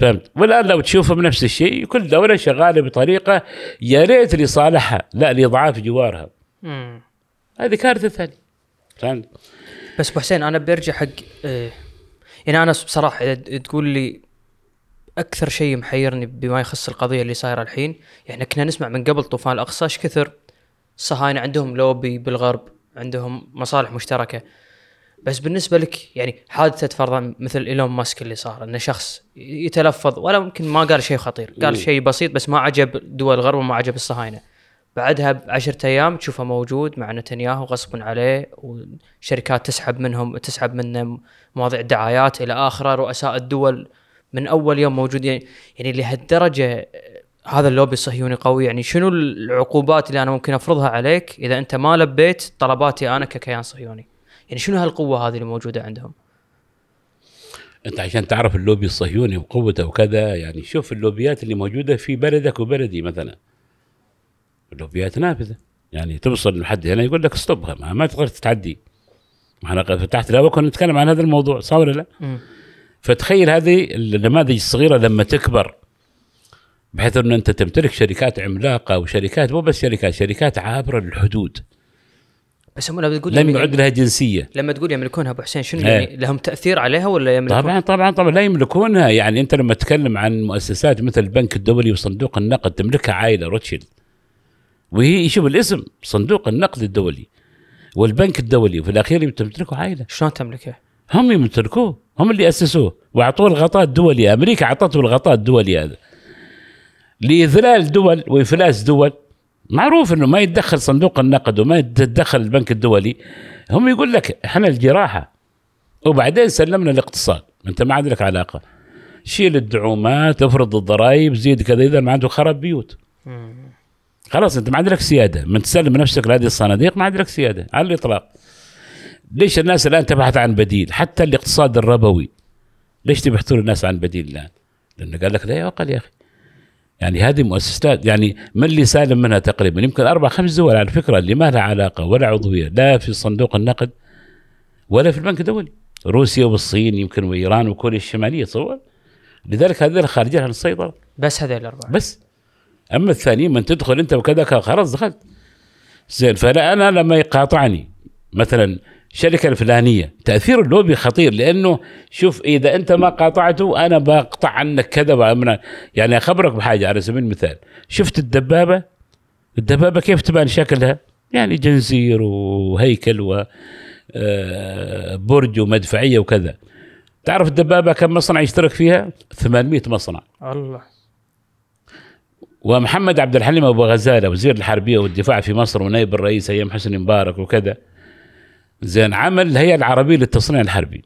فهمت؟ والآن لو تشوفهم نفس الشيء كل دولة شغالة بطريقة يا ريت لصالحها لا لإضعاف جوارها. مم. هذه كارثة ثانية. فهمت؟ بس أبو حسين أنا برجع حق آه، يعني أنا بصراحة إذا تقول لي أكثر شيء محيرني بما يخص القضية اللي صايرة الحين يعني كنا نسمع من قبل طوفان الأقصى إيش كثر الصهاينه عندهم لوبي بالغرب عندهم مصالح مشتركة. بس بالنسبة لك يعني حادثه فرضا مثل إيلون ماسك اللي صار إنه شخص يتلفظ ولا ممكن ما قال شيء خطير قال مم. شيء بسيط بس ما عجب دول الغرب وما عجب الصهاينة. بعدها بعشرة أيام تشوفه موجود مع نتنياهو غصبا عليه وشركات تسحب منهم تسحب منه مواضيع دعايات إلى آخره رؤساء الدول من أول يوم موجود يعني, يعني لهالدرجة هذا اللوبي الصهيوني قوي. يعني شنو العقوبات اللي أنا ممكن أفرضها عليك؟ إذا أنت ما لبيت طلباتي أنا ككيان صهيوني. يعني شنو هالقوة هذه اللي موجودة عندهم؟ أنت عشان تعرف اللوبي الصهيوني وقوته وكذا يعني شوف اللوبيات اللي موجودة في بلدك وبلدي مثلا. اللوبيات نافذة. يعني توصل لحد هنا يقول لك stop ما, ما تقدر تتعدي. ما إحنا قد فتحت لا كنا نتكلم عن هذا الموضوع صح ولا لا؟ فتخيل هذه النماذج الصغيرة لما تكبر بحيث أن أنت تمتلك شركات عملاقة وشركات مو بس شركات شركات عابرة للحدود. بس هم لما تقول لم يعد لها جنسية. لما تقول يملكونها أبو حسين شنو إيه. يعني لهم تأثير عليها ولا يملكون؟ طبعا طبعا طبعا لا يملكونها. يعني أنت لما تتكلم عن مؤسسات مثل البنك الدولي وصندوق النقد تملكها عائلة روتشيلد. وهي شوف الاسم صندوق النقد الدولي والبنك الدولي وفي الأخير تمتلكه عائلة. شلون تملكه؟ هم يمتلكوه هم اللي أسسوه. وأعطوه الغطاء الدولي أمريكا أعطته الغطاء الدولي هذا. لإذلال دول وإفلاس دول معروف إنه ما يتدخل صندوق النقد وما يتدخل البنك الدولي هم يقول لك إحنا الجراحة. وبعدين سلمنا الاقتصاد. أنت ما عندك علاقة. شيل الدعومات افرض الضرائب زيد كذا إذا ما عنده خرب بيوت. خلاص أنت ما عندك سيادة. من تسلم نفسك لهذه الصناديق ما عندك سيادة. على الإطلاق. ليش الناس الآن تبحث عن بديل؟ حتى الاقتصاد الربوي. ليش تبحثون الناس عن بديل الآن؟ لأنه قال لك لا يعقل يا أخي. يعني هذه مؤسسات يعني من اللي سالم منها تقريبا؟ يمكن أربع خمس دول على فكرة اللي ما لها علاقة ولا عضوية لا في صندوق النقد ولا في البنك الدولي. روسيا والصين يمكن وإيران وكوريا الشمالية تصور لذلك هذول خارجين عن السيطرة. بس هذول الأربعة. بس. أما الثانيين من تدخل أنت وكذا خلاص دخلت. زين فلا أنا لما يقاطعني مثلا الشركة الفلانية. تأثير اللوبي خطير لأنه شوف إذا أنت ما قاطعته أنا بقطع عنك كذا يعني أخبرك بحاجة على سبيل المثال. شفت الدبابة؟ الدبابة كيف تبان شكلها؟ يعني جنزير وهيكل و آه، برج ومدفعية وكذا. تعرف الدبابة كم مصنع يشترك فيها؟ 800 مصنع. الله. ومحمد عبد الحليم أبو غزالة وزير الحربية والدفاع في مصر ونائب الرئيس أيام حسني مبارك وكذا. زين عمل الهيئة العربية للتصنيع الحربي.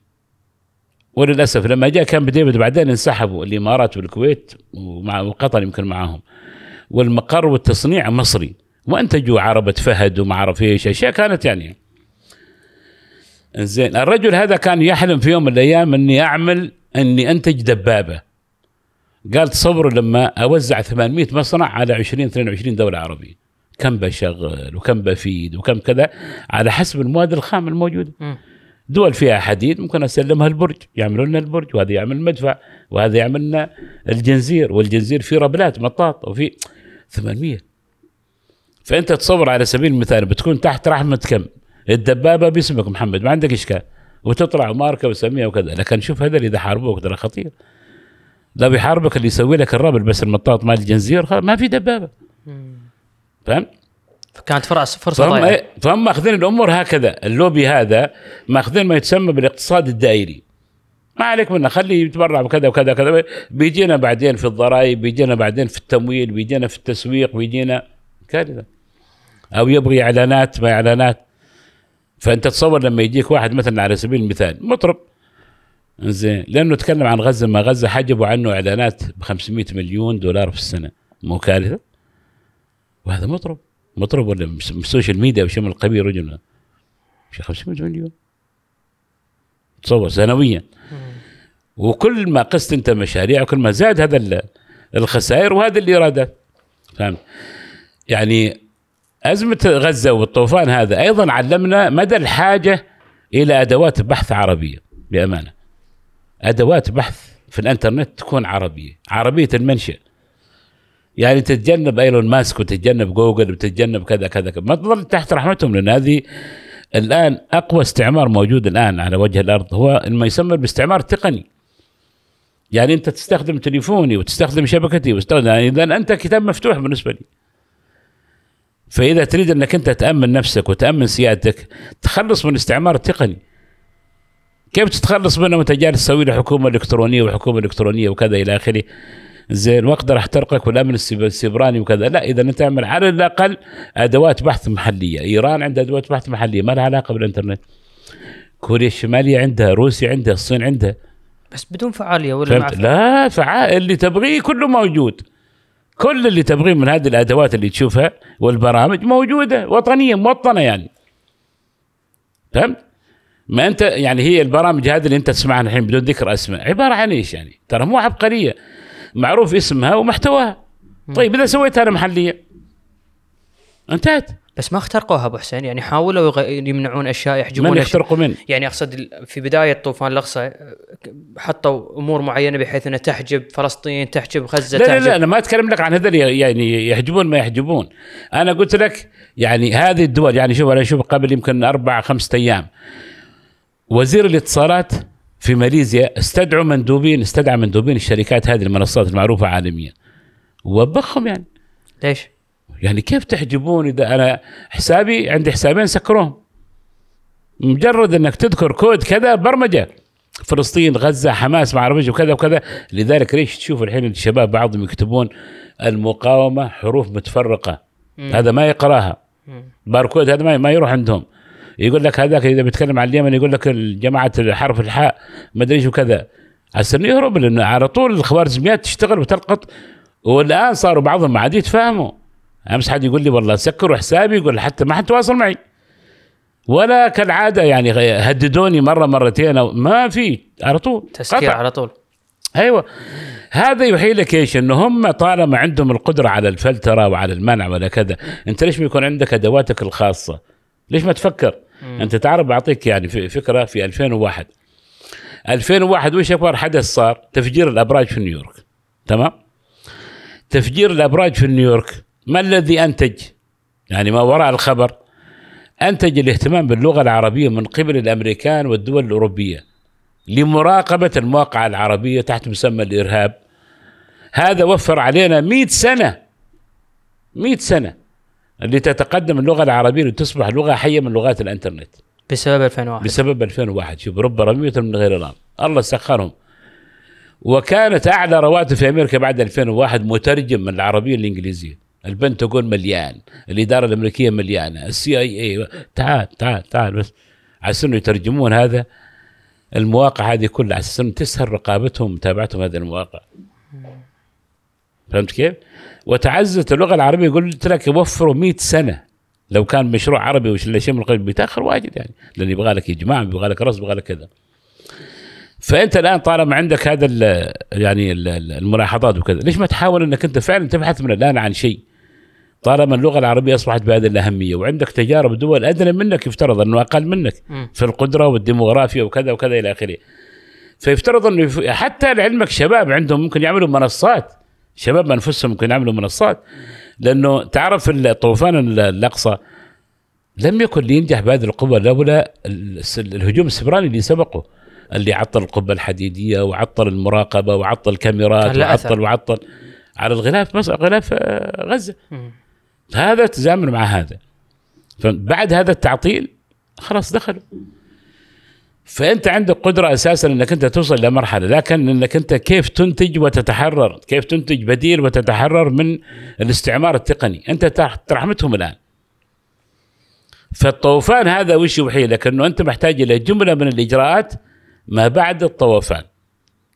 وللأسف لما جاء كان بديفيد بعدين انسحبوا الإمارات والكويت ومع وقطر يمكن معاهم والمقر والتصنيع مصري. وانتجوا عربة فهد وما اعرف إيش أشياء كانت يعني. زين الرجل هذا كان يحلم في يوم من الأيام إني أعمل إني أنتج دبابة. قال تصوروا لما أوزع 800 مصنع على 20 22 دولة عربية. كم بشغل وكم بفيد وكم كذا على حسب المواد الخام الموجودة. دول فيها حديد ممكن أسلمها البرج يعملوا لنا البرج وهذا يعمل المدفع وهذا يعمل لنا الجنزير والجنزير فيه ربلات مطاط وفي 800 فأنت تصور على سبيل المثال بتكون تحت رحمة كم؟ الدبابة باسمك محمد ما عندك إشكال. وتطلع ماركة وسميها وكذا لكن شوف هذا اللي إذا حاربوك ترى خطير. لا بيحاربك اللي يسوي لك الربل بس المطاط مال الجنزير ما في دبابة. فهمت؟ فكانت فرص فرصة فهم ضايعة. إيه؟ فهم ماخذين الأمور هكذا. اللوبي هذا ماخذين ما يتسمى بالاقتصاد الدائري. ما عليك منه خليه يتبرع بكذا وكذا وكذا. بيجينا بعدين في الضرائب بيجينا بعدين في التمويل بيجينا في التسويق بيجينا كارثه أو يبغي إعلانات ما إعلانات. فأنت تصور لما يجيك واحد مثلا على سبيل المثال مطرب. زين لأنه تكلم عن غزة ما غزة حجبوا عنه إعلانات ب 500 مليون دولار في السنة. مو كارثة؟ وهذا مطرب. مطرب ولا من السوشيال ميديا وشيء من القبيل رجل؟ شي 500 مليون. تصور سنويا. وكل ما قست أنت مشاريع وكل ما زاد هذا ال- الخسائر وهذه الإيرادات. فهمت؟ يعني أزمة غزة والطوفان هذا أيضا علمنا مدى الحاجة إلى أدوات بحث عربية بأمانة. أدوات بحث في الإنترنت تكون عربية عربية المنشأ. يعني تتجنب إيلون ماسك وتتجنب جوجل وتتجنب كذا كذا كذا. ما تظل تحت رحمتهم لأن هذه الآن أقوى استعمار موجود الآن على وجه الأرض. هو ما يسمى باستعمار تقني. يعني أنت تستخدم تليفوني وتستخدم شبكتي وتستخدم يعني إذا أنت كتاب مفتوح بالنسبة لي. فإذا تريد أنك أنت تأمن نفسك وتأمن سيادتك تخلص من الاستعمار التقني كيف تتخلص منه؟ وأنت جالس تسوي له حكومة إلكترونية وحكومة إلكترونية وكذا إلى آخره. زين واقدر احترقك والأمن السيبراني وكذا. لا إذا أنت تعمل على الأقل أدوات بحث محلية. إيران عندها أدوات بحث محلية ما لها علاقة بالإنترنت. كوريا الشمالية عندها روسيا عندها الصين عندها. بس بدون فعالية ولا مع لا فعال اللي تبغيه كله موجود. كل اللي تبغيه من هذه الأدوات اللي تشوفها والبرامج موجودة وطنية موطنة يعني. فهمت؟ ما أنت يعني هي البرامج هذه اللي أنت تسمعها الحين بدون ذكر أسماء. عبارة عن إيش يعني؟ ترى مو عبقرية. معروف اسمها ومحتواها طيب إذا سويتها أنا محلية انتهت بس ما اخترقوها أبو حسين يعني حاولوا يغ- يمنعون أشياء يحجبون من. يخترقوا من؟ يعني أقصد في بداية طوفان الأقصى حطوا أمور معينة بحيث إنها تحجب فلسطين تحجب غزة لا لا تحجب لا أنا ما أتكلم لك عن هذول يعني يحجبون ما يحجبون أنا قلت لك يعني هذه الدول يعني شوف أنا أشوف قبل يمكن أربع خمسة أيام وزير الاتصالات في ماليزيا استدعوا مندوبين استدعى مندوبين الشركات هذه المنصات المعروفة عالميا. ووبخهم يعني. ليش؟ يعني كيف تحجبون إذا أنا حسابي عندي حسابين سكروهم؟ مجرد إنك تذكر كود كذا برمجة. فلسطين غزة حماس ما أعرف وكذا وكذا. لذلك ليش تشوف الحين الشباب بعضهم يكتبون المقاومة حروف متفرقة؟ هذا ما يقراها. باركود هذا ما يروح عندهم. يقول لك هذاك إذا بيتكلم عن اليمن يقول لك جماعة حرف الحاء ما أدري إيش وكذا عشان يهرب لأن على طول الخوارزميات تشتغل وتلقط. والآن صاروا بعضهم ما عاد يتفاهموا. أمس حد يقول لي والله سكروا حسابي يقول حتى ما حد تواصل معي. ولا كالعادة يعني هددوني مرة مرتين أو ما في على طول تسكير قطع. على طول. أيوه. هذا يوحي لك إيش؟ إنه هم طالما عندهم القدرة على الفلترة وعلى المنع ولا كذا أنت ليش ما يكون عندك أدواتك الخاصة؟ ليش ما تفكر؟ أنت تعرف بعطيك يعني فكرة في 2001 2001 وش أكبر حدث صار؟ تفجير الأبراج في نيويورك. تمام؟ تفجير الأبراج في نيويورك ما الذي أنتج؟ يعني ما وراء الخبر. أنتج الاهتمام باللغة العربية من قبل الأمريكان والدول الأوروبية لمراقبة المواقع العربية تحت مسمى الإرهاب. هذا وفر علينا مئة سنة مئة سنة اللي تتقدم اللغة العربية لتصبح لغة حية من لغات الإنترنت. بسبب 2001 بسبب 2001 شوف رب رمية من غير الأرض الله سخرهم. وكانت أعلى رواتب في أمريكا بعد 2001 مترجم من العربية الإنجليزية. البنتاغون مليان. الإدارة الأمريكية مليانة. السي آي إي. تعال تعال تعال بس. على إنه يترجمون هذا؟ المواقع هذه كلها. على أساس انه تسهل رقابتهم ومتابعتهم هذه المواقع. فهمت كيف؟ وتعزز اللغة العربية. قلت لك يوفروا 100 سنة. لو كان مشروع عربي ولا شيء من القبيل. بيتاخر واجد يعني. لأن يبغى لك إجماع يبغى لك رسم يبغى لك كذا. فأنت الآن طالما عندك هذا ال يعني ال- ال- الملاحظات وكذا ليش ما تحاول إنك أنت فعلا تبحث من الآن عن شيء؟ طالما اللغة العربية أصبحت بهذه الأهمية وعندك تجارب دول أدنى منك يفترض أنه أقل منك. في القدرة والديموغرافيا وكذا وكذا إلى آخره. فيفترض أنه حتى لعلمك شباب عندهم ممكن يعملوا منصات شباب انفسهم ممكن يعملوا منصات لأنه تعرف الطوفان ال- الأقصى لم يكن لينجح بهذه القوة لولا الهجوم السبراني اللي سبقه اللي عطل القبة الحديدية وعطل المراقبة وعطل الكاميرات. وعطل وعطل على الغلاف مصر غلاف آه، غزة. هذا تزامن مع هذا فبعد هذا التعطيل خلاص دخلوا فأنت عندك قدرة أساسا إنك أنت توصل لمرحله لكن إنك أنت كيف تنتج وتتحرر؟ كيف تنتج بديل وتتحرر من الاستعمار التقني؟ أنت تح- ترحمتهم الآن. فالطوفان هذا وش يوحي لك؟ إنه أنت محتاج إلى جملة من الإجراءات ما بعد الطوفان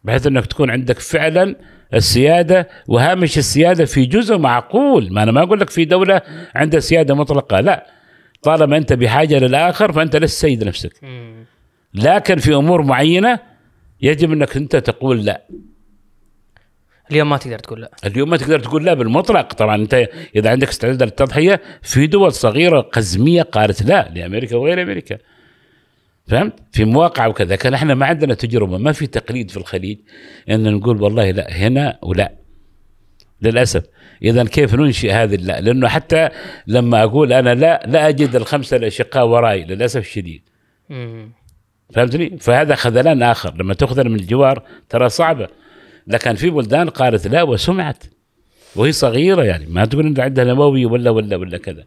بحيث إنك تكون عندك فعلا السيادة وهامش السيادة في جزء معقول. ما أنا ما أقول لك في دولة عندها سيادة مطلقة لا. طالما أنت بحاجة للآخر فأنت لست سيد نفسك. لكن في أمور معينة يجب أنك أنت تقول لا. اليوم ما تقدر تقول لا. اليوم ما تقدر تقول لا بالمطلق. طبعا أنت إذا عندك استعداد للتضحية في دول صغيرة قزمية قالت لا لأمريكا وغير أمريكا. فهمت؟ في مواقع وكذا. كان إحنا ما عندنا تجربة ما في تقليد في الخليج إن نقول والله لا هنا ولا. للأسف. اذا كيف ننشئ هذه اللا لأنه حتى لما أقول أنا لا لا أجد الخمسة الأشقاء وراي. للأسف الشديد. فهمتني؟ فهذا خذلان آخر. لما تخذل من الجوار ترى صعبة. لكن في بلدان قالت لا وسمعت. وهي صغيرة يعني ما تقول إن عندها نووي ولا ولا ولا كذا.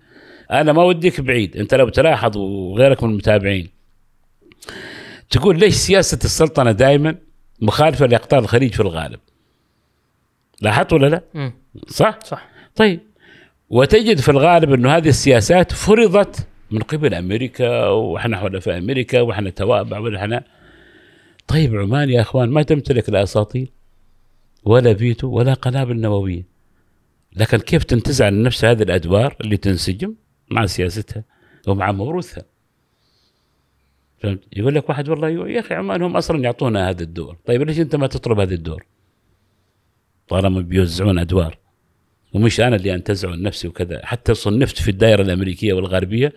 أنا ما وديك بعيد. أنت لو تلاحظ وغيرك من المتابعين تقول ليش سياسة السلطنة دائما مخالفة لأقطار الخليج في الغالب؟ لاحظت ولا لا؟ صح؟ صح. طيب. وتجد في الغالب إنه هذه السياسات فرضت من قبل أمريكا وإحنا حلفاء أمريكا وإحنا توابع وإحنا طيب عمان يا إخوان ما تمتلك لا اساطيل ولا فيتو ولا قنابل نووية. لكن كيف تنتزع عن نفس هذه الأدوار اللي تنسجم مع سياستها ومع موروثها؟ فهمت؟ يقول لك واحد والله يا أخي عمان هم أصلا يعطونا هذا الدور. طيب ليش أنت ما تطلب هذا الدور؟ طالما بيوزعون أدوار. ومش أنا اللي انتزعه نفسي وكذا. حتى صنفت في الدائرة الأمريكية والغربية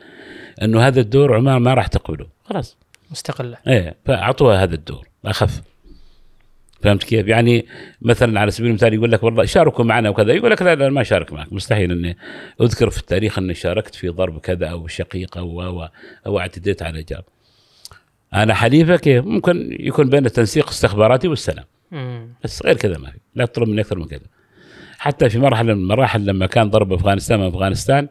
أنه هذا الدور عمان ما راح تقبله. خلاص. مستقلة. إيه فأعطوها هذا الدور. أخف. فهمت كيف؟ يعني مثلا على سبيل المثال يقول لك والله شاركوا معنا وكذا يقول لك لا لا ما شارك معك. مستحيل إني أذكر في التاريخ إني شاركت في ضرب كذا أو شقيق أو أو أو اعتديت على جار. أنا حليفك إيه؟ ممكن يكون بين التنسيق استخباراتي والسلام. مم. بس غير كذا ما في. لا تطلب مني أكثر من كذا. حتى في مرحلة من المراحل لما كان ضرب أفغانستان من أفغانستان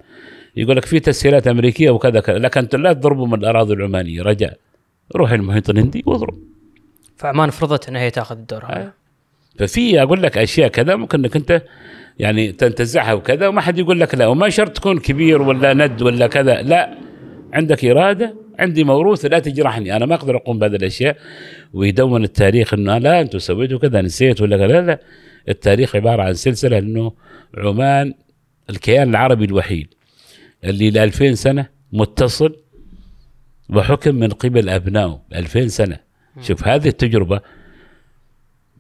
يقول لك في تسهيلات أمريكية وكذا كذا لكن لا تضربوا من الأراضي العمانية رجاء. روح المحيط الهندي واضرب. فعمان فرضت إنها هي تأخذ الدور هذا. آه. ففي أقول لك أشياء كذا ممكن إنك أنت يعني تنتزعها وكذا وما حد يقول لك لا وما شرط تكون كبير ولا ند ولا كذا لا. عندك إرادة عندي موروث لا تجرحني أنا ما أقدر أقوم بهذه الأشياء. ويدون التاريخ إنه لا أنتم سويتوا كذا نسيت ولا كذا لا لا. التاريخ عبارة عن سلسلة إنه عمان الكيان العربي الوحيد اللي ل 2000 سنة متصل وحكم من قبل أبنائه 2000 سنة. شوف هذه التجربة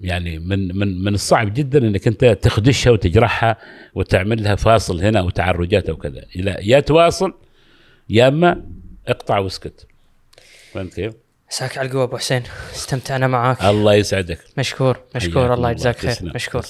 يعني من من من الصعب جدا إنك أنت تخدشها وتجرحها وتعمل لها فاصل هنا وتعرجات وكذا. يا تواصل يا أما اقطع واسكت. فهمت كيف؟ مساك على القوة أبو حسين استمتعنا معاك. الله يسعدك. مشكور مشكور الله يجزاك خير مشكور.